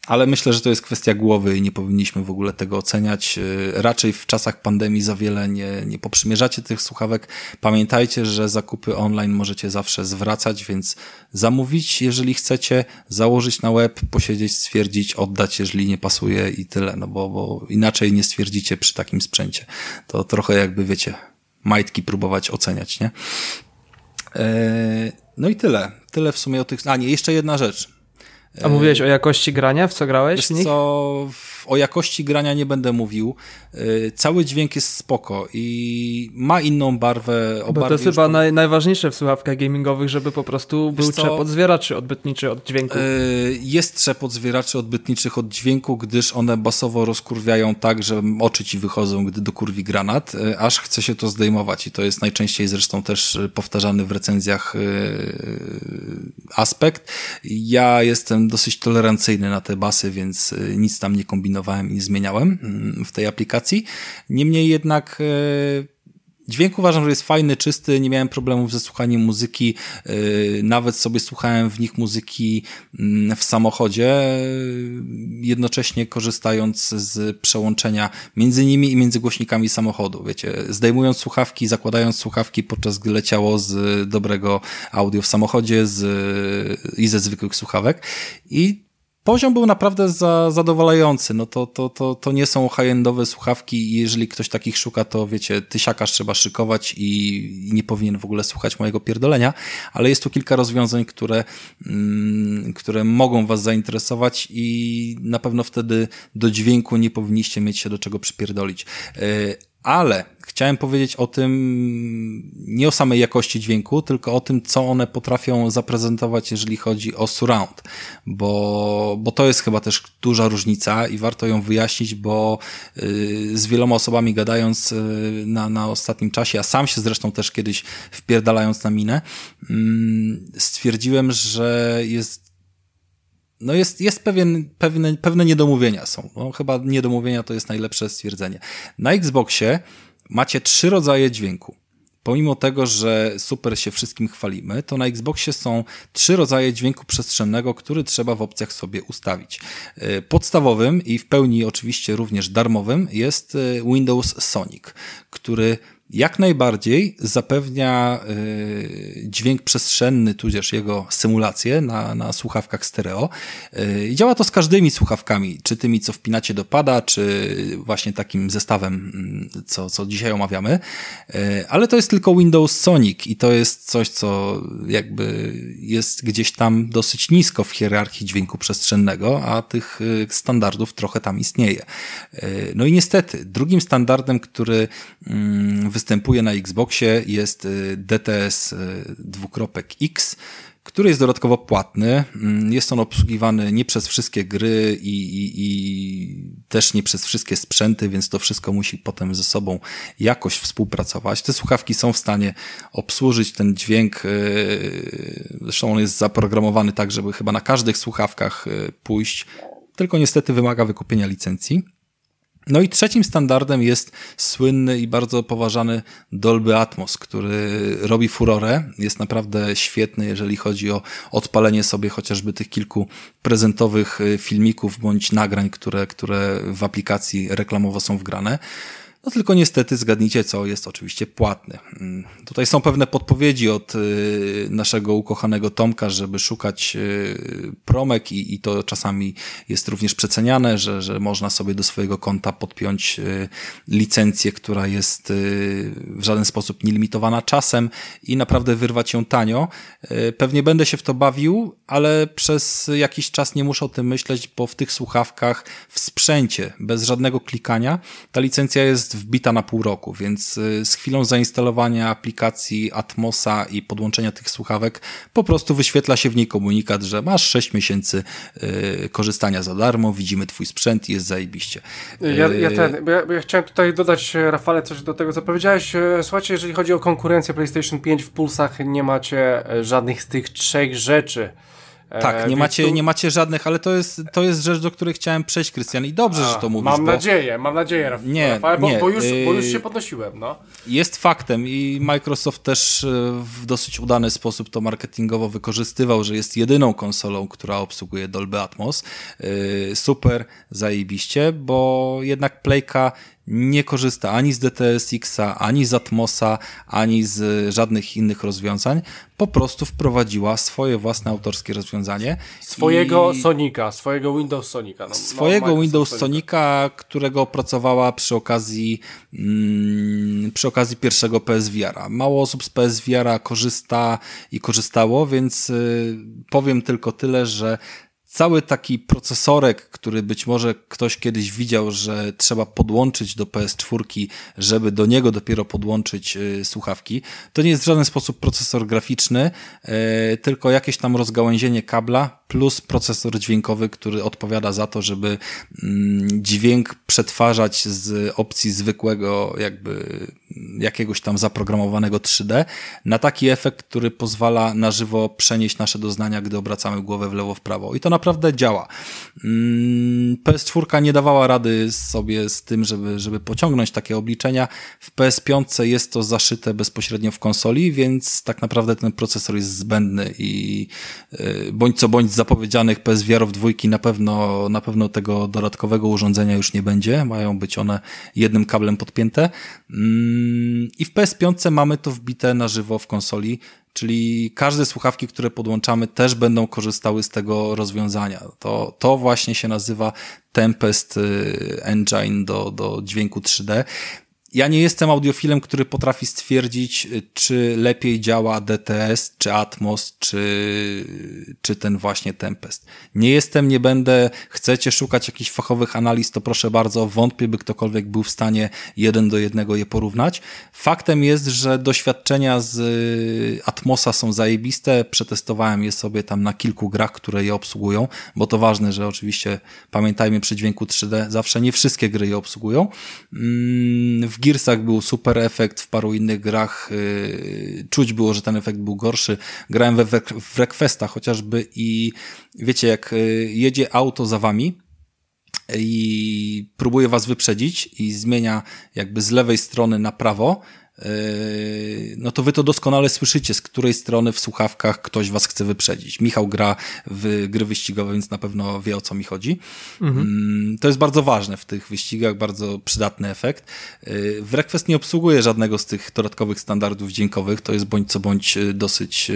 ale myślę, że to jest kwestia głowy i nie powinniśmy w ogóle tego oceniać. E, raczej w czasach pandemii za wiele nie, nie poprzymierzacie tych słuchawek. Pamiętajcie, że zakupy online możecie zawsze zwracać, więc zamówić, jeżeli chcecie, założyć na web, posiedzieć, stwierdzić, oddać, jeżeli nie pasuje i tyle, no bo, bo inaczej nie stwierdzicie przy takim sprzęcie. To trochę jakby, wiecie, majtki próbować oceniać, nie? Eee, no i tyle. Tyle w sumie o tych... A nie, jeszcze jedna rzecz a mówiłeś o jakości grania, w co grałeś? Wiesz co, o jakości grania nie będę mówił. Y, cały dźwięk jest spoko i ma inną barwę. Bo to jest chyba to... naj, najważniejsze w słuchawkach gamingowych, żeby po prostu był trzep zwieraczy odbytniczy od dźwięku. Y, jest trzep zwieraczy odbytniczych od dźwięku, gdyż one basowo rozkurwiają tak, że oczy ci wychodzą, gdy do kurwi granat, y, aż chce się to zdejmować i to jest najczęściej zresztą też powtarzany w recenzjach aspekt. Ja jestem dosyć tolerancyjny na te basy, więc nic tam nie kombinuję kombinowałem i zmieniałem mm, w tej aplikacji. Niemniej jednak e, Dźwięk uważam, że jest fajny, czysty, nie miałem problemów ze słuchaniem muzyki, e, nawet sobie słuchałem w nich muzyki mm, w samochodzie, jednocześnie korzystając z przełączenia między nimi i między głośnikami samochodu, wiecie, zdejmując słuchawki, zakładając słuchawki, podczas gdy leciało z dobrego audio w samochodzie z, i ze zwykłych słuchawek i poziom był naprawdę za, zadowalający. No to, to, to, to nie są high-endowe słuchawki i jeżeli ktoś takich szuka, to wiecie, tysiakarz trzeba szykować i nie powinien w ogóle słuchać mojego pierdolenia, ale jest tu kilka rozwiązań, które, mm, które mogą was zainteresować i na pewno wtedy do dźwięku nie powinniście mieć się do czego przypierdolić. E, ale chciałem powiedzieć o tym, nie o samej jakości dźwięku, tylko o tym, co one potrafią zaprezentować, jeżeli chodzi o surround, bo, bo to jest chyba też duża różnica i warto ją wyjaśnić, bo yy, z wieloma osobami gadając yy, na, na ostatnim czasie, a sam się zresztą też kiedyś wpierdalając na minę, yy, stwierdziłem, że jest no jest, jest pewien, pewne, pewne niedomówienia są. No, chyba niedomówienia to jest najlepsze stwierdzenie. Na Xboxie macie trzy rodzaje dźwięku. pomimo tego, że super się wszystkim chwalimy, to na Xboxie są trzy rodzaje dźwięku przestrzennego, który trzeba w opcjach sobie ustawić. E, podstawowym i w pełni oczywiście również darmowym jest e, Windows Sonic, który jak najbardziej zapewnia y, dźwięk przestrzenny, tudzież jego symulację na, na słuchawkach stereo. Y, działa to z każdymi słuchawkami, czy tymi, co wpinacie do pada, czy właśnie takim zestawem, mm, co, co dzisiaj omawiamy. Y, ale to jest tylko Windows Sonic i to jest coś, co jakby jest gdzieś tam dosyć nisko w hierarchii dźwięku przestrzennego, a tych standardów trochę tam istnieje. No i niestety, drugim standardem, który mm, występuje na Xboxie jest y, DTS y, dwukropek X, który jest dodatkowo płatny. Mm, jest on obsługiwany nie przez wszystkie gry i, i, i, też nie przez wszystkie sprzęty, więc to wszystko musi potem ze sobą jakoś współpracować. Te słuchawki są w stanie obsłużyć ten dźwięk. Y, zresztą on jest zaprogramowany tak, żeby chyba na każdych słuchawkach pójść, tylko niestety wymaga wykupienia licencji. No i trzecim standardem jest słynny i bardzo poważany Dolby Atmos, który robi furorę. Jest naprawdę świetny, jeżeli chodzi o odpalenie sobie chociażby tych kilku prezentowych y, filmików bądź nagrań, które, które w aplikacji reklamowo są wgrane. No tylko niestety zgadnijcie co, jest oczywiście płatny. Mm, tutaj są pewne podpowiedzi od y, naszego ukochanego Tomka, żeby szukać y, promek i, i to czasami jest również przeceniane, że, że można sobie do swojego konta podpiąć y, licencję, która jest w żaden sposób nielimitowana czasem i naprawdę wyrwać ją tanio. Pewnie będę się w to bawił, ale przez jakiś czas nie muszę o tym myśleć, bo w tych słuchawkach w sprzęcie, bez żadnego klikania, ta licencja jest jest wbita na pół roku, więc y, z chwilą zainstalowania aplikacji Atmosa i podłączenia tych słuchawek po prostu wyświetla się w niej komunikat, że masz 6 miesięcy y, korzystania za darmo, widzimy twój sprzęt i jest zajebiście. Ja, ja, y, ten, bo ja, bo ja chciałem tutaj dodać, Rafale, coś do tego, co powiedziałeś. Słuchajcie, jeżeli chodzi o konkurencję PlayStation 5 w Pulsach, nie macie żadnych z tych trzech rzeczy. Tak, nie macie, tu... nie macie żadnych, ale to jest, to jest rzecz, do której chciałem przejść, Krystian, i dobrze, A, że to mówisz. Mam bo... nadzieję, mam nadzieję, Rafał, nie, bo, nie, bo, już, bo już się podnosiłem, no. Jest faktem i Microsoft też e, w dosyć udany sposób to marketingowo wykorzystywał, że jest jedyną konsolą, która obsługuje Dolby Atmos. E, super, zajebiście, bo jednak Playka nie korzysta ani z DTSX-a, ani z Atmosa, ani z żadnych innych rozwiązań. Po prostu wprowadziła swoje własne autorskie rozwiązanie. Swojego i... Sonika, swojego Windows Sonika. No, swojego Windows Sonika, którego opracowała przy okazji, mm, przy okazji pierwszego PSVR-a. Mało osób z PSVR-a korzysta i korzystało, więc y, powiem tylko tyle, że cały taki procesorek, który być może ktoś kiedyś widział, że trzeba podłączyć do PS4, żeby do niego dopiero podłączyć y, słuchawki, to nie jest w żaden sposób procesor graficzny, y, tylko jakieś tam rozgałęzienie kabla plus procesor dźwiękowy, który odpowiada za to, żeby mm, dźwięk przetwarzać z opcji zwykłego jakby jakiegoś tam zaprogramowanego 3D na taki efekt, który pozwala na żywo przenieść nasze doznania, gdy obracamy głowę w lewo, w prawo. I to naprawdę działa. Mm, PS4 nie dawała rady sobie z tym, żeby, żeby pociągnąć takie obliczenia. W PS5 jest to zaszyte bezpośrednio w konsoli, więc tak naprawdę ten procesor jest zbędny i y, bądź co bądź zapowiedzianych PSVR-ów dwójki na pewno, na pewno tego dodatkowego urządzenia już nie będzie. Mają być one jednym kablem podpięte. Mm, I w PS5 mamy to wbite na żywo w konsoli, czyli każde słuchawki, które podłączamy, też będą korzystały z tego rozwiązania. To, to właśnie się nazywa Tempest y, Engine do, do dźwięku 3D ja nie jestem audiofilem, który potrafi stwierdzić, czy lepiej działa DTS, czy Atmos, czy, czy ten właśnie Tempest. Nie jestem, nie będę. Chcecie szukać jakichś fachowych analiz, to proszę bardzo, wątpię, by ktokolwiek był w stanie jeden do jednego je porównać. Faktem jest, że doświadczenia z Atmosa są zajebiste. Przetestowałem je sobie tam na kilku grach, które je obsługują, bo to ważne, że oczywiście pamiętajmy przy dźwięku 3D, zawsze nie wszystkie gry je obsługują. Mm, w w Gearsach był super efekt, w paru innych grach yy, czuć było, że ten efekt był gorszy. Grałem we, w Requesta chociażby i wiecie, jak yy, jedzie auto za wami, i próbuje was wyprzedzić i zmienia jakby z lewej strony na prawo, no to wy to doskonale słyszycie, z której strony w słuchawkach ktoś was chce wyprzedzić. Michał gra w gry wyścigowe, więc na pewno wie o co mi chodzi. Mhm. Mm, to jest bardzo ważne w tych wyścigach, bardzo przydatny efekt. W Request nie obsługuje żadnego z tych dodatkowych standardów dźwiękowych, to jest bądź co bądź dosyć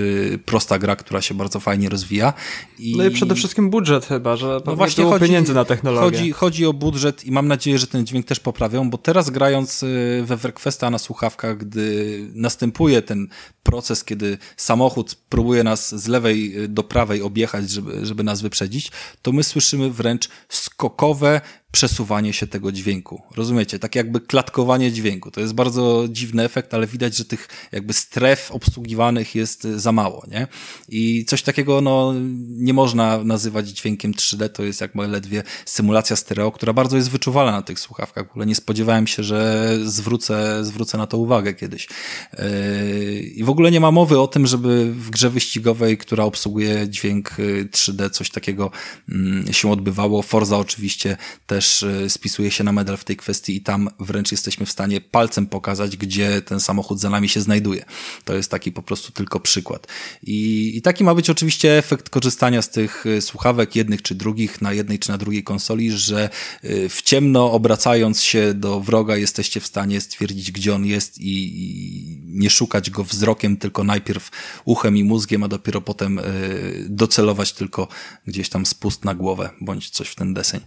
prosta gra, która się bardzo fajnie rozwija. I... No i przede wszystkim budżet chyba, że no właśnie chodzi, pieniędzy na technologię. Chodzi, chodzi o budżet i mam nadzieję, że ten dźwięk też poprawią, bo teraz grając we Wrequesta na słuchawkach, gdy następuje ten proces, kiedy samochód próbuje nas z lewej y, do prawej objechać, żeby, żeby nas wyprzedzić, to my słyszymy wręcz skokowe przesuwanie się tego dźwięku. Rozumiecie? Tak jakby klatkowanie dźwięku. To jest bardzo dziwny efekt, ale widać, że tych jakby stref obsługiwanych jest za mało, nie? I coś takiego, no, nie można nazywać dźwiękiem 3D, to jest jak ledwie symulacja stereo, która bardzo jest wyczuwalna na tych słuchawkach. W ogóle nie spodziewałem się, że zwrócę, zwrócę na to uwagę kiedyś. Yy, I w ogóle nie ma mowy o tym, żeby w grze wyścigowej, która obsługuje dźwięk 3D, coś takiego mm, się odbywało. Forza oczywiście też też e, spisuje się na medal w tej kwestii i tam wręcz jesteśmy w stanie palcem pokazać, gdzie ten samochód za nami się znajduje. To jest taki po prostu tylko przykład. I, i taki ma być oczywiście efekt korzystania z tych e, słuchawek jednych czy drugich na jednej czy na drugiej konsoli, że e, w ciemno obracając się do wroga jesteście w stanie stwierdzić, gdzie on jest i, i nie szukać go wzrokiem, tylko najpierw uchem i mózgiem, a dopiero potem docelować tylko gdzieś tam spust na głowę, bądź coś w ten deseń.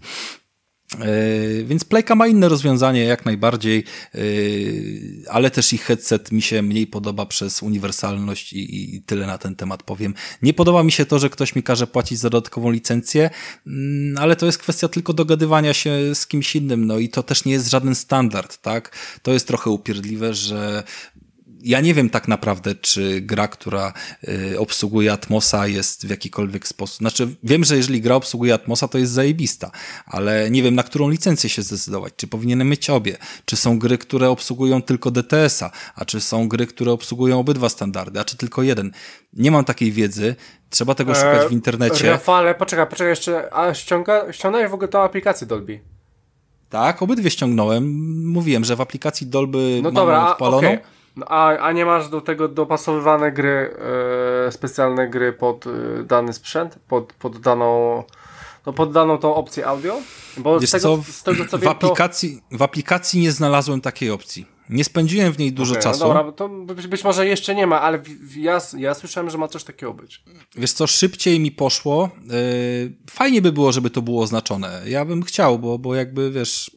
E, więc Playka ma inne rozwiązanie jak najbardziej, e, ale też ich headset mi się mniej podoba przez uniwersalność i, i, tyle na ten temat powiem. Nie podoba mi się to, że ktoś mi każe płacić za dodatkową licencję, mm, ale to jest kwestia tylko dogadywania się z kimś innym, no i to też nie jest żaden standard, tak? To jest trochę upierdliwe, że ja nie wiem tak naprawdę, czy gra, która y, obsługuje Atmosa jest w jakikolwiek sposób. Znaczy, wiem, że jeżeli gra obsługuje Atmosa, to jest zajebista, ale nie wiem, na którą licencję się zdecydować. Czy powinienem mieć obie? Czy są gry, które obsługują tylko DTS-a? A czy są gry, które obsługują obydwa standardy? A czy tylko jeden? Nie mam takiej wiedzy. Trzeba tego szukać w internecie. Rafale, poczekaj, poczekaj jeszcze. A ściąga, ściągnąłeś w ogóle tą aplikację Dolby? Tak, obydwie ściągnąłem. Mówiłem, że w aplikacji Dolby no mam dobra, odpaloną. Okay. No, a, a nie masz do tego dopasowywane gry, e, specjalne gry pod e, dany sprzęt, pod, pod daną no pod daną tą opcję audio? Bo Wiesz z tego, co, z tego, co w, wiem, aplikacji, to... w aplikacji nie znalazłem takiej opcji. Nie spędziłem w niej dużo okay, no czasu. No dobra, to być, może jeszcze nie ma, ale ja, ja słyszałem, że ma coś takiego być. Wiesz co, szybciej mi poszło. Yy, fajnie by było, żeby to było oznaczone. Ja bym chciał, bo, bo jakby wiesz,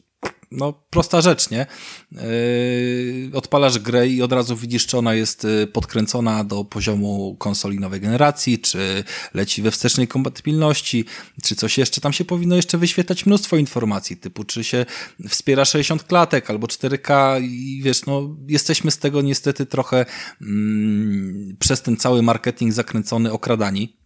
no, prosta rzecz, nie? Yy, odpalasz grę i od razu widzisz, czy ona jest yy, podkręcona do poziomu konsoli nowej generacji, czy leci we wstecznej kompatybilności, czy coś jeszcze. Tam się powinno jeszcze wyświetlać mnóstwo informacji, typu czy się wspiera 60 klatek albo 4K i wiesz, no, jesteśmy z tego niestety trochę mm, przez ten cały marketing zakręcony okradani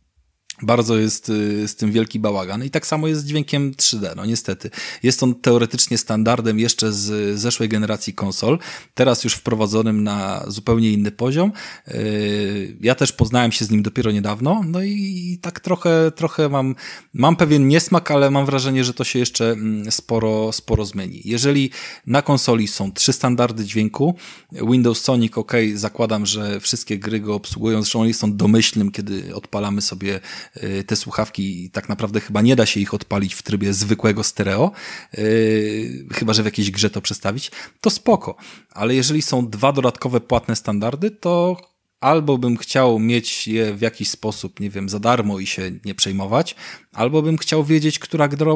bardzo jest y, z tym wielki bałagan. I tak samo jest z dźwiękiem 3D, no niestety. Jest on teoretycznie standardem jeszcze z zeszłej generacji konsol, teraz już wprowadzonym na zupełnie inny poziom. Y, ja też poznałem się z nim dopiero niedawno, no i tak trochę, trochę mam, mam pewien niesmak, ale mam wrażenie, że to się jeszcze mm, sporo, sporo zmieni. Jeżeli na konsoli są trzy standardy dźwięku, Windows Sonic, ok, zakładam, że wszystkie gry go obsługują, zresztą oni są domyślnym, kiedy odpalamy sobie Y, te słuchawki tak naprawdę chyba nie da się ich odpalić w trybie zwykłego stereo, y, chyba że w jakiejś grze to przestawić, to spoko. Ale jeżeli są dwa dodatkowe płatne standardy, to albo bym chciał mieć je w jakiś sposób, nie wiem, za darmo i się nie przejmować, albo bym chciał wiedzieć, która gra,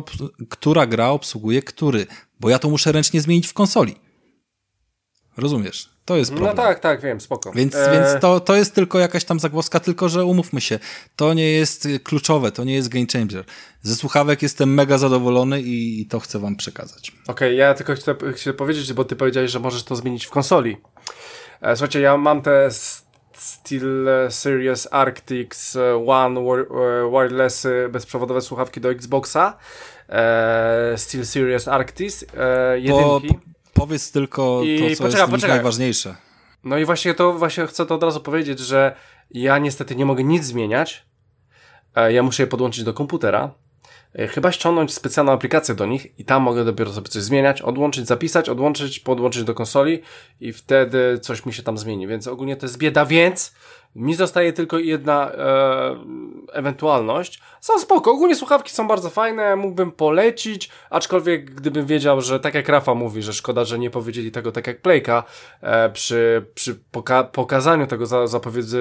która gra obsługuje który, bo ja to muszę ręcznie zmienić w konsoli. Rozumiesz? To jest no problem. No tak, tak, wiem, spoko. Więc, e... więc to, to jest tylko jakaś tam zagłoska, tylko że umówmy się, to nie jest kluczowe, to nie jest game changer. Ze słuchawek jestem mega zadowolony i, i to chcę wam przekazać. Okej, okay, ja tylko chcę, chcę powiedzieć, bo ty powiedziałeś, że możesz to zmienić w konsoli. E, słuchajcie, ja mam te Steel Series Arctics One e, wireless bezprzewodowe słuchawki do Xboxa. E, Steel Series Arctis jedynki. Po, powiedz tylko I to, co poczekaj, jest poczekaj. najważniejsze. No i właśnie to, właśnie chcę to od razu powiedzieć, że ja niestety nie mogę nic zmieniać. E, ja muszę je podłączyć do komputera. e, chyba ściągnąć specjalną aplikację do nich i tam mogę dopiero sobie coś zmieniać, odłączyć, zapisać, odłączyć, podłączyć do konsoli i wtedy coś mi się tam zmieni, więc ogólnie to jest bieda, więc mi zostaje tylko jedna e, ewentualność. Są spoko, ogólnie słuchawki są bardzo fajne, mógłbym polecić, aczkolwiek gdybym wiedział, że tak jak Rafa mówi, że szkoda, że nie powiedzieli tego tak jak Playka e, przy, przy poka pokazaniu tego za, zapowiedzi,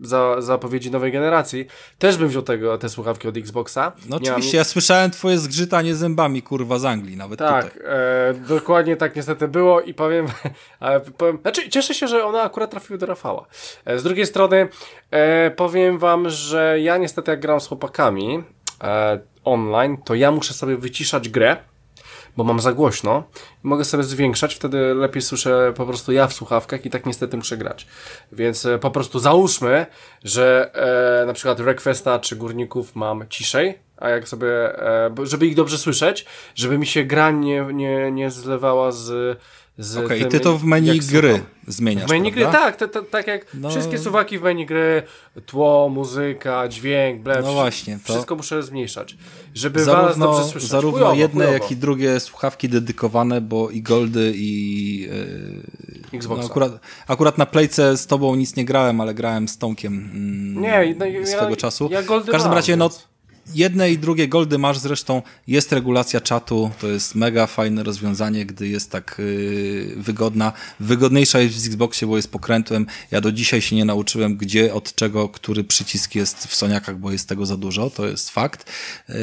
za, zapowiedzi nowej generacji, też bym wziął tego, te słuchawki od Xboxa. No nie oczywiście, mam... ja słyszałem twoje zgrzytanie zębami, kurwa, z Anglii, nawet tak, tutaj. E, dokładnie tak niestety było i powiem, powiem, znaczy cieszę się, że one akurat trafiły do Rafała. E, z drugiej strony strony e, powiem wam, że ja niestety jak gram z chłopakami e, online, to ja muszę sobie wyciszać grę, bo mam za głośno mogę sobie zwiększać, wtedy lepiej słyszę po prostu ja w słuchawkach i tak niestety muszę grać. Więc e, po prostu załóżmy, że e, na przykład Requesta czy Górników mam ciszej, a jak sobie, e, żeby ich dobrze słyszeć, żeby mi się gra nie, nie, nie zlewała z Okej, okay, ty to w menu gry słucham. zmieniasz, W menu prawda? gry, tak, to, to, tak jak no... wszystkie suwaki w menu gry, tło, muzyka, dźwięk, blef, no właśnie, to... wszystko muszę zmniejszać, żeby zarówno, dobrze słyszeć. Zarówno chujowo, jedne, chujowo. jak i drugie słuchawki dedykowane, bo i Goldy i yy, Xbox. No akurat, akurat na Playce z tobą nic nie grałem, ale grałem z Tomkiem mm, nie, no, swego ja, czasu. Ja w każdym razie, no Jedne i drugie goldy masz zresztą, jest regulacja czatu, to jest mega fajne rozwiązanie, gdy jest tak yy, wygodna. Wygodniejsza jest w Xboxie, bo jest pokrętłem. Ja do dzisiaj się nie nauczyłem, gdzie, od czego, który przycisk jest w Soniakach, bo jest tego za dużo, to jest fakt. Yy,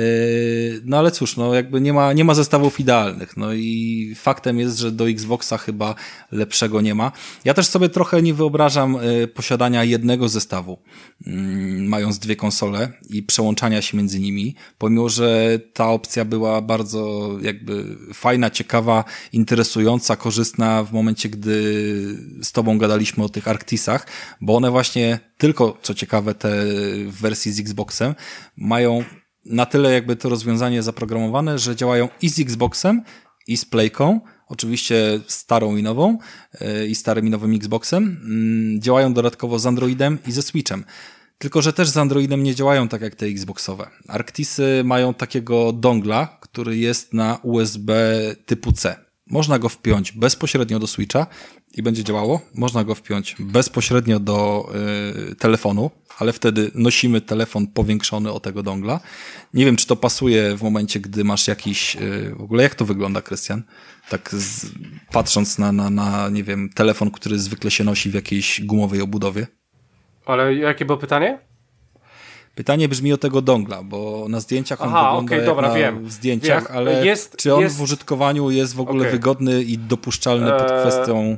no ale cóż, no jakby nie ma, nie ma zestawów idealnych, no i faktem jest, że do Xboxa chyba lepszego nie ma. Ja też sobie trochę nie wyobrażam yy, posiadania jednego zestawu, mm, mając dwie konsole i przełączania się między między nimi, pomimo, że ta opcja była bardzo jakby fajna, ciekawa, interesująca, korzystna w momencie, gdy z tobą gadaliśmy o tych Arctisach, bo one właśnie tylko, co ciekawe, te w wersji z Xboxem mają na tyle jakby to rozwiązanie zaprogramowane, że działają i z Xboxem, i z Playką, oczywiście starą i nową, e, i starym i nowym Xboxem, mm, działają dodatkowo z Androidem i ze Switchem. Tylko, że też z Androidem nie działają tak jak te Xboxowe. Arctisy mają takiego dongla, który jest na USB typu C. Można go wpiąć bezpośrednio do Switcha i będzie działało. Można go wpiąć bezpośrednio do y, telefonu, ale wtedy nosimy telefon powiększony o tego dongla. Nie wiem, czy to pasuje w momencie, gdy masz jakiś... Y, w ogóle jak to wygląda, Krystian? Tak z, patrząc na, na, na, nie wiem, telefon, który zwykle się nosi w jakiejś gumowej obudowie. Ale jakie było pytanie? Pytanie brzmi o tego dongla, bo na zdjęciach on Aha, wygląda okay, dobra, na wiem, zdjęciach, wiem. ale jest, czy on jest... w użytkowaniu jest w ogóle okay. wygodny i dopuszczalny pod eee, kwestią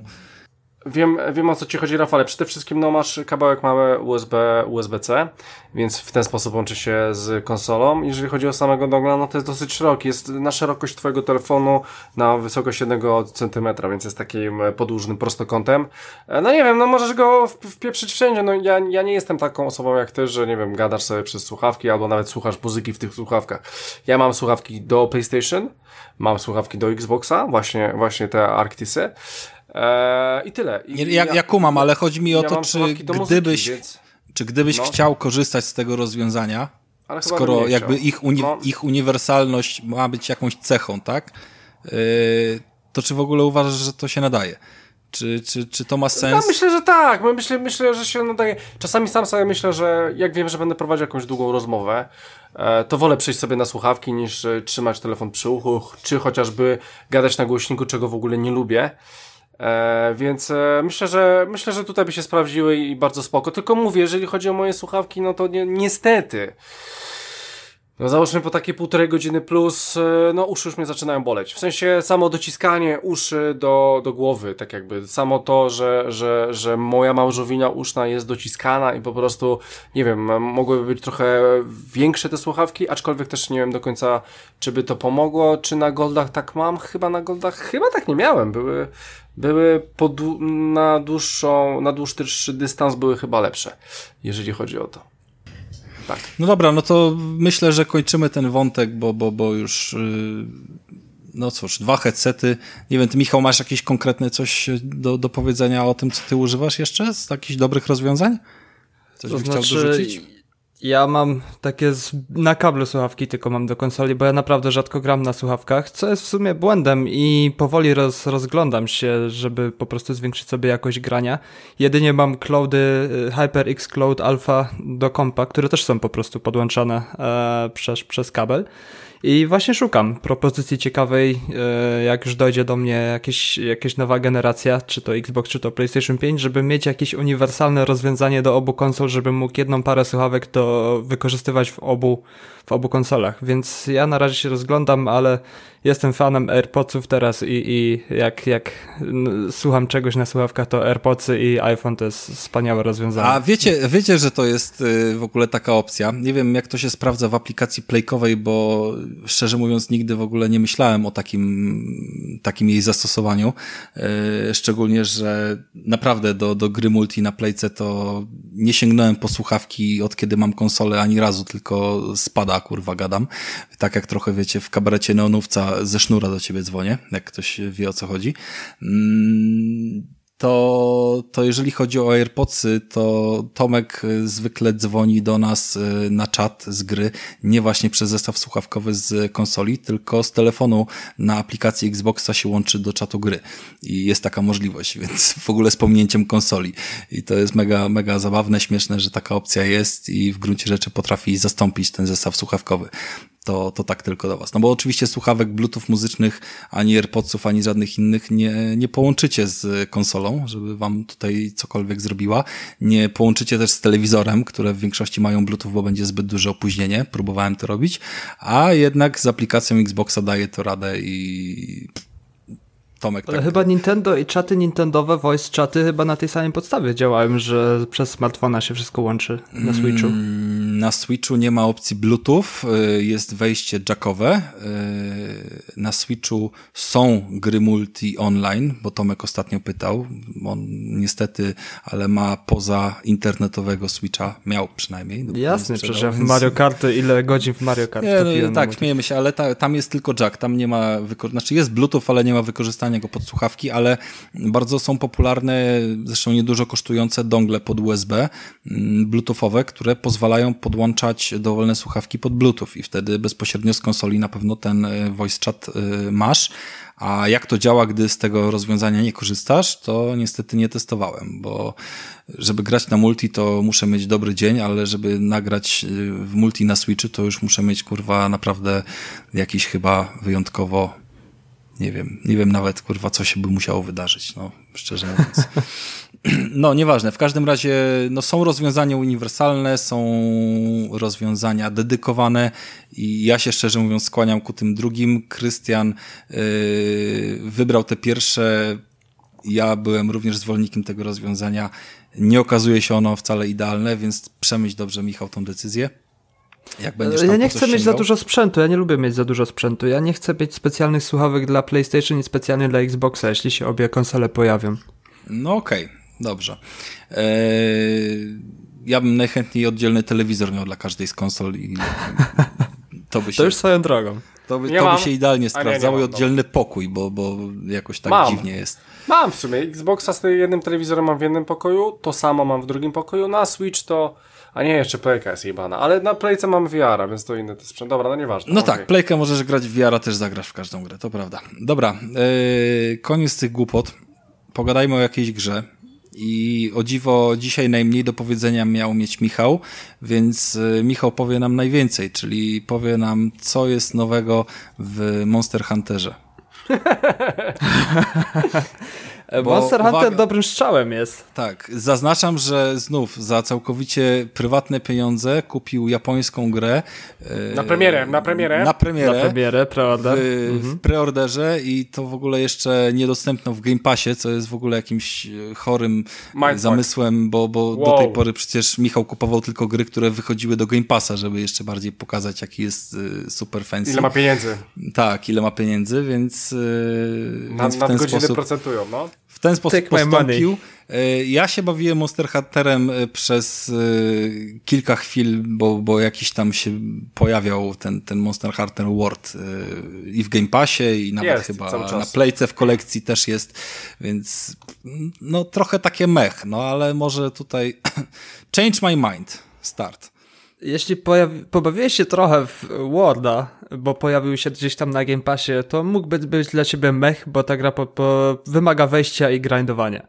Wiem, wiem o co ci chodzi, Rafale. Przede wszystkim no, masz kawałek mały USB, USB-C, więc w ten sposób łączy się z konsolą. Jeżeli chodzi o samego dongla, no to jest dosyć szeroki. Jest na szerokość twojego telefonu na wysokość 1 cm, więc jest takim podłużnym prostokątem. E, no nie wiem, no możesz go wpieprzyć wszędzie. No ja, ja nie jestem taką osobą jak ty, że nie wiem, gadasz sobie przez słuchawki albo nawet słuchasz muzyki w tych słuchawkach. Ja mam słuchawki do PlayStation, mam słuchawki do Xboxa, właśnie, właśnie te Arctisy. Eee, I tyle. I ja, ja, ja kumam, ale chodzi mi o ja to, czy gdybyś, więc... czy gdybyś no. chciał korzystać z tego rozwiązania, skoro jakby ich, uni no. ich uniwersalność ma być jakąś cechą, tak? Yy, to czy w ogóle uważasz, że to się nadaje? Czy, czy, czy to ma sens? Ja myślę, że tak. Myślę, myślę, że się nadaje. Czasami sam sobie myślę, że jak wiem, że będę prowadził jakąś długą rozmowę, e, to wolę przejść sobie na słuchawki niż e, trzymać telefon przy uchu, czy chociażby gadać na głośniku, czego w ogóle nie lubię. E, więc e, myślę, że myślę, że tutaj by się sprawdziły i bardzo spoko. Tylko mówię, jeżeli chodzi o moje słuchawki, no to ni niestety. No załóżmy po takie półtorej godziny plus, e, no uszy już mnie zaczynają boleć. W sensie samo dociskanie uszy do, do głowy, tak jakby. Samo to, że, że, że moja małżowina uszna jest dociskana i po prostu, nie wiem, mogłyby być trochę większe te słuchawki, aczkolwiek też nie wiem do końca, czy by to pomogło, czy na goldach tak mam. Chyba na goldach, chyba tak nie miałem. Były, były na dłuższą, na dłuższy dystans były chyba lepsze, jeżeli chodzi o to. Tak. No dobra, no to myślę, że kończymy ten wątek, bo, bo, bo już yy, no cóż, dwa headsety. Nie wiem, ty Michał, masz jakieś konkretne coś do, do powiedzenia o tym, co ty używasz jeszcze z takich dobrych rozwiązań? Coś to znaczy, chciał dorzucić? Ja mam takie z, na kablu słuchawki tylko mam do konsoli, bo ja naprawdę rzadko gram na słuchawkach, co jest w sumie błędem i powoli roz, rozglądam się, żeby po prostu zwiększyć sobie jakość grania. Jedynie mam cloudy y, HyperX Cloud Alpha do kompa, które też są po prostu podłączane e, przez, przez kabel. I właśnie szukam propozycji ciekawej, e, jak już dojdzie do mnie jakieś, jakieś nowa generacja, czy to Xbox, czy to PlayStation 5, żeby mieć jakieś uniwersalne rozwiązanie do obu konsol, żeby mógł jedną parę słuchawek to wykorzystywać w obu, w obu konsolach. Więc ja na razie się rozglądam, ale jestem fanem AirPodsów teraz i, i jak, jak słucham czegoś na słuchawkach, to AirPodsy i iPhone to jest wspaniałe rozwiązanie. A wiecie, wiecie, że to jest y, w ogóle taka opcja. Nie wiem, jak to się sprawdza w aplikacji Playkowej, bo szczerze mówiąc nigdy w ogóle nie myślałem o takim, takim jej zastosowaniu. Y, szczególnie, że naprawdę do, do gry multi na Playce to nie sięgnąłem po słuchawki od kiedy mam konsolę ani razu, tylko spada, kurwa, gadam. Tak jak trochę wiecie, w kabarecie neonówca ze sznura do ciebie dzwonię, jak ktoś wie o co chodzi. Mm, to, to jeżeli chodzi o AirPodsy, to Tomek zwykle dzwoni do nas y, na czat z gry, nie właśnie przez zestaw słuchawkowy z konsoli, tylko z telefonu na aplikacji Xboxa się łączy do czatu gry. I jest taka możliwość, więc w ogóle z pominięciem konsoli. I to jest mega, mega zabawne, śmieszne, że taka opcja jest i w gruncie rzeczy potrafi zastąpić ten zestaw słuchawkowy to, to tak tylko do Was. No bo oczywiście słuchawek Bluetooth muzycznych, ani AirPodsów, ani żadnych innych nie, nie połączycie z konsolą, żeby Wam tutaj cokolwiek zrobiła. Nie połączycie też z telewizorem, które w większości mają Bluetooth, bo będzie zbyt duże opóźnienie. Próbowałem to robić, a jednak z aplikacją Xboxa daje to radę i Tomek. Ale tak. chyba Nintendo i czaty Nintendowe, voice czaty chyba na tej samej podstawie działają, że przez smartfona się wszystko łączy na Switchu. Mm, na Switchu nie ma opcji Bluetooth, y, jest wejście jackowe. Y, na Switchu są gry multi online, bo Tomek ostatnio pytał. On niestety, ale ma poza internetowego Switcha, miał przynajmniej. Jasne, przecież ja w Mario Karty, ile godzin w Mario Kart nie, no, Tak, śmiejemy się, ale ta, tam jest tylko jack, tam nie ma, znaczy jest Bluetooth, ale nie ma wykorzystania go pod słuchawki, ale bardzo są popularne, zresztą niedużo kosztujące dongle pod USB mm, bluetoothowe, które pozwalają podłączać dowolne słuchawki pod bluetooth i wtedy bezpośrednio z konsoli na pewno ten e, voice chat e, masz, a jak to działa, gdy z tego rozwiązania nie korzystasz, to niestety nie testowałem, bo żeby grać na multi, to muszę mieć dobry dzień, ale żeby nagrać e, w multi na Switchu, to już muszę mieć kurwa naprawdę jakiś chyba wyjątkowo nie wiem, nie wiem nawet, kurwa, co się by musiało wydarzyć, no, szczerze mówiąc. No, nieważne. W każdym razie, no, są rozwiązania uniwersalne, są rozwiązania dedykowane i ja się szczerze mówiąc skłaniam ku tym drugim. Krystian yy, wybrał te pierwsze. Ja byłem również zwolennikiem tego rozwiązania. Nie okazuje się ono wcale idealne, więc przemyśl dobrze, Michał, tą decyzję. Jak będziesz ja nie chcę mieć za dużo sprzętu, ja nie lubię mieć za dużo sprzętu. Ja nie chcę mieć specjalnych słuchawek dla PlayStation i specjalnie dla Xboxa, jeśli się obie konsole pojawią. No okej, okay, dobrze. Eee, ja bym najchętniej oddzielny telewizor miał dla każdej z konsol i to by się... To już swoją drogą. To by, to by się idealnie sprawdzało i oddzielny pokój, bo, bo jakoś tak mam. dziwnie jest. Mam w sumie. Xboxa z jednym telewizorem mam w jednym pokoju, to samo mam w drugim pokoju. Na Switch to a nie, jeszcze Playka jest jebana. Ale na Playce mamy VR, więc to inny to sprzęt. Dobra, no nieważne. No okay. tak, Playkę możesz grać w VR, też zagrasz w każdą grę, to prawda. Dobra, yy, koniec tych głupot. Pogadajmy o jakiejś grze. I o dziwo dzisiaj najmniej do powiedzenia miał mieć Michał, więc yy, Michał powie nam najwięcej, czyli powie nam, co jest nowego w Monster Hunterze. Bo Monster Hunter uwaga, dobrym strzałem jest. Tak, zaznaczam, że znów za całkowicie prywatne pieniądze kupił japońską grę. E, na premierę, na premierę. Na premierę. Na premierę, preorder. W, mhm. w preorderze i to w ogóle jeszcze niedostępne w Game Passie, co jest w ogóle jakimś e, chorym e, Mindfuck. zamysłem, bo, bo wow. do tej pory przecież Michał kupował tylko gry, które wychodziły do Game Passa, żeby jeszcze bardziej pokazać, jaki jest super fancy. Ile ma pieniędzy. Tak, ile ma pieniędzy, więc, na, więc w ten sposób... procentują, no ten sposób Take postąpił. E, ja się bawiłem Monster Hunterem e, przez e, kilka chwil, bo, bo jakiś tam się pojawiał ten, ten Monster Hunter World i w Game Passie i nawet jest, chyba na Playce w kolekcji też jest, więc no trochę takie mech, no ale może tutaj change my mind, start. Jeśli pojawi, pobawiłeś się trochę w Worda, bo pojawił się gdzieś tam na Game Passie, to mógłby być dla ciebie mech, bo ta gra po, po, wymaga wejścia i grindowania.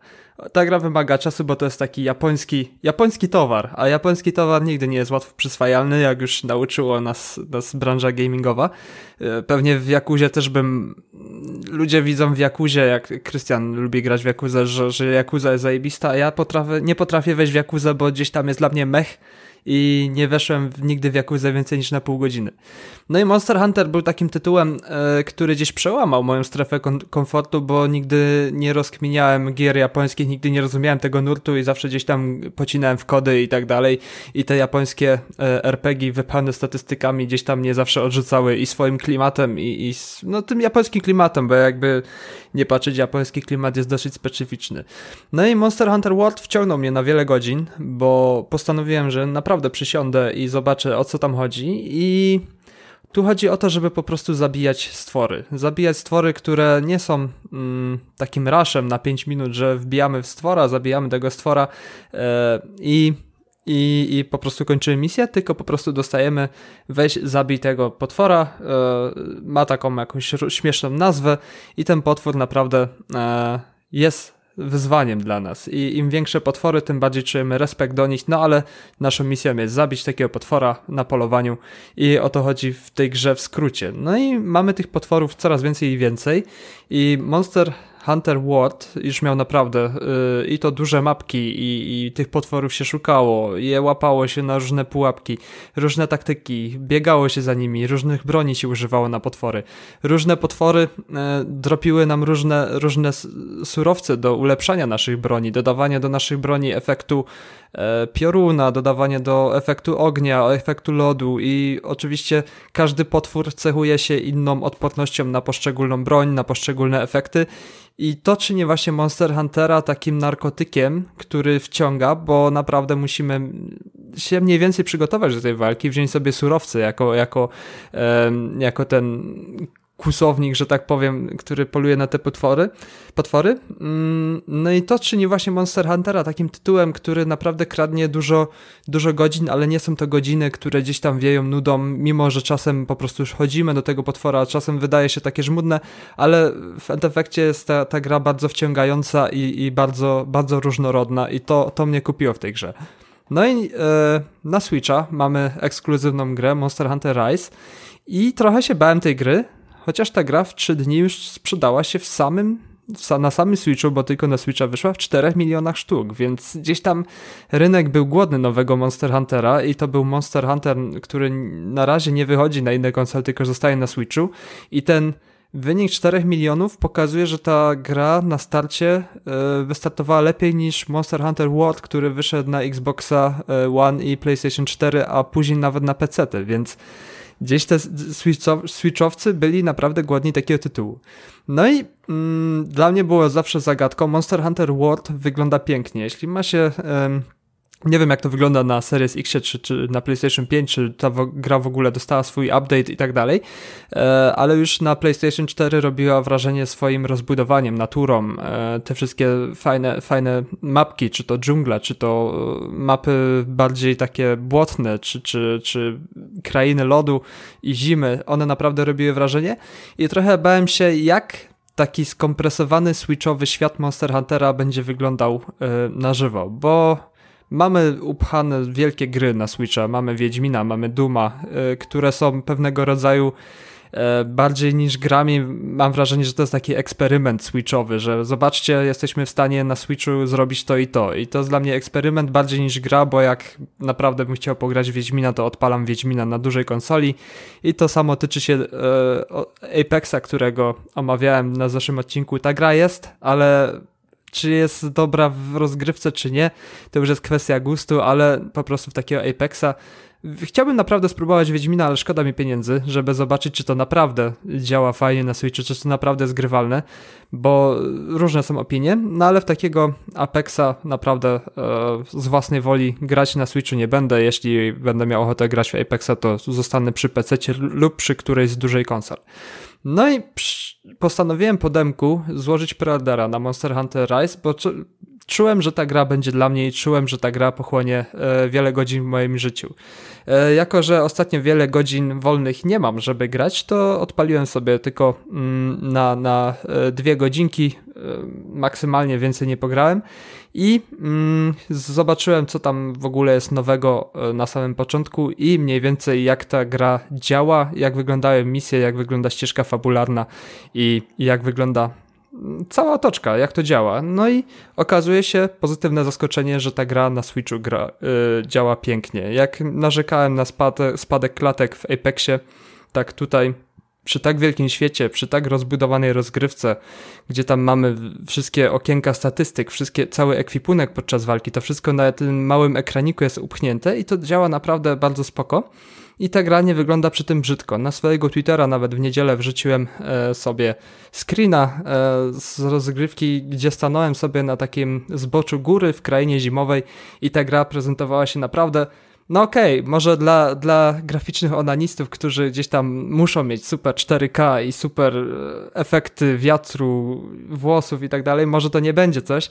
Ta gra wymaga czasu, bo to jest taki japoński, japoński towar, a japoński towar nigdy nie jest łatwo przyswajalny, jak już nauczyło nas, nas branża gamingowa. E, pewnie w Jakuzie też bym, ludzie widzą w Jakuzie, jak Krystian lubi grać w Jakuzę, że, że Jakuza jest zajebista, a ja potrafię, nie potrafię wejść w Jakuzę, bo gdzieś tam jest dla mnie mech, i nie weszłem nigdy w Jakuzę więcej niż na pół godziny. No i Monster Hunter był takim tytułem, e, który gdzieś przełamał moją strefę komfortu, bo nigdy nie rozkminiałem gier japońskich, nigdy nie rozumiałem tego nurtu i zawsze gdzieś tam pocinałem w kody i tak dalej i te japońskie e, RPG wypełnione statystykami gdzieś tam mnie zawsze odrzucały i swoim klimatem i, i no tym japońskim klimatem, bo jakby nie patrzeć, japoński klimat jest dosyć specyficzny. No i Monster Hunter World wciągnął mnie na wiele godzin, bo postanowiłem, że naprawdę przysiądę i zobaczę o co tam chodzi i tu chodzi o to, żeby po prostu zabijać stwory. Zabijać stwory, które nie są mm, takim raszem na 5 minut, że wbijamy w stwora, zabijamy tego stwora yy, i i, i po prostu kończymy misję, tylko po prostu dostajemy weź, zabij tego potwora, e, ma taką jakąś śmieszną nazwę i ten potwór naprawdę e, jest wyzwaniem dla nas i im większe potwory, tym bardziej czujemy respekt do nich, no ale naszą misją jest zabić takiego potwora na polowaniu i o to chodzi w tej grze w skrócie. No i mamy tych potworów coraz więcej i więcej i Monster Hunter World już miał naprawdę yy, i to duże mapki i, i tych potworów się szukało, je łapało się na różne pułapki, różne taktyki, biegało się za nimi, różnych broni się używało na potwory. Różne potwory yy, dropiły nam różne, różne surowce do ulepszania naszych broni, dodawania do naszych broni efektu E, pioruna, dodawanie do efektu ognia, efektu lodu i oczywiście każdy potwór cechuje się inną odpornością na poszczególną broń, na poszczególne efekty i to czyni właśnie Monster Huntera takim narkotykiem, który wciąga, bo naprawdę musimy się mniej więcej przygotować do tej walki, wziąć sobie surowce jako, jako, jako ten kłusownik, że tak powiem, który poluje na te potwory. potwory. Mm, no i to czyni właśnie Monster Huntera takim tytułem, który naprawdę kradnie dużo, dużo godzin, ale nie są to godziny, które gdzieś tam wieją nudą, mimo że czasem po prostu już chodzimy do tego potwora, a czasem wydaje się takie żmudne, ale w efekcie jest ta, ta gra bardzo wciągająca i, i bardzo, bardzo różnorodna i to, to mnie kupiło w tej grze. No i e, na Switcha mamy ekskluzywną grę Monster Hunter Rise i trochę się bałem tej gry, chociaż ta gra w 3 dni już sprzedała się w samym na samym Switchu, bo tylko na Switcha wyszła w 4 milionach sztuk, więc gdzieś tam rynek był głodny nowego Monster Huntera i to był Monster Hunter, który na razie nie wychodzi na inne konsole, tylko zostaje na Switchu. I ten wynik 4 milionów pokazuje, że ta gra na starcie y, wystartowała lepiej niż Monster Hunter World, który wyszedł na Xboxa e, One i PlayStation 4, a później nawet na PC, więc gdzieś te Switchowcy byli naprawdę głodni takiego tytułu. No i mm, dla mnie było zawsze zagadką, Monster Hunter World wygląda pięknie. Jeśli ma się... Nie wiem, jak to wygląda na Series X, czy, czy na PlayStation 5, czy ta gra w ogóle dostała swój update i tak dalej, e, ale już na PlayStation 4 robiła wrażenie swoim rozbudowaniem, naturą, e, te wszystkie fajne, fajne mapki, czy to dżungla, czy to e, mapy bardziej takie błotne, czy, czy, czy krainy lodu i zimy, one naprawdę robiły wrażenie i trochę bałem się, jak taki skompresowany switchowy świat Monster Huntera będzie wyglądał na żywo, bo Mamy upchane wielkie gry na Switcha, mamy Wiedźmina, mamy Duma, y, które są pewnego rodzaju e, bardziej niż grami, mam wrażenie, że to jest taki eksperyment switchowy, że zobaczcie, jesteśmy w stanie na Switchu zrobić to i to. I to jest dla mnie eksperyment bardziej niż gra, bo jak naprawdę bym chciał pograć Wiedźmina, to odpalam Wiedźmina na dużej konsoli. I to samo tyczy się e, Apexa, którego omawiałem na zeszłym odcinku. Ta gra jest, ale czy jest dobra w rozgrywce, czy nie, to już jest kwestia gustu, ale po prostu w takiego Apexa Chciałbym naprawdę spróbować Wiedźmina, ale szkoda mi pieniędzy, żeby zobaczyć, czy to naprawdę działa fajnie na Switchu, czy to naprawdę jest grywalne, bo różne są opinie, no ale w takiego Apexa naprawdę e, z własnej woli grać na Switchu nie będę. Jeśli będę miał ochotę grać w Apexa, to zostanę przy PC lub przy którejś z dużej konsol. No i postanowiłem po demku złożyć preordera na Monster Hunter Rise, bo czułem, że ta gra będzie dla mnie i czułem, że ta gra pochłonie e, wiele godzin w moim życiu. E, jako, że ostatnio wiele godzin wolnych nie mam, żeby grać, to odpaliłem sobie tylko mm, na, na e, dwie godzinki, maksymalnie więcej nie pograłem i mm, zobaczyłem, co tam w ogóle jest nowego na samym początku i mniej więcej jak ta gra działa, jak wyglądają misje, jak wygląda ścieżka fabularna i jak wygląda cała otoczka, jak to działa. No i okazuje się pozytywne zaskoczenie, że ta gra na Switchu gra, yy, działa pięknie. Jak narzekałem na spade, spadek klatek w Apexie, tak tutaj przy tak wielkim świecie, przy tak rozbudowanej rozgrywce, gdzie tam mamy wszystkie okienka statystyk, wszystkie, cały ekwipunek podczas walki, to wszystko na tym małym ekraniku jest upchnięte i to działa naprawdę bardzo spoko i ta gra nie wygląda przy tym brzydko. Na swojego Twittera nawet w niedzielę wrzuciłem e, sobie screena e, z rozgrywki, gdzie stanąłem sobie na takim zboczu góry w krainie zimowej i ta gra prezentowała się naprawdę no okej, okay, może dla, dla graficznych onanistów, którzy gdzieś tam muszą mieć super 4K i super e, efekty wiatru, włosów i tak dalej, może to nie będzie coś,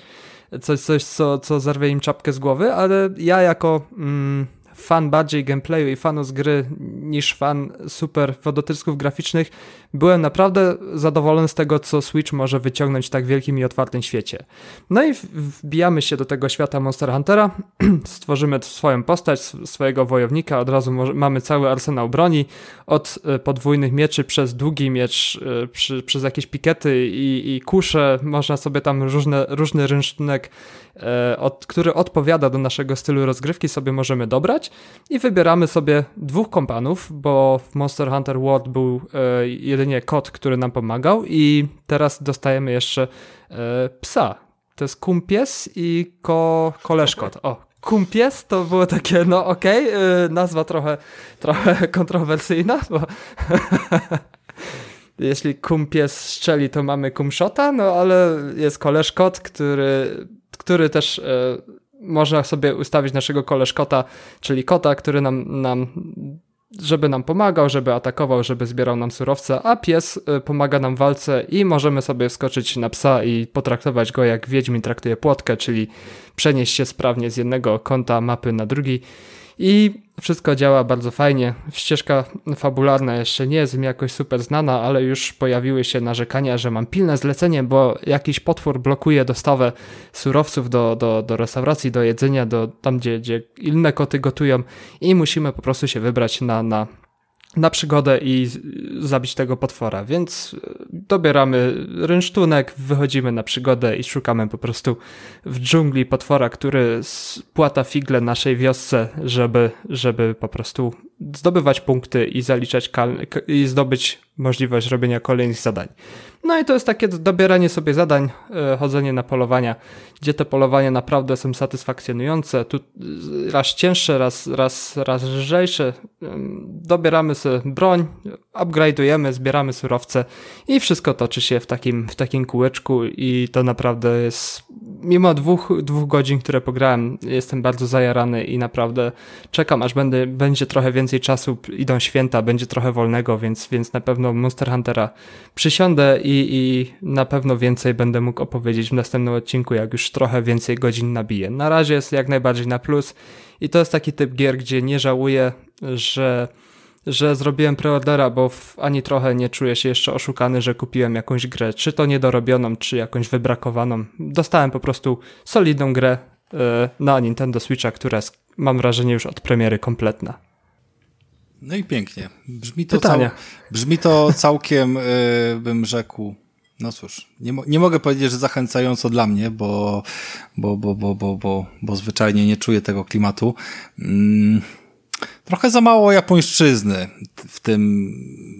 coś, coś co, co zerwie im czapkę z głowy, ale ja jako mm, fan bardziej gameplayu i fanu z gry niż fan super wodotysków graficznych, byłem naprawdę zadowolony z tego, co Switch może wyciągnąć w tak wielkim i otwartym świecie. No i wbijamy się do tego świata Monster Huntera, stworzymy swoją postać, swojego wojownika, od razu mamy cały arsenał broni, od e, podwójnych mieczy przez długi miecz, e, przy, przez jakieś pikety i, i kusze, można sobie tam różne, różny rynsztunek E, od, który odpowiada do naszego stylu rozgrywki, sobie możemy dobrać i wybieramy sobie dwóch kompanów, bo w Monster Hunter World był e, jedynie kot, który nam pomagał i teraz dostajemy jeszcze e, psa. To jest kumpies i ko, koleżkot. O, kumpies to było takie, no okej, okay, nazwa trochę, trochę kontrowersyjna, bo jeśli kumpies strzeli, to mamy kumszota, no ale jest koleżkot, który który też e, można sobie ustawić naszego koleżkota, czyli kota, który nam, nam żeby nam pomagał, żeby atakował, żeby zbierał nam surowce, a pies e, pomaga nam w walce i możemy sobie skoczyć na psa i potraktować go jak Wiedźmin traktuje płotkę, czyli przenieść się sprawnie z jednego kąta mapy na drugi i wszystko działa bardzo fajnie. Ścieżka fabularna jeszcze nie jest mi jakoś super znana, ale już pojawiły się narzekania, że mam pilne zlecenie, bo jakiś potwór blokuje dostawę surowców do, do, do restauracji, do jedzenia, do tam, gdzie, gdzie inne koty gotują i musimy po prostu się wybrać na, na na przygodę i zabić tego potwora, więc e, dobieramy rynsztunek, wychodzimy na przygodę i szukamy po prostu w dżungli potwora, który spłata figle naszej wiosce, żeby, żeby po prostu zdobywać punkty i zaliczać i zdobyć możliwość robienia kolejnych zadań. No i to jest takie dobieranie sobie zadań, e, chodzenie na polowania, gdzie te polowania naprawdę są satysfakcjonujące. Tu raz cięższe, raz, raz, raz lżejsze. Dobieramy sobie broń, upgrade'ujemy, zbieramy surowce i wszystko toczy się w takim, w takim kółeczku i to naprawdę jest, mimo dwóch, dwóch godzin, które pograłem, jestem bardzo zajarany i naprawdę czekam, aż będę, będzie trochę więcej czasu, idą święta, będzie trochę wolnego, więc, więc na pewno Monster Huntera przysiądę i i, na pewno więcej będę mógł opowiedzieć w następnym odcinku, jak już trochę więcej godzin nabiję. Na razie jest jak najbardziej na plus i to jest taki typ gier, gdzie nie żałuję, że że zrobiłem preordera, bo ani trochę nie czuję się jeszcze oszukany, że kupiłem jakąś grę, czy to niedorobioną, czy jakąś wybrakowaną. Dostałem po prostu solidną grę yy, na Nintendo Switcha, która jest, mam wrażenie, już od premiery kompletna. No i pięknie. Brzmi to, cał, brzmi to całkiem, yy, bym rzekł, no cóż, nie, mo nie mogę powiedzieć, że zachęcająco dla mnie, bo, bo, bo, bo, bo, bo, bo zwyczajnie nie czuję tego klimatu. Mm, trochę za mało japońszczyzny w tym,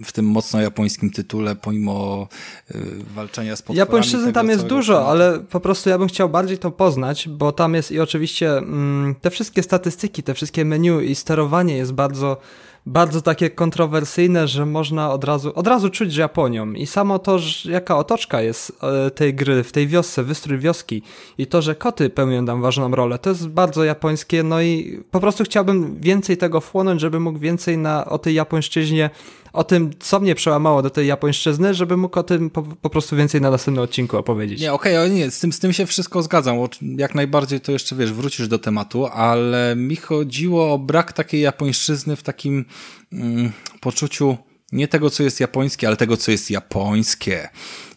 w tym mocno japońskim tytule, pomimo y, walczenia z potworami. Japońszczyzny tam jest dużo, klimatu. ale po prostu ja bym chciał bardziej to poznać, bo tam jest i oczywiście mm, te wszystkie statystyki, te wszystkie menu i sterowanie jest bardzo bardzo takie kontrowersyjne, że można od razu, od razu czuć Japonią. I samo to, jaka otoczka jest e, tej gry w tej wiosce, wystrój wioski i to, że koty pełnią tam ważną rolę, to jest bardzo japońskie, no i po prostu chciałbym więcej tego wchłonąć, żeby mógł więcej na, o tej japońszczyźnie o tym, co mnie przełamało do tej japońszczyzny, żeby mógł o tym po, po prostu więcej na następnym odcinku opowiedzieć. Nie, okej, okay, nie, z tym, z tym się wszystko zgadzam, jak najbardziej to jeszcze, wiesz, wrócisz do tematu, ale mi chodziło o brak takiej japońszczyzny w takim mm, poczuciu nie tego, co jest japońskie, ale tego, co jest japońskie.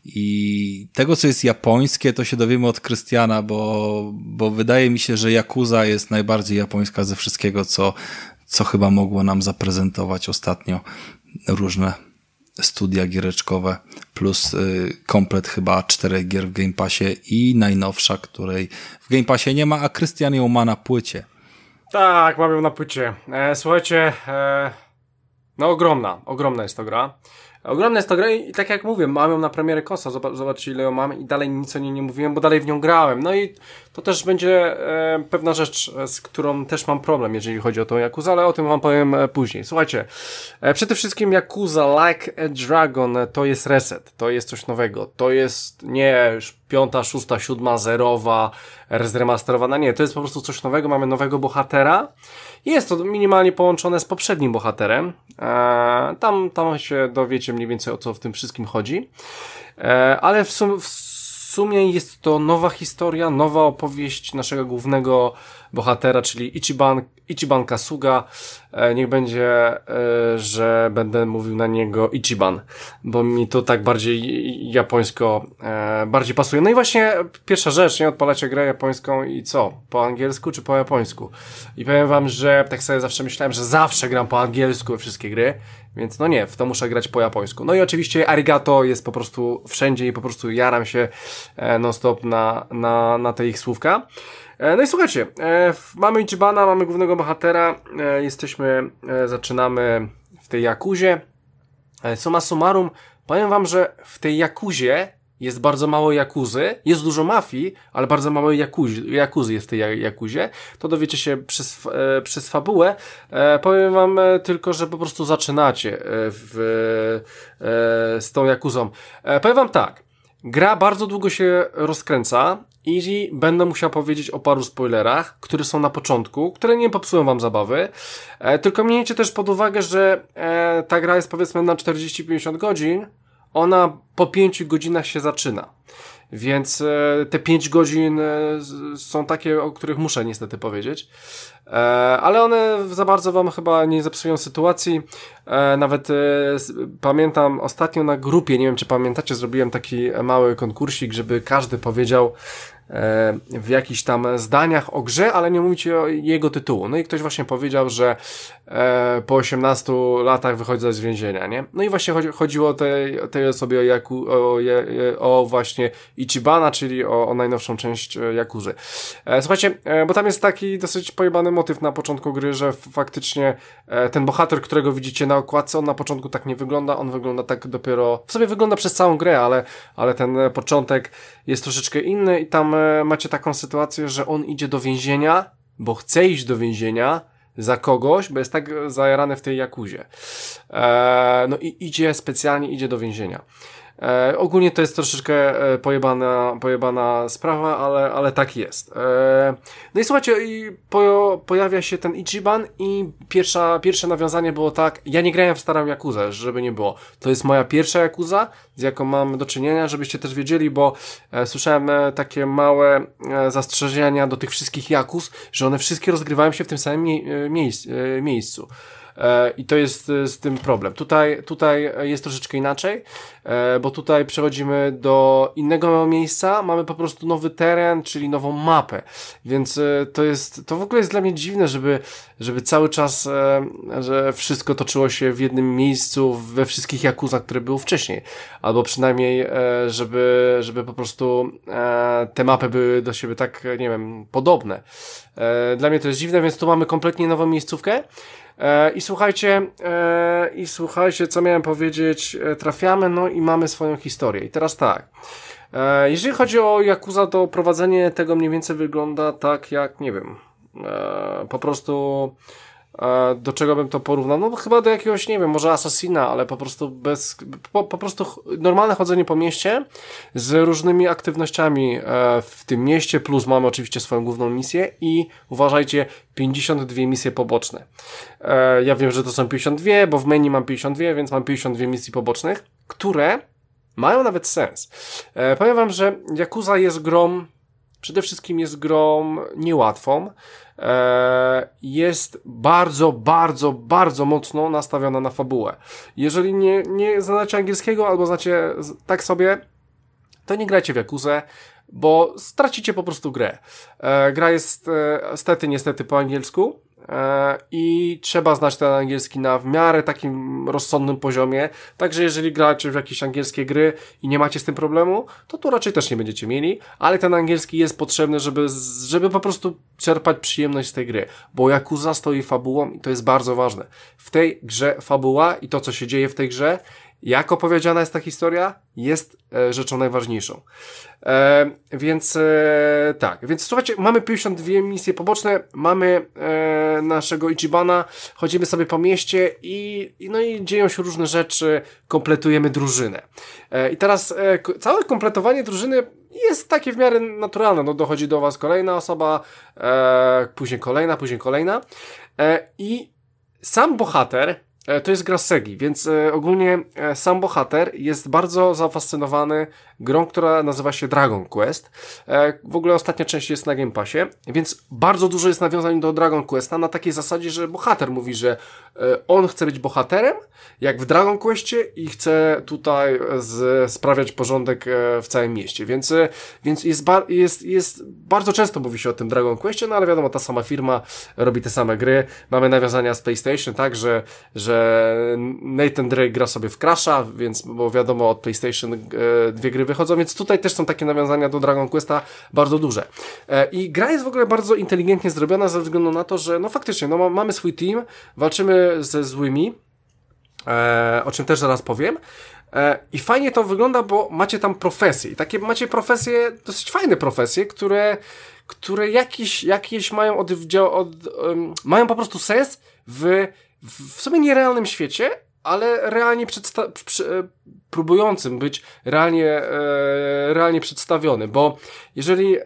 I tego, co jest japońskie, to się dowiemy od Krystiana, bo, bo wydaje mi się, że Yakuza jest najbardziej japońska ze wszystkiego, co, co chyba mogło nam zaprezentować ostatnio różne studia giereczkowe, plus y, komplet chyba czterech gier w Game Passie i najnowsza, której w Game Passie nie ma, a Krystian ją ma na płycie. Tak, mam ją na płycie. E, słuchajcie, e, no ogromna, ogromna jest to gra. Ogromna jest to gra i tak jak mówię, mam ją na premierę Kosa, zobacz, zobaczcie ile ją mam i dalej nic o niej nie mówiłem, bo dalej w nią grałem. No i to też będzie e, pewna rzecz, e, z którą też mam problem, jeżeli chodzi o tą Yakuza, ale o tym wam powiem e, później. Słuchajcie, e, przede wszystkim Yakuza Like a Dragon to jest reset, to jest coś nowego, to jest nie już piąta, szósta, siódma, zerowa, zremasterowana, nie, to jest po prostu coś nowego, mamy nowego bohatera, jest to minimalnie połączone z poprzednim bohaterem. E, tam, tam się dowiecie mniej więcej o co w tym wszystkim chodzi. E, ale w, sum, w sumie jest to nowa historia, nowa opowieść naszego głównego bohatera, czyli Ichiban, Ichiban Kasuga. E, niech będzie, e, że będę mówił na niego Ichiban, bo mi to tak bardziej japońsko e, bardziej pasuje. No i właśnie pierwsza rzecz, nie odpalacie grę japońską i co? Po angielsku czy po japońsku? I powiem wam, że tak sobie zawsze myślałem, że zawsze gram po angielsku we wszystkie gry, więc no nie, w to muszę grać po japońsku. No i oczywiście arigato jest po prostu wszędzie i po prostu jaram się non-stop na, na, na te ich słówka. E, no i słuchajcie, e, mamy Ichibana, mamy głównego bohatera, e, jesteśmy, zaczynamy w tej Jakuzie. Suma summarum, powiem wam, że w tej Jakuzie jest bardzo mało Jakuzy, jest dużo mafii, ale bardzo mało Jakuzy, jest w tej Jakuzie. To dowiecie się przez, przez fabułę. powiem wam tylko, że po prostu zaczynacie w, z tą Jakuzą. powiem wam tak, gra bardzo długo się rozkręca, i będę musiał powiedzieć o paru spoilerach, które są na początku, które nie popsują wam zabawy. E, tylko miejcie też pod uwagę, że e, ta gra jest powiedzmy na 40-50 godzin. Ona po 5 godzinach się zaczyna. Więc e, te 5 godzin e, są takie, o których muszę niestety powiedzieć. E, ale one za bardzo wam chyba nie zepsują sytuacji. E, nawet pamiętam ostatnio na grupie, nie wiem czy pamiętacie, zrobiłem taki mały konkursik, żeby każdy powiedział w jakichś tam zdaniach o grze, ale nie mówicie o jego tytułu. No i ktoś właśnie powiedział, że e, po 18 latach wychodzi z więzienia, nie? No i właśnie chodzi, chodziło tej, tej osobie o, Yaku, o, o właśnie Ichibana, czyli o, o najnowszą część e, Jakuzy. Słuchajcie, bo tam jest taki dosyć pojebany motyw na początku gry, że faktycznie ten bohater, którego widzicie na okładce, on na początku tak nie wygląda, on wygląda tak dopiero, w sobie wygląda przez całą grę, ale, ale ten początek jest troszeczkę inny i tam e, macie taką sytuację, że on idzie do więzienia, bo chce iść do więzienia za kogoś, bo jest tak zajarany w tej jakuzie. E, no i idzie, specjalnie idzie do więzienia. E, ogólnie to jest troszeczkę e, pojebana, pojebana sprawa, ale, ale tak jest. E, no i słuchajcie, i po, pojawia się ten Ichiban i pierwsza, pierwsze nawiązanie było tak, ja nie grałem w starą Jakuzę, żeby nie było. To jest moja pierwsza Jakuza, z jaką mam do czynienia, żebyście też wiedzieli, bo e, słyszałem e, takie małe e, zastrzeżenia do tych wszystkich Jakuz, że one wszystkie rozgrywają się w tym samym mie miejsc, miejscu. E, I to jest e, z tym problem. Tutaj, tutaj jest troszeczkę inaczej, e, bo tutaj przechodzimy do innego miejsca, mamy po prostu nowy teren, czyli nową mapę. Więc to jest, to w ogóle jest dla mnie dziwne, żeby, żeby cały czas, że wszystko toczyło się w jednym miejscu, we wszystkich jakuzach, które były wcześniej. Albo przynajmniej, żeby, żeby po prostu te mapy były do siebie tak, nie wiem, podobne. Dla mnie to jest dziwne, więc tu mamy kompletnie nową miejscówkę. E, I słuchajcie, e, i słuchajcie, co miałem powiedzieć, e, trafiamy, no i mamy swoją historię. I teraz tak, jeżeli chodzi o Yakuza, to prowadzenie tego mniej więcej wygląda tak jak, nie wiem, po prostu E, do czego bym to porównał? No chyba do jakiegoś, nie wiem, może Assassina, ale po prostu bez, po, po prostu normalne chodzenie po mieście z różnymi aktywnościami e, w tym mieście, plus mamy oczywiście swoją główną misję i uważajcie, 52 misje poboczne. E, ja wiem, że to są 52, bo w menu mam 52, więc mam 52 misji pobocznych, które mają nawet sens. Powiem wam, że Yakuza jest grom przede wszystkim jest grą niełatwą. E, jest bardzo, bardzo, bardzo mocno nastawiona na fabułę. Jeżeli nie, nie znacie angielskiego albo znacie tak sobie, to nie grajcie w Jakuzę, bo stracicie po prostu grę. E, gra jest e, stety, niestety po angielsku, i trzeba znać ten angielski na w miarę takim rozsądnym poziomie. Także jeżeli gracie w jakieś angielskie gry i nie macie z tym problemu, to tu raczej też nie będziecie mieli, ale ten angielski jest potrzebny, żeby, żeby po prostu czerpać przyjemność z tej gry, bo Yakuza stoi fabułą i to jest bardzo ważne. W tej grze fabuła i to, co się dzieje w tej grze, jak opowiedziana jest ta historia, jest e, rzeczą najważniejszą. E, więc e, tak, więc słuchajcie, mamy 52 misje poboczne, mamy e, naszego Ichibana, chodzimy sobie po mieście i, i, no i dzieją się różne rzeczy, kompletujemy drużynę. E, I teraz e, całe kompletowanie drużyny jest takie w miarę naturalne, no dochodzi do was kolejna osoba, później kolejna, później kolejna. I sam bohater to jest gra Segi, więc e, ogólnie e, sam bohater jest bardzo zafascynowany grą, która nazywa się Dragon Quest. W ogóle ostatnia część jest na Game Passie, więc bardzo dużo jest nawiązań do Dragon Questa na takiej zasadzie, że bohater mówi, że on chce być bohaterem, jak w Dragon Questie i chce tutaj z, sprawiać porządek w całym mieście, więc, więc jest, jest, jest bardzo często mówi się o tym Dragon Questie, no ale wiadomo, ta sama firma robi te same gry, mamy nawiązania z PlayStation, tak, że, że Nathan Drake gra sobie w Crasha, więc, bo wiadomo, od PlayStation e, dwie gry wychodzą, więc tutaj też są takie nawiązania do Dragon Questa bardzo duże. E, I gra jest w ogóle bardzo inteligentnie zrobiona ze względu na to, że no faktycznie, no mamy swój team, walczymy ze złymi, e, o czym też zaraz powiem, i fajnie to wygląda, bo macie tam profesje. I takie macie profesje, dosyć fajne profesje, które, które jakieś, jakieś mają od, mają po prostu sens w w sumie nierealnym świecie, ale realnie przedsta- przy, e, próbującym być realnie, e, realnie przedstawiony, bo jeżeli e,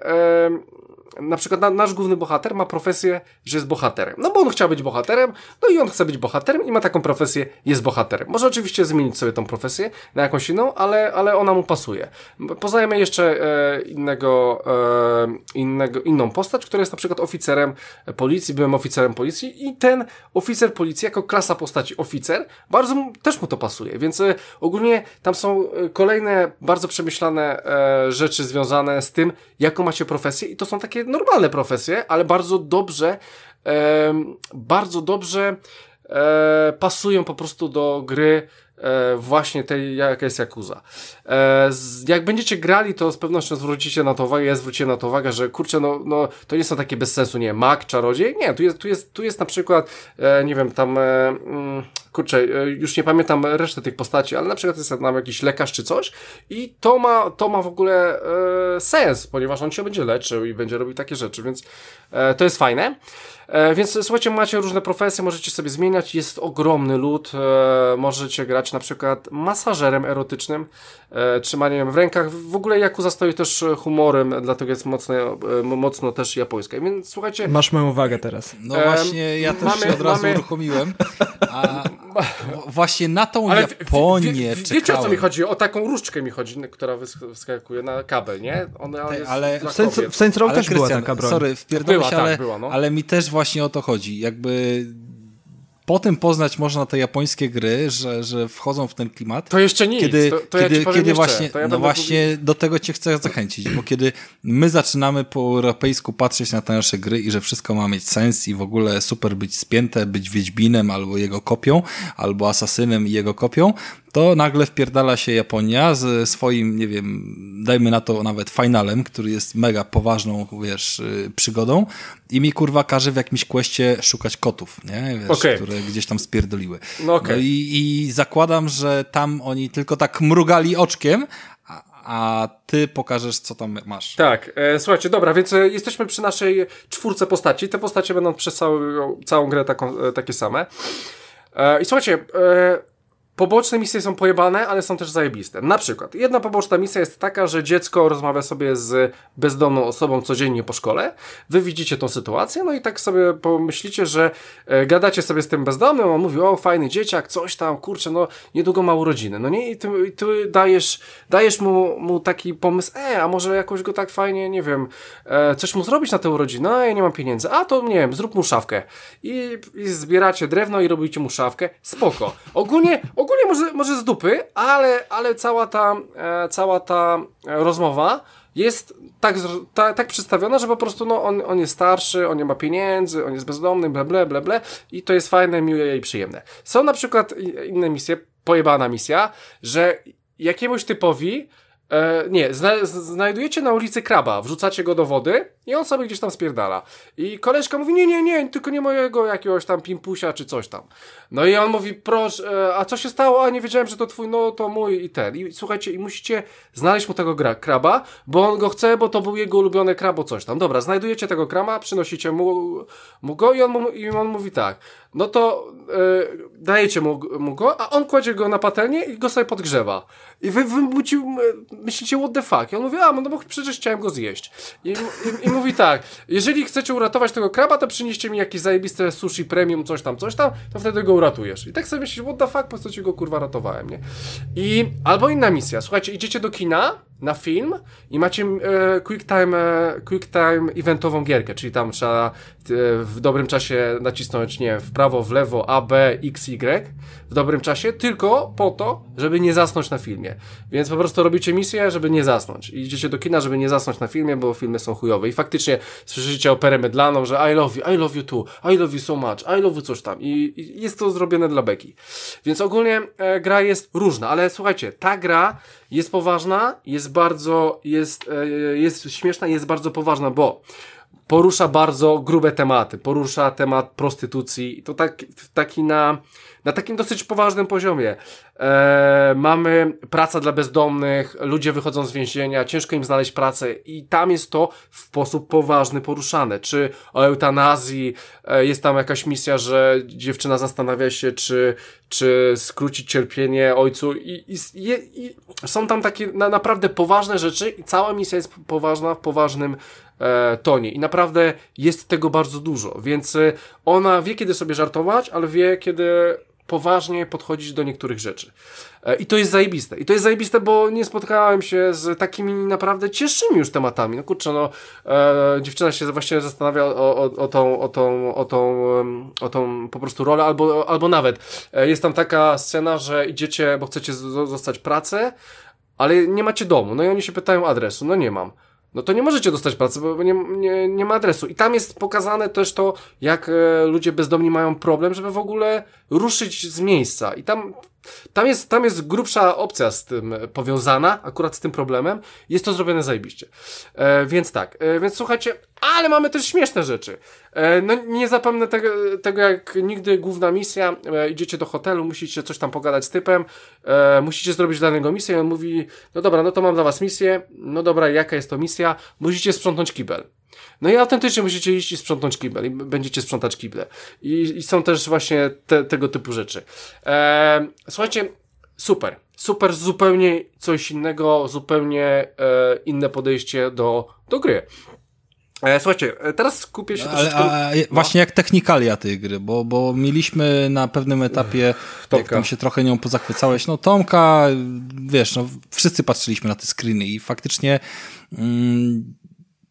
na przykład na, nasz główny bohater ma profesję, że jest bohaterem. No bo on chciał być bohaterem, no i on chce być bohaterem i ma taką profesję, jest bohaterem. Może oczywiście zmienić sobie tą profesję na jakąś inną, ale, ale ona mu pasuje. Poznajemy jeszcze e, innego, e, innego, inną postać, która jest na przykład oficerem policji, byłem oficerem policji i ten oficer policji jako klasa postaci oficer, bardzo mu, też mu to pasuje, więc e, ogólnie tam są e, kolejne bardzo przemyślane e, rzeczy związane z tym, jaką macie profesję i to są takie normalne profesje, ale bardzo dobrze, e, bardzo dobrze e, pasują po prostu do gry e, właśnie tej, jaka jest Yakuza. E, z, jak będziecie grali, to z pewnością zwrócicie na to uwagę, ja zwróciłem na to uwagę, że kurczę, no, no to nie są takie bez sensu, nie, mag, czarodziej, nie, tu jest, tu jest, tu jest na przykład, e, nie wiem, tam, e, mm, kurczę, e, już nie pamiętam resztę tych postaci, ale na przykład jest tam jakiś lekarz czy coś i to ma, to ma w ogóle e, sens, ponieważ on się będzie leczył i będzie robił takie rzeczy, więc e, to jest fajne. E, więc słuchajcie, macie różne profesje, możecie sobie zmieniać, jest ogromny lud, e, możecie grać na przykład masażerem erotycznym, e, trzymaniem w rękach, w ogóle Yakuza stoi też humorem, dlatego jest mocno, e, mocno też japońska, więc słuchajcie... Masz moją uwagę teraz. No właśnie, ja też mamy, się od razu mamy... uruchomiłem, a właśnie na tą Ale Japonię wie, wie, Wiecie o co mi chodzi? O taką różdżkę mi chodzi, która wyskakuje na kabel, nie? Ona Tej, jest ale w Saints, w Saints Row też była taka broń. Sorry, wpierdolę się, tak, ale, była, no. ale mi też właśnie o to chodzi. Jakby potem poznać można te japońskie gry, że, że wchodzą w ten klimat. To jeszcze nic. Kiedy, to, to kiedy, ja kiedy właśnie, ja no właśnie do tego cię chcę zachęcić, bo kiedy my zaczynamy po europejsku patrzeć na te nasze gry i że wszystko ma mieć sens i w ogóle super być spięte, być Wiedźminem albo jego kopią, albo Asasynem i jego kopią, to nagle wpierdala się Japonia z swoim, nie wiem, dajmy na to nawet finalem, który jest mega poważną, wiesz, y, przygodą i mi kurwa każe w jakimś kwestie szukać kotów, nie? Wiesz, okay. które gdzieś tam spierdoliły. No, okay. no i, i zakładam, że tam oni tylko tak mrugali oczkiem, a ty pokażesz, co tam masz. Tak, e, słuchajcie, dobra, więc e, jesteśmy przy naszej czwórce postaci. Te postacie będą przez całą, całą grę taką, e, takie same. E, I słuchajcie, e, Poboczne misje są pojebane, ale są też zajebiste. Na przykład, jedna poboczna misja jest taka, że dziecko rozmawia sobie z bezdomną osobą codziennie po szkole. Wy widzicie tą sytuację, no i tak sobie pomyślicie, że e, gadacie sobie z tym bezdomnym, on mówi, o fajny dzieciak, coś tam, kurczę, no niedługo ma urodziny. No nie, i ty, i ty dajesz, dajesz mu, mu taki pomysł, e, a może jakoś go tak fajnie, nie wiem, e, coś mu zrobić na te urodziny, no ja nie mam pieniędzy, a to nie wiem, zrób mu szafkę. I, i zbieracie drewno i robicie mu szafkę, spoko. Ogólnie, ogólnie ogólnie może, może z dupy, ale, ale cała ta, e, cała ta rozmowa jest tak, ta, tak przedstawiona, że po prostu no, on, on jest starszy, on nie ma pieniędzy, on jest bezdomny, bla, bla, bla, bla i to jest fajne, miłe i przyjemne. Są na przykład inne misje, pojebana misja, że jakiemuś typowi E, nie, zna, znajdujecie na ulicy kraba, wrzucacie go do wody i on sobie gdzieś tam spierdala. I koleżka mówi, nie, nie, nie, tylko nie mojego jakiegoś tam pimpusia czy coś tam. No i on mówi, proszę, e, a co się stało? A nie wiedziałem, że to twój, no to mój i ten. I słuchajcie, i musicie znaleźć mu tego gra, kraba, bo on go chce, bo to był jego ulubiony krab, coś tam. Dobra, znajdujecie tego kraba, przynosicie mu, mu go i on, mu, i on mówi tak, no to e, dajecie mu, mu go, a on kładzie go na patelnię i go sobie podgrzewa. I wy, wy myślicie, what the fuck? I on mówi, a no bo przecież chciałem go zjeść. I, i, I, mówi tak, jeżeli chcecie uratować tego kraba, to przynieście mi jakieś zajebiste sushi premium, coś tam, coś tam, to wtedy go uratujesz. I tak sobie myślisz, what the fuck, po co ci go kurwa ratowałem, nie? I albo inna misja, słuchajcie, idziecie do kina, na film i macie e, quick, time, e, quick time eventową gierkę, czyli tam trzeba e, w dobrym czasie nacisnąć, nie w prawo, w lewo, A, B, X, Y w dobrym czasie, tylko po to, żeby nie zasnąć na filmie. Więc po prostu robicie misję, żeby nie zasnąć. I idziecie do kina, żeby nie zasnąć na filmie, bo filmy są chujowe. I faktycznie słyszycie operę mydlaną, że I love you, I love you too, I love you so much, I love you coś tam. I, i jest to zrobione dla beki. Więc ogólnie e, gra jest różna, ale słuchajcie, ta gra jest poważna, jest bardzo, jest, e, jest śmieszna jest bardzo poważna, bo porusza bardzo grube tematy. Porusza temat prostytucji. To tak, taki na, na takim dosyć poważnym poziomie. E, mamy praca dla bezdomnych, ludzie wychodzą z więzienia, ciężko im znaleźć pracę i tam jest to w sposób poważny poruszane. Czy o eutanazji, e, jest tam jakaś misja, że dziewczyna zastanawia się, czy, czy skrócić cierpienie ojcu i, i, i, są tam takie na, naprawdę poważne rzeczy i cała misja jest poważna w poważnym e, tonie i naprawdę jest tego bardzo dużo, więc e, ona wie kiedy sobie żartować, ale wie kiedy poważnie podchodzić do niektórych rzeczy. E, I to jest zajebiste. I to jest zajebiste, bo nie spotkałem się z takimi naprawdę cięższymi już tematami. No kurczę, no e, dziewczyna się właśnie zastanawia o, o, o, tą, o, tą, o, tą, o tą po prostu rolę, albo, albo nawet e, jest tam taka scena, że idziecie, bo chcecie zostać pracę, ale nie macie domu. No i oni się pytają adresu. No nie mam no to nie możecie dostać pracy, bo nie, nie, nie ma adresu. I tam jest pokazane też to, jak e, ludzie bezdomni mają problem, żeby w ogóle ruszyć z miejsca. I tam, tam, jest, tam jest grubsza opcja z tym powiązana, akurat z tym problemem. Jest to zrobione zajebiście. E, więc tak, e, więc słuchajcie, ale mamy też śmieszne rzeczy. E, no nie zapomnę tego, tego jak nigdy główna misja, e, idziecie do hotelu, musicie coś tam pogadać z typem, e, musicie zrobić dla niego misję i on mówi, no dobra, no to mam dla was misję, no dobra, jaka jest to misja? Musicie sprzątnąć kibel. No i autentycznie musicie iść i sprzątnąć kibel i będziecie sprzątać kible. I, i są też właśnie te, tego typu rzeczy. E, słuchajcie, super. Super, zupełnie coś innego, zupełnie e, inne podejście do, do gry. E, słuchajcie, e, teraz skupię się no, Ale, no. Właśnie jak technikalia tej gry, bo, bo mieliśmy na pewnym etapie, Tomka. jak tam się trochę nią pozachwycałeś, no Tomka, wiesz, no wszyscy patrzyliśmy na te screeny i faktycznie mm,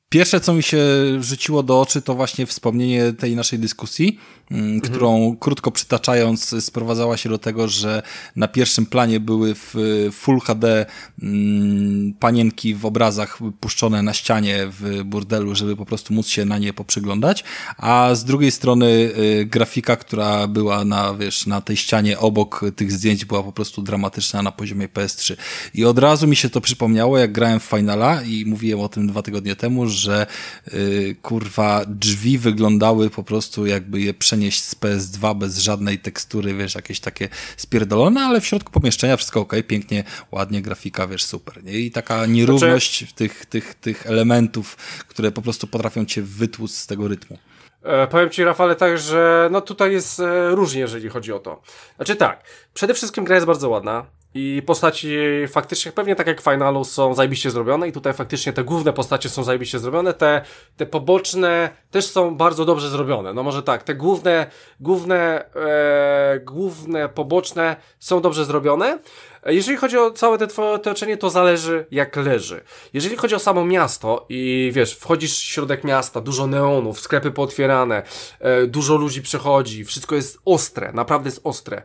Pierwsze, co mi się rzuciło do oczy, to właśnie wspomnienie tej naszej dyskusji, mm, mhm. którą krótko przytaczając sprowadzała się do tego, że na pierwszym planie były w Full HD mm, panienki w obrazach puszczone na ścianie w burdelu, żeby po prostu móc się na nie poprzyglądać, a z drugiej strony y, grafika, która była na, wiesz, na tej ścianie obok tych zdjęć była po prostu dramatyczna na poziomie PS3. I od razu mi się to przypomniało, jak grałem w Finala i mówiłem o tym dwa tygodnie temu, że yy, kurwa drzwi wyglądały po prostu jakby je przenieść z PS2 bez żadnej tekstury, wiesz, jakieś takie spierdolone, ale w środku pomieszczenia wszystko ok, pięknie, ładnie, grafika, wiesz, super. Nie? I taka nierówność znaczy... tych, tych, tych elementów, które po prostu potrafią cię wytłuc z tego rytmu. E, powiem Ci, Rafale, tak, że no tutaj jest e, różnie, jeżeli chodzi o to. Znaczy tak, przede wszystkim gra jest bardzo ładna i postaci faktycznie, pewnie tak jak w Finalu, są zajebiście zrobione i tutaj faktycznie te główne postacie są zajebiście zrobione, te, te poboczne też są bardzo dobrze zrobione. No może tak, te główne, główne, e, główne, poboczne są dobrze zrobione, jeżeli chodzi o całe te twoje otoczenie, to zależy jak leży. Jeżeli chodzi o samo miasto i wiesz, wchodzisz w środek miasta, dużo neonów, sklepy pootwierane, e, dużo ludzi przechodzi, wszystko jest ostre, naprawdę jest ostre.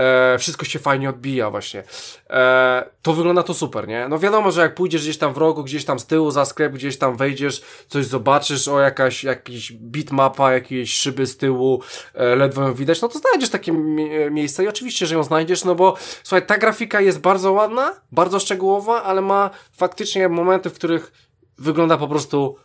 E, wszystko się fajnie odbija właśnie. E, to wygląda to super, nie? No wiadomo, że jak pójdziesz gdzieś tam w rogu, gdzieś tam z tyłu za sklep, gdzieś tam wejdziesz, coś zobaczysz, o jakaś, jakiś bitmapa, jakieś szyby z tyłu, e, ledwo ją widać, no to znajdziesz takie mie miejsce i oczywiście, że ją znajdziesz, no bo słuchaj, ta grafika jest bardzo ładna, bardzo szczegółowa, ale ma faktycznie momenty, w których wygląda po prostu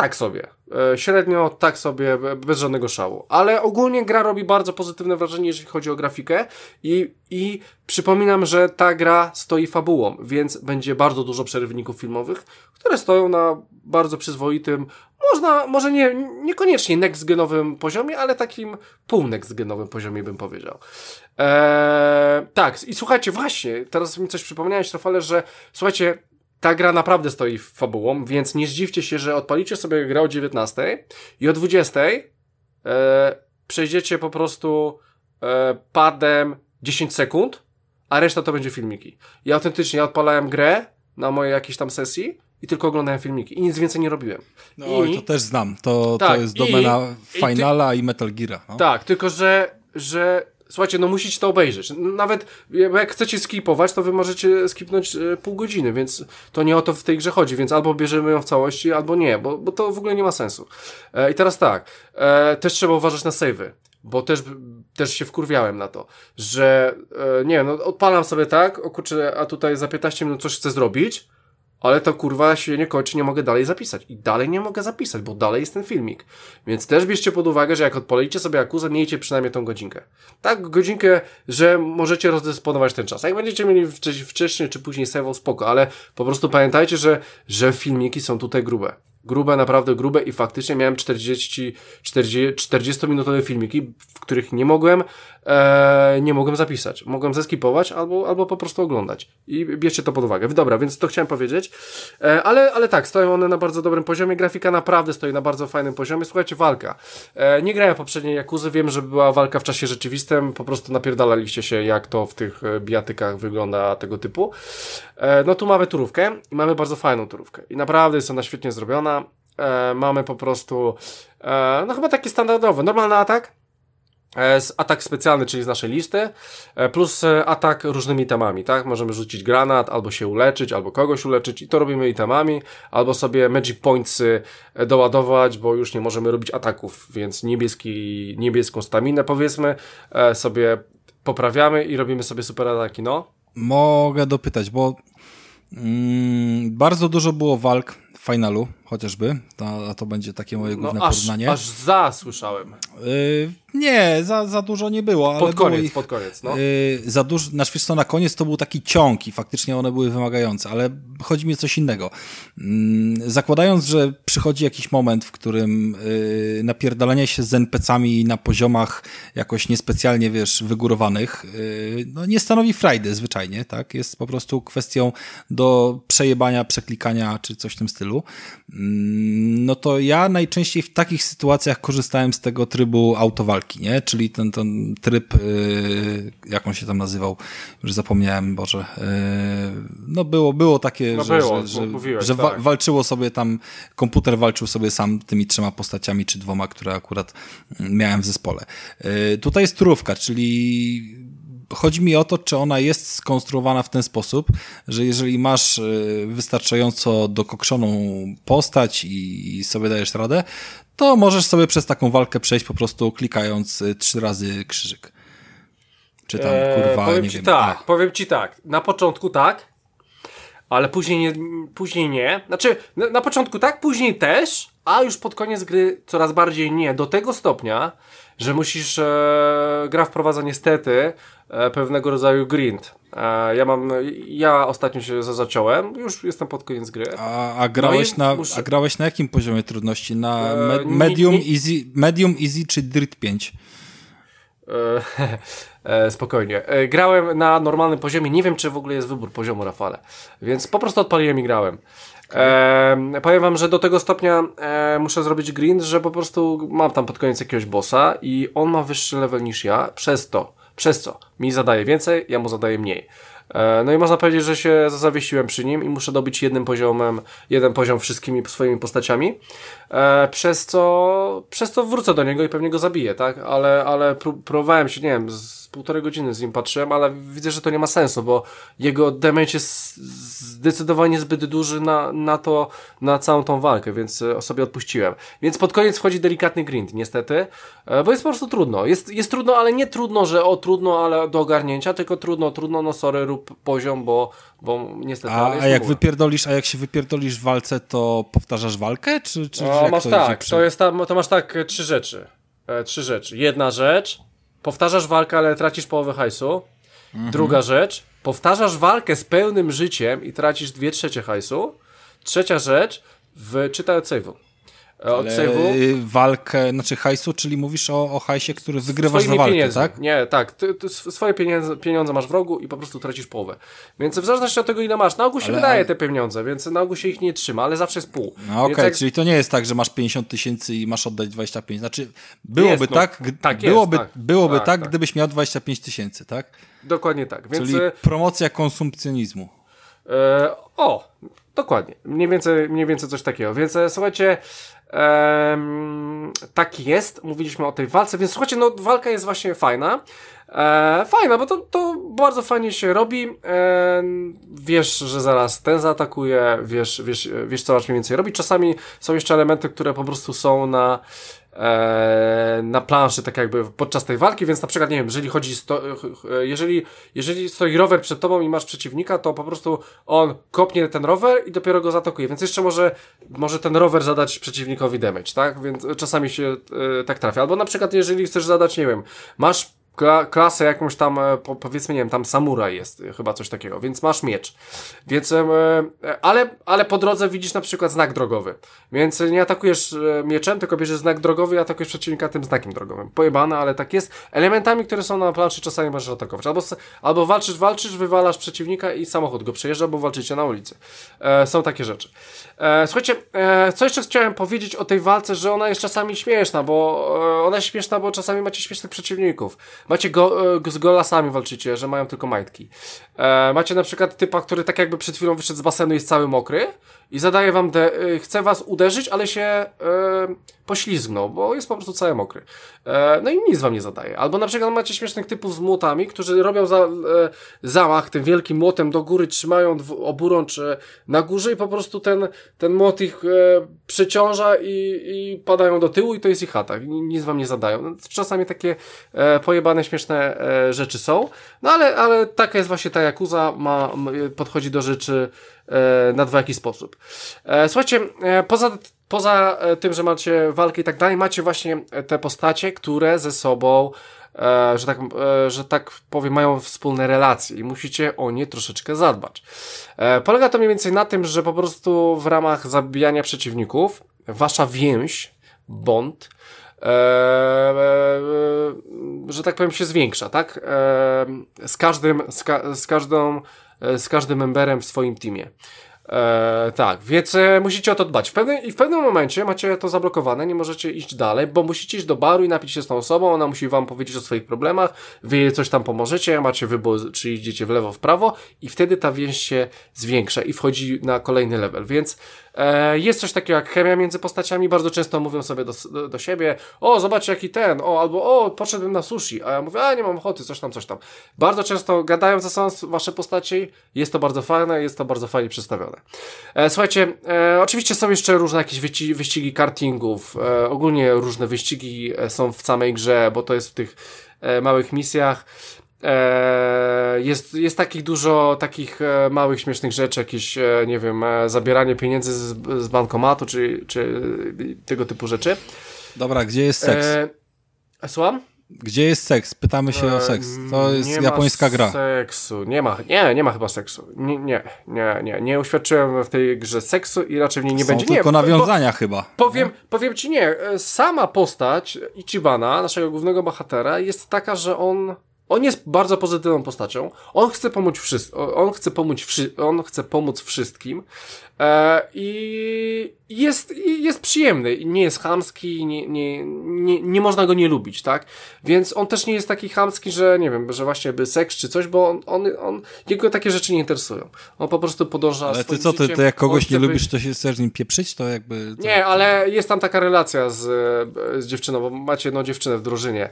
tak sobie. E, średnio tak sobie, bez żadnego szału. Ale ogólnie gra robi bardzo pozytywne wrażenie, jeżeli chodzi o grafikę i, i przypominam, że ta gra stoi fabułą, więc będzie bardzo dużo przerywników filmowych, które stoją na bardzo przyzwoitym, można, może nie, niekoniecznie next-genowym poziomie, ale takim pół next-genowym poziomie bym powiedział. Eee, tak, i słuchajcie, właśnie, teraz mi coś przypomniałeś, Rafale, że słuchajcie, ta gra naprawdę stoi fabułą, więc nie zdziwcie się, że odpalicie sobie grę o 19 i o 20 e, przejdziecie po prostu e, padem 10 sekund, a reszta to będzie filmiki. Ja autentycznie odpalałem grę na mojej jakiejś tam sesji i tylko oglądałem filmiki i nic więcej nie robiłem. No I, to też znam. To, tak, to jest domena i, Finala i, ty, i Metal Gear. No. Tak, tylko że, że Słuchajcie, no musicie to obejrzeć. Nawet jak chcecie skipować, to wy możecie skipnąć e, pół godziny, więc to nie o to w tej grze chodzi, więc albo bierzemy ją w całości, albo nie, bo, bo to w ogóle nie ma sensu. E, I teraz tak, e, też trzeba uważać na savey, bo też, też się wkurwiałem na to, że e, nie no odpalam sobie tak, o kurczę, a tutaj za 15 minut coś chcę zrobić, ale to kurwa się nie kończy, nie mogę dalej zapisać. I dalej nie mogę zapisać, bo dalej jest ten filmik. Więc też bierzcie pod uwagę, że jak odpalicie sobie akuzę, miejcie przynajmniej tą godzinkę. Tak, godzinkę, że możecie rozdysponować ten czas. Jak będziecie mieli wcześniej czy później save, spoko, ale po prostu pamiętajcie, że, że filmiki są tutaj grube. Grube, naprawdę grube i faktycznie miałem 40, 40, 40 minutowe filmiki, w których nie mogłem, e, nie mogłem zapisać. Mogłem zeskipować albo, albo po prostu oglądać. I bierzcie to pod uwagę. Dobra, więc to chciałem powiedzieć. E, ale, ale tak, stoją one na bardzo dobrym poziomie. Grafika naprawdę stoi na bardzo fajnym poziomie. Słuchajcie, walka. E, nie grałem poprzedniej Jakuzy, wiem, że była walka w czasie rzeczywistym. Po prostu napierdalaliście się, jak to w tych e, bijatykach wygląda tego typu. E, no tu mamy turówkę i mamy bardzo fajną turówkę. I naprawdę jest ona świetnie zrobiona. E, mamy po prostu, no chyba taki standardowy, normalny atak, atak specjalny, czyli z naszej listy, e, plus e, atak różnymi temami, tak? Możemy rzucić granat, albo się uleczyć, albo kogoś uleczyć i to robimy itemami, albo sobie magic pointsy doładować, bo już nie możemy robić ataków, więc niebieski, niebieską staminę powiedzmy sobie poprawiamy i robimy sobie super ataki, no. Mogę dopytać, bo mm, bardzo dużo było walk w finalu chociażby, a to będzie takie moje no, główne no, aż, porównanie. Aż za słyszałem. Yy, nie, za, za dużo nie było. Pod koniec, ich, pod koniec, no. Yy, za dużo, znaczy wiesz co, na koniec to był taki ciąg i faktycznie one były wymagające, ale chodzi mi o coś innego. Yy, zakładając, że przychodzi jakiś moment, w którym yy, napierdalanie się z NPC-ami na poziomach jakoś niespecjalnie, wiesz, wygórowanych, yy, no nie stanowi frajdy zwyczajnie, tak? Jest po prostu kwestią do przejebania, przeklikania czy coś w tym stylu. Mm, no to ja najczęściej w takich sytuacjach korzystałem z tego trybu autowalki, nie? Czyli ten, ten tryb, yy, jak on się tam nazywał, już zapomniałem, Boże. Yy, no było, było takie, no że, było, że, mówiłeś, że tak. walczyło sobie tam, komputer walczył sobie sam tymi trzema postaciami, czy dwoma, które akurat miałem w zespole. Yy, tutaj jest turówka, czyli chodzi mi o to, czy ona jest skonstruowana w ten sposób, że jeżeli masz y, wystarczająco dokokszoną postać i sobie dajesz radę, to możesz sobie przez taką walkę przejść po prostu klikając y, trzy razy krzyżyk. Czy tam, eee, kurwa, powiem nie ci wiem. Tak, A. powiem ci tak. Na początku tak, ale później nie, później nie. Znaczy, na, na początku tak, później też, a już pod koniec gry coraz bardziej nie. Do tego stopnia, że musisz, e, gra wprowadza niestety e, pewnego rodzaju grind. E, ja mam, ja ostatnio się za- zaciąłem, już jestem pod koniec gry. A, a, grałeś No na, muszę- a grałeś na jakim poziomie trudności? Na E, me, medium, easy, medium, easy czy Dirt 5? E, spokojnie. E, grałem na normalnym poziomie. Nie wiem, czy w ogóle jest wybór poziomu, Rafale. Więc po prostu odpaliłem i grałem. E, powiem wam, że do tego stopnia e, muszę zrobić grind, że po prostu mam tam pod koniec jakiegoś bossa i on ma wyższy level niż ja, przez to, przez co mi zadaje więcej, ja mu zadaję mniej. E, No i można powiedzieć, że się zawiesiłem przy nim i muszę dobić jednym poziomem, jeden poziom wszystkimi swoimi postaciami, e, przez co, przez co wrócę do niego i pewnie go zabiję, tak? Ale, ale pró- próbowałem się, nie wiem, z półtorej godziny z nim patrzyłem, ale widzę, że to nie ma sensu, bo jego damage jest zdecydowanie zbyt duży na, na to, na całą tą walkę, więc e, sobie odpuściłem. Więc pod koniec wchodzi delikatny grind, niestety, e, bo jest po prostu trudno. Jest, jest trudno, ale nie trudno, że o trudno, ale do ogarnięcia, tylko trudno, trudno, no sorry, rób poziom, bo, bo niestety, A, a jak wypierdolisz, a jak się wypierdolisz w walce, to powtarzasz walkę? Czy, czy No, masz to tak, przy- to jest tam, to masz tak e, trzy rzeczy. E, trzy rzeczy. Jedna rzecz, powtarzasz walkę, ale tracisz połowę hajsu. Mhm. Druga rzecz, powtarzasz walkę z pełnym życiem i tracisz dwie trzecie hajsu. Trzecia rzecz, wyczytaj od save'u. E, Od save'u walkę, znaczy hajsu, czyli mówisz o, o hajsie, który wygrywasz za swoimi walkę, pieniędzmi. tak? Nie, tak. Ty, ty sw- swoje pieniądze, pieniądze masz w rogu i po prostu tracisz połowę. Więc w zależności od tego, ile masz, na ogół się Ale- wydaje ale- te pieniądze, więc na ogół się ich nie trzyma, ale zawsze jest pół. No okej, jak- czyli to nie jest tak, że masz 50 tysięcy i masz oddać 25. Znaczy, byłoby Jest, no, tak, g- tak jest, byłoby, tak. byłoby Tak, tak, tak. gdybyś miał 25 tysięcy, tak? Dokładnie tak. Więc Czyli e, promocja konsumpcjonizmu. E, o, dokładnie. Mniej więcej, mniej więcej coś takiego. Więc e, słuchajcie, em, tak jest. Mówiliśmy o tej walce, więc słuchajcie, no walka jest właśnie fajna. E, fajna, bo to, to bardzo fajnie się robi. E, wiesz, że zaraz ten zaatakuje, wiesz, wiesz, wiesz co masz mniej więcej robić. Czasami są jeszcze elementy, które po prostu są na na planszy, tak jakby podczas tej walki, więc na przykład, nie wiem, jeżeli chodzi, sto, e, jeżeli, jeżeli stoi rower przed tobą i masz przeciwnika, to po prostu on kopnie ten rower i dopiero go zaatakuje, więc jeszcze może, może ten rower zadać przeciwnikowi damage, tak? Więc czasami się e, tak trafia. Albo na przykład, jeżeli chcesz zadać, nie wiem, masz kla klasę jakąś tam, e, po, powiedzmy, nie wiem, tam samuraj jest, e, chyba coś takiego, więc masz miecz. Więc, e, ale, ale po drodze widzisz na przykład znak drogowy, więc nie atakujesz mieczem, tylko bierzesz znak drogowy i atakujesz przeciwnika tym znakiem drogowym. Pojebane, ale tak jest. Elementami, które są na planszy czasami możesz atakować. Albo, albo walczysz, walczysz, wywalasz przeciwnika i samochód go przejeżdża, bo walczycie na ulicy. Są takie rzeczy. E, słuchajcie, e, co jeszcze chciałem powiedzieć o tej walce, że ona jest czasami śmieszna, bo e, ona jest śmieszna, bo czasami macie śmiesznych przeciwników. Macie go, e, z golasami walczycie, że mają tylko majtki. Macie na przykład typa, który tak jakby przed chwilą wyszedł z basenu i jest cały mokry i zadaje wam, de, e, chce was uderzyć, ale się e, poślizgnął, bo jest po prostu cały mokry. E, no i nic wam nie zadaje. Albo na przykład macie śmiesznych typów z młotami, którzy robią za, e, zamach tym wielkim młotem do góry, trzymają oburącz na górze i po prostu ten, ten młot ich e, przeciąża i, i padają do tyłu i to jest ich atak. Ni- Nic wam nie zadają. No, czasami takie e, pojebane, śmieszne e, rzeczy są. No ale, ale taka jest właśnie ta Yakuza, ma, podchodzi do rzeczy na dwojaki sposób. E, słuchajcie, e, poza, poza e, tym, że macie walkę i tak dalej, macie właśnie e, te postacie, które ze sobą e, że, tak, e, że tak powiem, mają wspólne relacje i musicie o nie troszeczkę zadbać. E, polega to mniej więcej na tym, że po prostu w ramach zabijania przeciwników wasza więź, bond, e, e, e, że tak powiem, się zwiększa, tak? E, z każdym, z, ka z każdą, e, z każdym memberem w swoim teamie. E, tak, więc e, musicie o to dbać. W pewnym, I w pewnym momencie macie to zablokowane, nie możecie iść dalej, bo musicie iść do baru i napić się z tą osobą, ona musi wam powiedzieć o swoich problemach, wy jej coś tam pomożecie, macie wybór, czy idziecie w lewo, w prawo i wtedy ta więź się zwiększa i wchodzi na kolejny level, więc e, jest coś takiego jak chemia między postaciami, bardzo często mówią sobie do, do, siebie, o zobacz jaki ten, o albo o poszedłem na sushi, a ja mówię, a nie mam ochoty, coś tam, coś tam. Bardzo często gadają ze sobą wasze postaci, jest to bardzo fajne, jest to bardzo fajnie przedstawione. E, słuchajcie, e, oczywiście są jeszcze różne jakieś wyścigi, wyścigi kartingów, e, ogólnie różne wyścigi e, są w samej grze, bo to jest w tych e, małych misjach. E, jest, jest takich dużo takich e, małych, śmiesznych rzeczy, jakieś, e, nie wiem, zabieranie pieniędzy z, z bankomatu, czy, czy tego typu rzeczy. Dobra, gdzie jest seks? E, słucham? Gdzie jest seks? Pytamy się o seks. To jest nie japońska ma gra. seksu. Nie ma, nie, nie ma chyba seksu. Nie, nie, nie, nie. Nie uświadczyłem w tej grze seksu i raczej w niej nie Są będzie. tylko nie, bo- nawiązania chyba. Powiem, powiem ci nie, sama postać Ichibana, naszego głównego bohatera, jest taka, że on. On jest bardzo pozytywną postacią. On chce pomóc wszystkim. On chce pomóc, wszy on chce pomóc wszystkim. E, I jest, jest przyjemny. Nie jest chamski, nie, nie, nie, nie można go nie lubić, tak? Więc on też nie jest taki chamski, że nie wiem, że właśnie by seks czy coś, bo on, on, on jego takie rzeczy nie interesują. On po prostu podąża Ale ty co, ty, ty jak kogoś nie lubisz, to się chcesz nim pieprzyć, to jakby... To... nie, ale jest tam taka relacja z, z dziewczyną, bo macie jedną dziewczynę w drużynie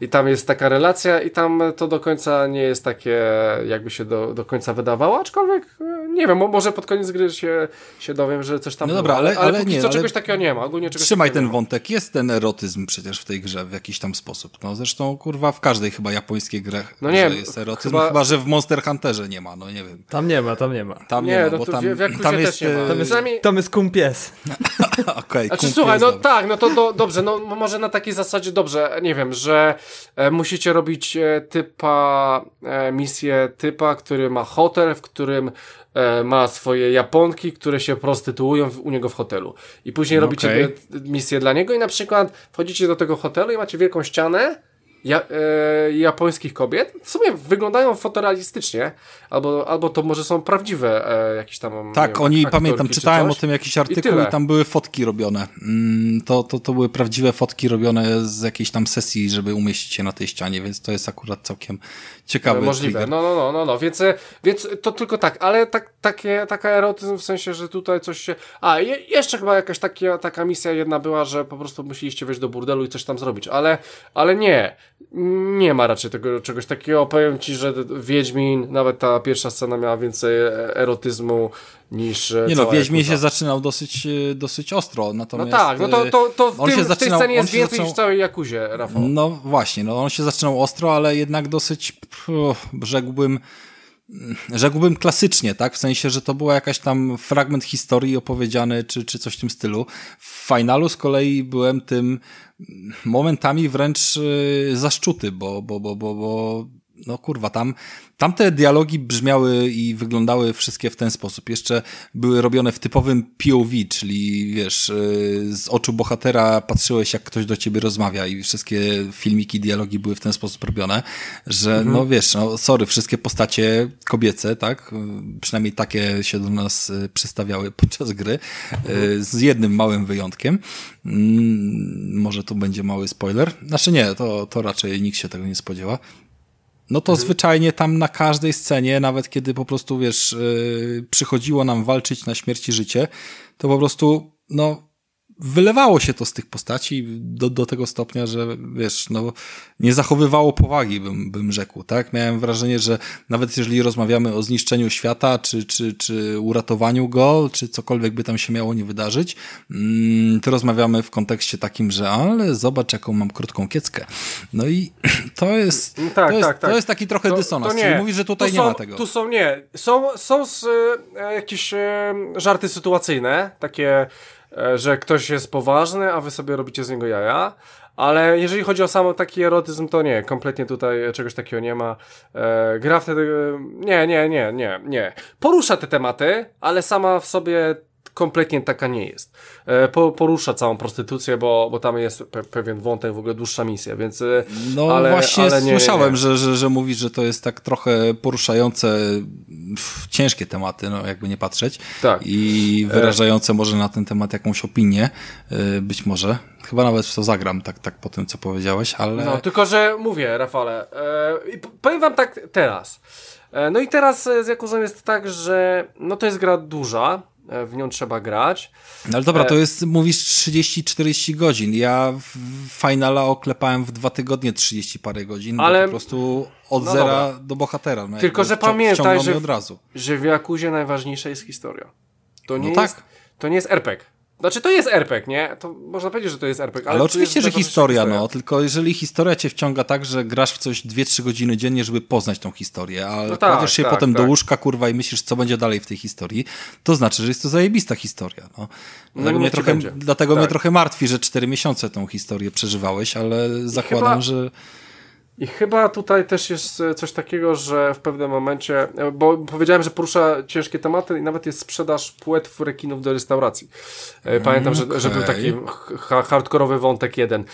i tam jest taka relacja i tam to do końca nie jest takie, jakby się do, do końca wydawało, aczkolwiek e, nie wiem, mo- może pod koniec gry się, się dowiem, że coś tam No było, dobra, ale- ale, ale póki nie, co ale czegoś takiego nie ma, ogólnie czegoś Trzymaj ten nie ma. wątek. Jest ten erotyzm przecież w tej grze w jakiś tam sposób. No zresztą, kurwa, w każdej chyba japońskiej grze No nie, jest erotyzm, chyba- chyba... że w Monster Hunterze nie ma, no nie wiem. Tam nie ma, tam nie ma. Tam nie, Nie, ma, no bo to tam, w- tam też jest... nie ma. e, Tam jest- Przynajmniej- Tam jest kumpies. Okej, Znaczy słuchaj, no dobry. tak, no to do, dobrze, no może na takiej zasadzie dobrze, nie wiem, że e, musicie robić e, typa, e, misję typa, który ma hotel, w którym e, ma swoje Japonki, które się prostytuują u niego w hotelu. I później No robicie misję dla niego i na przykład wchodzicie do tego hotelu i macie wielką ścianę ja, e, japońskich kobiet. W sumie wyglądają fotorealistycznie, albo, albo to może są prawdziwe e, jakieś tam Tak, wiem, oni, pamiętam, czy czytałem coś. o tym jakiś artykuł tyle. i, tam były fotki robione. Mm, To, to, to były prawdziwe fotki robione z jakiejś tam sesji, żeby umieścić się na tej ścianie, więc to jest akurat całkiem ciekawy Możliwe. trigger. No, no, no, no, no. Więc, e, więc to tylko tak, ale tak, takie, taka erotyzm w sensie, że tutaj coś się. A, je, jeszcze chyba jakaś takie, taka misja jedna była, że po prostu musieliście wejść do burdelu i coś tam zrobić, ale, ale nie. Nie ma raczej tego czegoś takiego. Powiem ci, że Wiedźmin, nawet ta pierwsza scena miała więcej e, erotyzmu niż. e, Nie no, Wiedźmin się zaczynał dosyć, e, dosyć ostro, No natomiast... tak, no to, to, to w, tym, się w tej zaczynał- scenie jest więcej zaczynał- niż w całej Jakuzie, Rafał. No właśnie, no on się zaczynał ostro, ale jednak dosyć, pff, rzekłbym, rzekłbym klasycznie, tak? W sensie, że to była jakaś tam fragment historii opowiedziany, czy, czy coś w tym stylu. W finalu z kolei byłem tym momentami wręcz yy, zaszczuty, bo, bo, bo, bo, bo no kurwa, tam, tamte dialogi brzmiały i wyglądały wszystkie w ten sposób. Jeszcze były robione w typowym POV, czyli wiesz, yy, z oczu bohatera patrzyłeś, jak ktoś do ciebie rozmawia i wszystkie filmiki, dialogi były w ten sposób robione, że no wiesz, no sorry, wszystkie postacie kobiece, tak, przynajmniej takie się do nas yy, przedstawiały podczas gry, yy, z jednym małym wyjątkiem. Mm, może tu będzie mały spoiler. Znaczy nie, to, to raczej nikt się tego nie spodziewa. No to zwyczajnie tam na każdej scenie, nawet kiedy po prostu, wiesz, yy, przychodziło nam walczyć na śmierć i życie, to po prostu, no, wylewało się to z tych postaci do, do tego stopnia, że wiesz, no, nie zachowywało powagi, bym, bym rzekł, tak? Miałem wrażenie, że nawet jeżeli rozmawiamy o zniszczeniu świata, czy, czy, czy uratowaniu go, czy cokolwiek by tam się miało nie wydarzyć, mm, to rozmawiamy w kontekście takim, że ale zobacz, jaką mam krótką kieckę. No i to jest, Mm, tak, to jest, tak, tak. To jest taki trochę dysonans, czyli mówisz, że tutaj tu nie są, ma tego. Tu są, nie, są, są z, e, jakieś e, żarty sytuacyjne, takie, że ktoś jest poważny, a wy sobie robicie z niego jaja. Ale jeżeli chodzi o sam taki erotyzm, to nie, kompletnie tutaj czegoś takiego nie ma. E, gra wtedy. Nie, nie, nie, nie, nie. Porusza te tematy, ale sama w sobie kompletnie taka nie jest. E, po, porusza całą prostytucję, bo, bo tam jest pe, pewien wątek, w ogóle dłuższa misja, więc. e, No ale, właśnie ale nie, słyszałem, nie. Że, że, że mówisz, że to jest tak trochę poruszające pff, ciężkie tematy, no jakby nie patrzeć. Tak. I wyrażające może na ten temat jakąś opinię, być może. Chyba nawet w to zagram, tak, tak po tym, co powiedziałeś, ale... No, tylko że mówię, Rafale, e, powiem wam tak teraz. E, no i teraz e, z Jakuzą jest tak, że no to jest gra duża, e, w nią trzeba grać. No ale dobra, E- to jest, mówisz 30-40 godzin. Ja w Finala oklepałem w dwa tygodnie 30 parę godzin, Ale- bo po prostu od No zera dobra. do bohatera. No Tylko, że pamiętaj, że- od razu. Że w Jakuzie najważniejsza jest historia. To nie, No tak. jest, to nie jest RPG. Znaczy to jest RPG, nie? To można powiedzieć, że to jest RPG. Ale, Ale, oczywiście, że jest historia, no, tylko jeżeli historia cię wciąga tak, że grasz w coś 2-3 godziny dziennie, żeby poznać tą historię, a No tak, kładziesz się tak, potem do tak. łóżka, kurwa, i myślisz, co będzie dalej w tej historii, to znaczy, że jest to zajebista historia, no. Dlatego, niech mnie trochę, będzie. dlatego Tak. mnie trochę martwi, że 4 miesiące tą historię przeżywałeś, ale zakładam, chyba- że... I chyba tutaj też jest e, coś takiego, że w pewnym momencie, e, bo powiedziałem, że porusza ciężkie tematy i nawet jest sprzedaż płetw rekinów do restauracji. E, Pamiętam, że, że był okej. taki ha hardkorowy wątek jeden.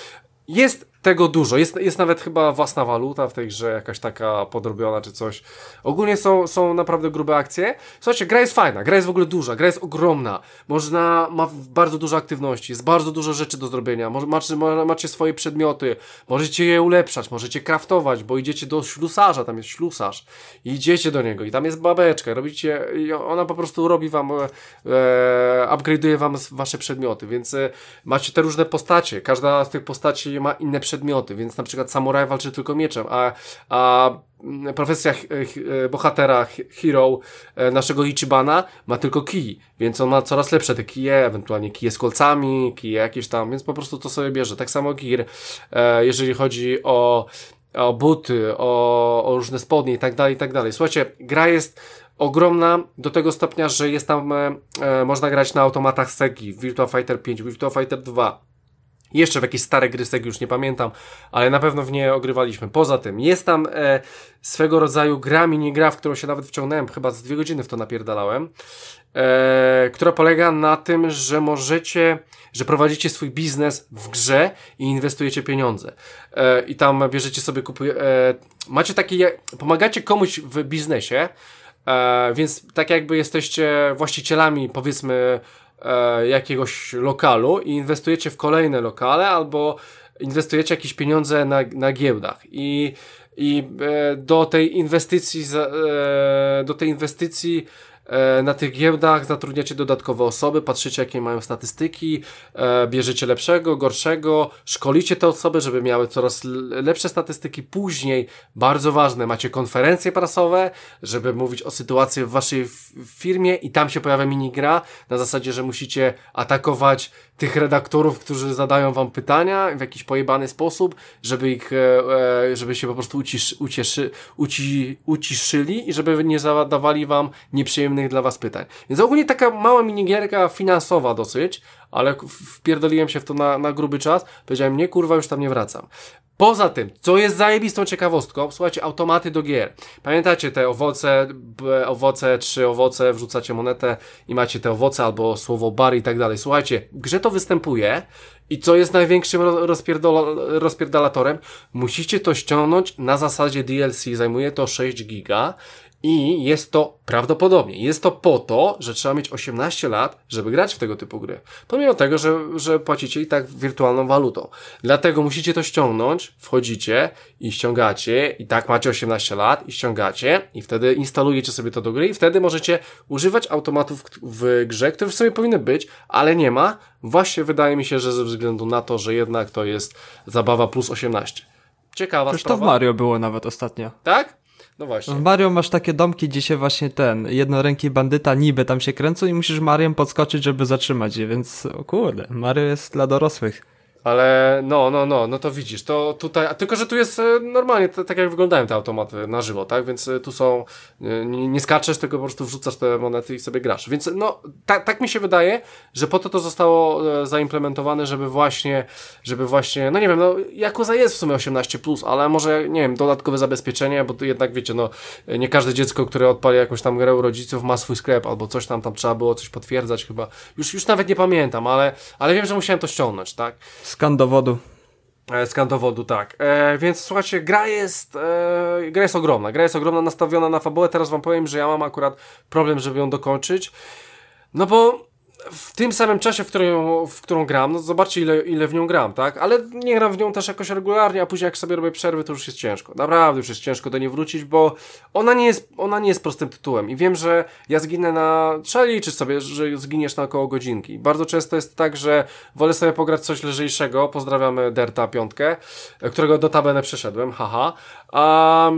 Jest tego dużo, jest, jest nawet chyba własna waluta w tej grze, jakaś taka podrobiona czy coś. Ogólnie są, są naprawdę grube akcje. Słuchajcie, gra jest fajna, gra jest w ogóle duża, gra jest ogromna. Można, ma bardzo dużo aktywności, jest bardzo dużo rzeczy do zrobienia. Może, macie, ma- macie swoje przedmioty, możecie je ulepszać, możecie craftować, bo idziecie do ślusarza, tam jest ślusarz. Idziecie do niego i tam jest babeczka, robicie, i ona po prostu robi wam, e, e, upgrade'uje wam wasze przedmioty, więc e, macie te różne postacie. Każda z tych postaci ma inne przedmioty, więc na przykład samuraj walczy tylko mieczem, a, a mm, profesja e, bohatera, hero e, naszego Ichibana ma tylko kij, więc on ma coraz lepsze te kije, ewentualnie kije z kolcami, kije jakieś tam, więc po prostu to sobie bierze. Tak samo Gear, e, jeżeli chodzi o o buty, o, o różne spodnie i tak dalej, i tak dalej. Słuchajcie, gra jest ogromna do tego stopnia, że jest tam, e, można grać na automatach Segi, Virtua Fighter 5, Virtua Fighter 2, jeszcze w jakieś stare gry już nie pamiętam, ale na pewno w nie ogrywaliśmy. Poza tym, jest tam e, swego rodzaju gra, minigra, w którą się nawet wciągnąłem, chyba z dwie godziny w to napierdalałem, e, która polega na tym, że możecie, że prowadzicie swój biznes w grze i inwestujecie pieniądze. E, I tam bierzecie sobie, kupuje, macie takie, pomagacie komuś w biznesie, e, więc tak jakby jesteście właścicielami, powiedzmy, jakiegoś lokalu i inwestujecie w kolejne lokale albo inwestujecie jakieś pieniądze na, na giełdach. I, i e, do tej inwestycji e, do tej inwestycji e, na tych giełdach zatrudniacie dodatkowe osoby, patrzycie jakie mają statystyki, e, bierzecie lepszego, gorszego, szkolicie te osoby, żeby miały coraz lepsze statystyki. Później, bardzo ważne, macie konferencje prasowe, żeby mówić o sytuacji w waszej firmie i tam się pojawia minigra na zasadzie, że musicie atakować tych redaktorów, którzy zadają wam pytania w jakiś pojebany sposób, żeby ich, e, e, żeby się po prostu ucisz, ucieszy, uci, uciszyli i żeby nie zadawali wam nieprzyjemnych dla was pytań. Więc ogólnie taka mała minigierka finansowa dosyć, ale wpierdoliłem się w to na, na gruby czas. Powiedziałem, nie kurwa, już tam nie wracam. Poza tym, co jest zajebistą ciekawostką, słuchajcie, automaty do gier. Pamiętacie te owoce, b, owoce, trzy owoce, wrzucacie monetę i macie te owoce albo słowo bar i tak dalej. Słuchajcie, grze to występuje i co jest największym rozpierdalatorem, musicie to ściągnąć na zasadzie DLC, zajmuje to 6 giga i jest to prawdopodobnie, jest to po to, że trzeba mieć 18 lat, żeby grać w tego typu gry. Pomimo tego, że, że płacicie i tak wirtualną walutą. Dlatego musicie to ściągnąć, wchodzicie i ściągacie i tak macie 18 lat i ściągacie i wtedy instalujecie sobie to do gry i wtedy możecie używać automatów w grze, które w sobie powinny być, ale nie ma. Właśnie wydaje mi się, że ze względu na to, że jednak to jest zabawa plus 18. Ciekawa Przecież to sprawa. w Mario było nawet ostatnio. Tak? No właśnie. W Mario masz takie domki, gdzie się właśnie ten jednoręki bandyta niby tam się kręcą i musisz Mariem podskoczyć, żeby zatrzymać je, więc o kurde, Mario jest dla dorosłych. Ale no, no, no, no to widzisz, to tutaj, tylko, że tu jest e, normalnie, tak jak wyglądają te automaty na żywo, tak, więc e, tu są, e, nie, nie skaczesz, tylko po prostu wrzucasz te monety i sobie grasz, więc no, ta, tak mi się wydaje, że po to to zostało zaimplementowane, żeby właśnie, żeby właśnie, no nie wiem, no, Yakuza jest w sumie 18+, plus, ale może, nie wiem, dodatkowe zabezpieczenie, bo to jednak wiecie, no, nie każde dziecko, które odpali jakąś tam grę u rodziców ma swój sklep, albo coś tam, tam trzeba było coś potwierdzać chyba, już, już nawet nie pamiętam, ale, ale wiem, że musiałem to ściągnąć, tak, Skan dowodu. E, Skan dowodu, tak. E, więc słuchajcie, gra jest, e, gra jest ogromna. Gra jest ogromna, nastawiona na fabułę. Teraz wam powiem, że ja mam akurat problem, żeby ją dokończyć. No bo w tym samym czasie, w którą, w którą gram, no zobaczcie ile, ile w nią gram, tak? Ale nie gram w nią też jakoś regularnie, a później jak sobie robię przerwy, to już jest ciężko. Naprawdę już jest ciężko do niej wrócić, bo ona nie jest, ona nie jest prostym tytułem. I wiem, że ja zginę na... Trzeba liczyć sobie, że zginiesz na około godzinki. Bardzo często jest tak, że wolę sobie pograć coś lżejszego. Pozdrawiamy Derta piątkę, e, którego notabene przeszedłem, haha. A,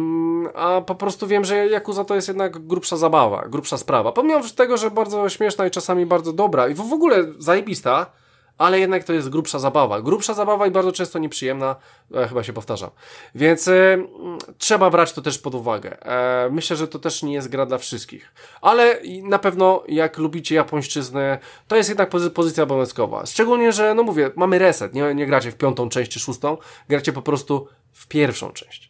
a po prostu wiem, że Yakuza to jest jednak grubsza zabawa, grubsza sprawa. Pomimo tego, że bardzo śmieszna i czasami bardzo dobra, i w, ogóle zajebista, ale jednak to jest grubsza zabawa. Grubsza zabawa i bardzo często nieprzyjemna, e, chyba się powtarzam. Więc e, trzeba brać to też pod uwagę. E, myślę, że to też nie jest gra dla wszystkich. Ale na pewno jak lubicie japońszczyznę, to jest jednak pozy pozycja obowiązkowa. Szczególnie, że no mówię, mamy reset, nie, nie gracie w piątą część czy szóstą, gracie po prostu w pierwszą część.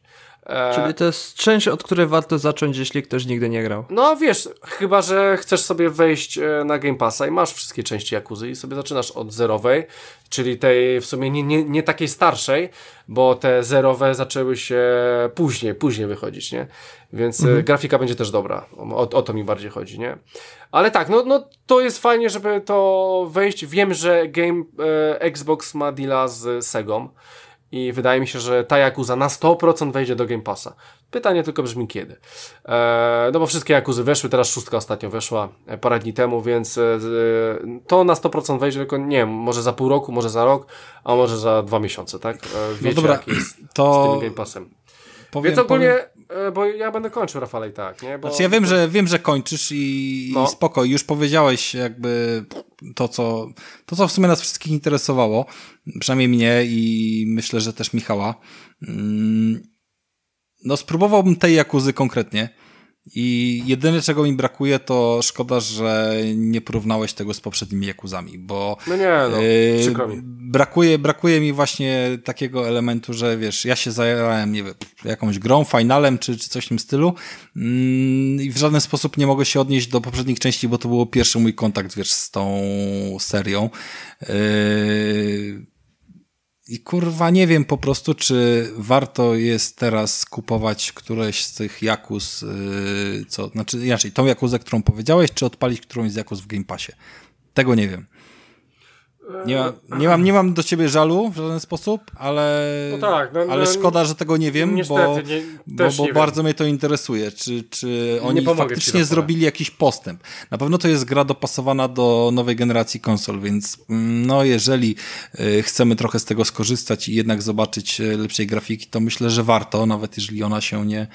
E, Czyli to jest część, od której warto zacząć, jeśli ktoś nigdy nie grał. No wiesz, chyba, że chcesz sobie wejść e, na Game Passa i masz wszystkie części Jakuzy i sobie zaczynasz od zerowej, czyli tej w sumie nie, nie, nie takiej starszej, bo te zerowe zaczęły się później, później wychodzić, nie? Więc e, grafika będzie też dobra. O, o to mi bardziej chodzi, nie? Ale tak, no, no to jest fajnie, żeby to wejść. Wiem, że Game e, Xbox ma deala z Segą. I wydaje mi się, że ta Yakuza na 100% wejdzie do Game Passa. Pytanie tylko brzmi kiedy. E, no bo wszystkie Jakuzy weszły, teraz szóstka ostatnio weszła e, parę dni temu, więc e, to na 100% wejdzie, tylko nie wiem, może za pół roku, może za rok, a może za dwa miesiące, tak? E, wiecie, dobra, jak jest to z tym Game Passem. Powiem, więc ogólnie, powiem, e, bo ja będę kończył, Rafale, i tak, nie? Bo, znaczy ja wiem, że, wiem, że kończysz i, No. i spoko, już powiedziałeś jakby to co, to, co w sumie nas wszystkich interesowało, przynajmniej mnie i myślę, że też Michała. Mm, No spróbowałbym tej Jakuzy konkretnie i jedyne czego mi brakuje to szkoda, że nie porównałeś tego z poprzednimi Jakuzami, bo No nie, no, Yy, przykro mi. brakuje, brakuje mi właśnie takiego elementu, że wiesz, ja się zajarałem, nie wiem, jakąś grą, finalem czy, czy coś w tym stylu mm, i w żaden sposób nie mogę się odnieść do poprzednich części, bo to był pierwszy mój kontakt, wiesz, z tą serią. Yy, I kurwa nie wiem po prostu, czy warto jest teraz kupować któreś z tych Jakus, yy, co, znaczy inaczej, tą Jakuzę, którą powiedziałeś, czy odpalić którąś z Jakus w Game Passie. Tego nie wiem. Nie, ma, nie, mam, nie mam do ciebie żalu w żaden sposób, ale, No tak, no, ale no, szkoda, że tego nie wiem, niestety, bo, nie- bo, bo nie wiem. bardzo mnie to interesuje, czy, czy oni faktycznie zrobili jakiś postęp. Na pewno to jest gra dopasowana do nowej generacji konsol, więc mm, no jeżeli y, chcemy trochę z tego skorzystać i jednak zobaczyć y, lepszej grafiki, to myślę, że warto, nawet jeżeli ona się nie,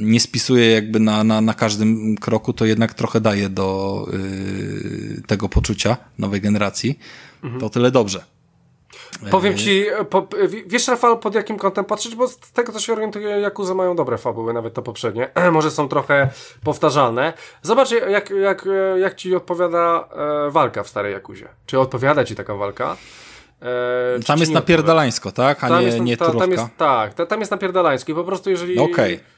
nie spisuje jakby na, na, na każdym kroku, to jednak trochę daje do y, tego poczucia nowej generacji. Mhm. To tyle dobrze. Powiem ci, po, w- wiesz Rafał, pod jakim kątem patrzeć, bo z tego co się orientuję, Jakuza mają dobre fabuły, nawet to poprzednie. Może są trochę powtarzalne. Zobacz, jak, jak, jak ci odpowiada e, walka w starej Jakuzie. Czy odpowiada ci taka walka? E, Tam jest napierdalańsko, tak? A Tam nie, jest, nie ta, tam jest, tak, ta, tam jest napierdalański. Po prostu jeżeli... Okej. Je,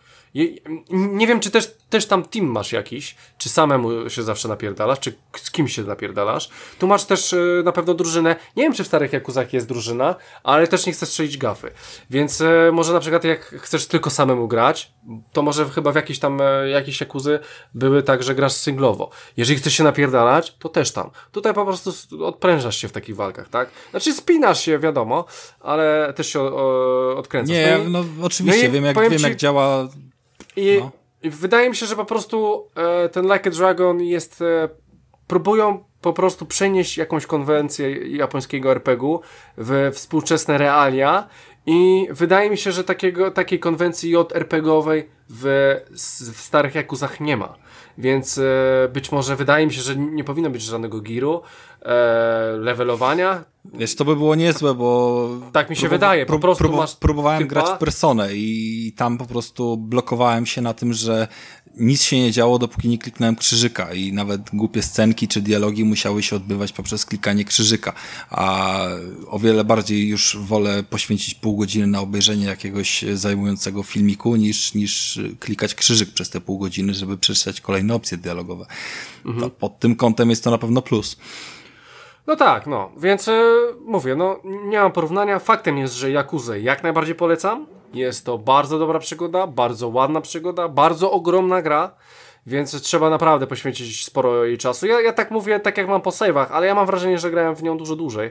nie wiem, czy też, też tam team masz jakiś, czy samemu się zawsze napierdalasz, czy z kimś się napierdalasz. Tu masz też e, na pewno drużynę. Nie wiem, czy w starych Jakuzach jest drużyna, ale też nie chcesz strzelić gafy. Więc e, może na przykład jak chcesz tylko samemu grać, to może chyba w jakiejś tam, e, jakieś Jakuzy były tak, że grasz singlowo. Jeżeli chcesz się napierdalać, to też tam. Tutaj po prostu odprężasz się w takich walkach, tak? Znaczy spinasz się, wiadomo, ale też się o, o, odkręcasz. Nie, i- no oczywiście, no wiem, jak, wiem ci- jak działa. I No. wydaje mi się, że po prostu e, ten Like a Dragon jest. E, próbują po prostu przenieść jakąś konwencję japońskiego RPG-u w współczesne realia. I wydaje mi się, że takiego, takiej konwencji JRPG-owej w, w starych Jakuzach nie ma. Więc e, być może wydaje mi się, że nie powinno być żadnego giru, e, levelowania. Wiesz, to by było niezłe, bo... Tak mi się wydaje, po prostu masz próbowałem typa- grać w Personę i tam po prostu blokowałem się na tym, że nic się nie działo, dopóki nie kliknąłem krzyżyka i nawet głupie scenki czy dialogi musiały się odbywać poprzez klikanie krzyżyka, a o wiele bardziej już wolę poświęcić pół godziny na obejrzenie jakiegoś zajmującego filmiku, niż, niż klikać krzyżyk przez te pół godziny, żeby przeczytać kolejne opcje dialogowe. To pod tym kątem jest to na pewno plus. No tak, no, więc e, mówię, no nie mam porównania. Faktem jest, że Jakuzę jak najbardziej polecam. Jest to bardzo dobra przygoda, bardzo ładna przygoda, bardzo ogromna gra, więc trzeba naprawdę poświęcić sporo jej czasu. Ja, ja tak mówię, tak jak mam po save'ach, ale ja mam wrażenie, że grałem w nią dużo dłużej.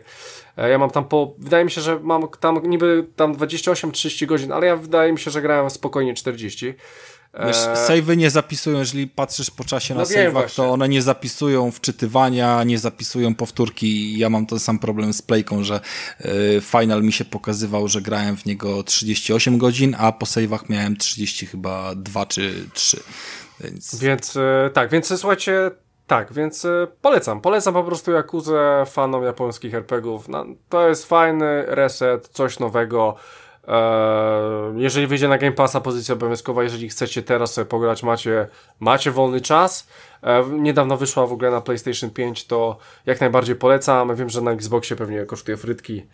E, ja mam tam po, wydaje mi się, że mam tam niby tam 28-30 godzin, ale ja wydaje mi się, że grałem spokojnie 40. Wiesz, E, savey nie zapisują, jeżeli patrzysz po czasie na No save'ach, właśnie. to one nie zapisują wczytywania, nie zapisują powtórki. Ja mam ten sam problem z Playką, że y, final mi się pokazywał, że grałem w niego 38 godzin, a po save'ach miałem 30 chyba 2 czy 3. Więc Więc e, tak, więc słuchajcie, Tak, więc y, polecam. Polecam po prostu Jakuzę fanom japońskich RPGów. No, to jest fajny reset, coś nowego. E, jeżeli wyjdzie na Game Passa pozycja obowiązkowa, jeżeli chcecie teraz sobie pograć, macie, macie wolny czas. E, niedawno wyszła w ogóle na PlayStation 5, to jak najbardziej polecam. Wiem, że na Xboxie pewnie kosztuje frytki.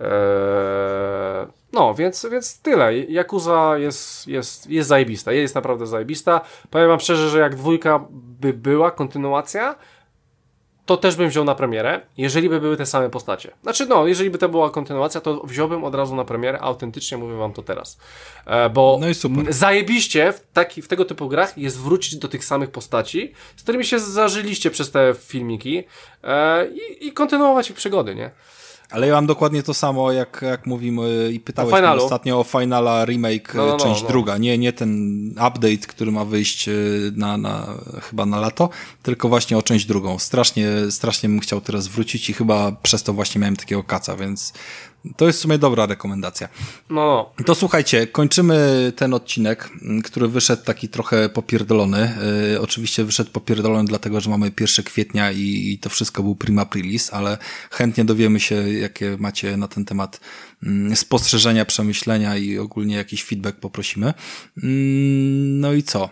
Eee, no, więc, więc tyle. Yakuza jest, jest, jest zajebista. Jest naprawdę zajebista. Powiem wam szczerze, że jak dwójka by była, kontynuacja, to też bym wziął na premierę, jeżeli by były te same postacie. Znaczy, no, jeżeli by to była kontynuacja, to wziąłbym od razu na premierę, autentycznie mówię wam to teraz. E, bo no i super. zajebiście w, taki, w tego typu grach jest wrócić do tych samych postaci, z którymi się zażyliście przez te filmiki e, i, i kontynuować ich przygody, nie? Ale ja mam dokładnie to samo, jak, jak mówimy i pytałeś mnie ostatnio o Finala Remake, no, no, część no, druga. Nie, nie ten update, który ma wyjść y, na, na, chyba na lato, tylko właśnie o część drugą. Strasznie, strasznie bym chciał teraz wrócić i chyba przez to właśnie miałem takiego kaca, więc to jest w sumie dobra rekomendacja. No. To słuchajcie, kończymy ten odcinek, który wyszedł taki trochę popierdolony. Yy, oczywiście wyszedł popierdolony dlatego, że mamy 1 kwietnia i, i to wszystko był prima aprilis, ale chętnie dowiemy się, jakie macie na ten temat yy, spostrzeżenia, przemyślenia i ogólnie jakiś feedback poprosimy. Yy, no i co?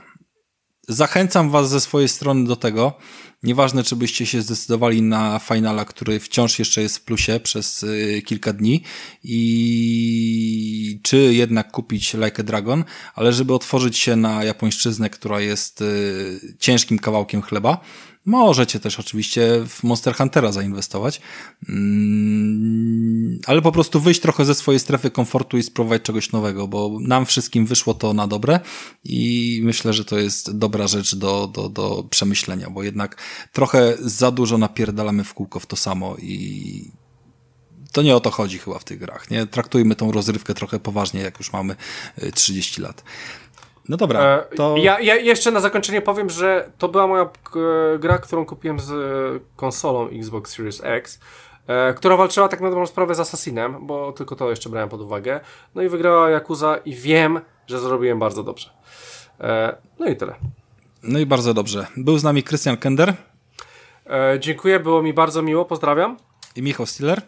Zachęcam Was ze swojej strony do tego, Nieważne, czy byście się zdecydowali na finala, który wciąż jeszcze jest w plusie przez y, kilka dni i czy jednak kupić Like a Dragon, ale żeby otworzyć się na japońszczyznę, która jest y, ciężkim kawałkiem chleba, Możecie też oczywiście w Monster Huntera zainwestować, mm, ale po prostu wyjść trochę ze swojej strefy komfortu i spróbować czegoś nowego, bo nam wszystkim wyszło to na dobre i myślę, że to jest dobra rzecz do, do, do przemyślenia, bo jednak trochę za dużo napierdalamy w kółko w to samo i to nie o to chodzi chyba w tych grach. Nie traktujmy tą rozrywkę trochę poważnie, jak już mamy 30 y, lat. No dobra, e, to... Ja, ja, jeszcze na zakończenie powiem, że to była moja gra, którą kupiłem z konsolą Xbox Series X, e, która walczyła tak na dobrą sprawę z Assassinem, bo tylko to jeszcze brałem pod uwagę. No i wygrała Yakuza i wiem, że zrobiłem bardzo dobrze. E, no i tyle. No i bardzo dobrze. Był z nami Christian Kender. dziękuję, było mi bardzo miło, pozdrawiam. I Michał Stiller.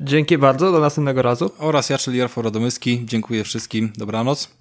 Dzięki bardzo, do następnego razu. Oraz ja, czyli Jarfo Radomyski. Dziękuję wszystkim, dobranoc.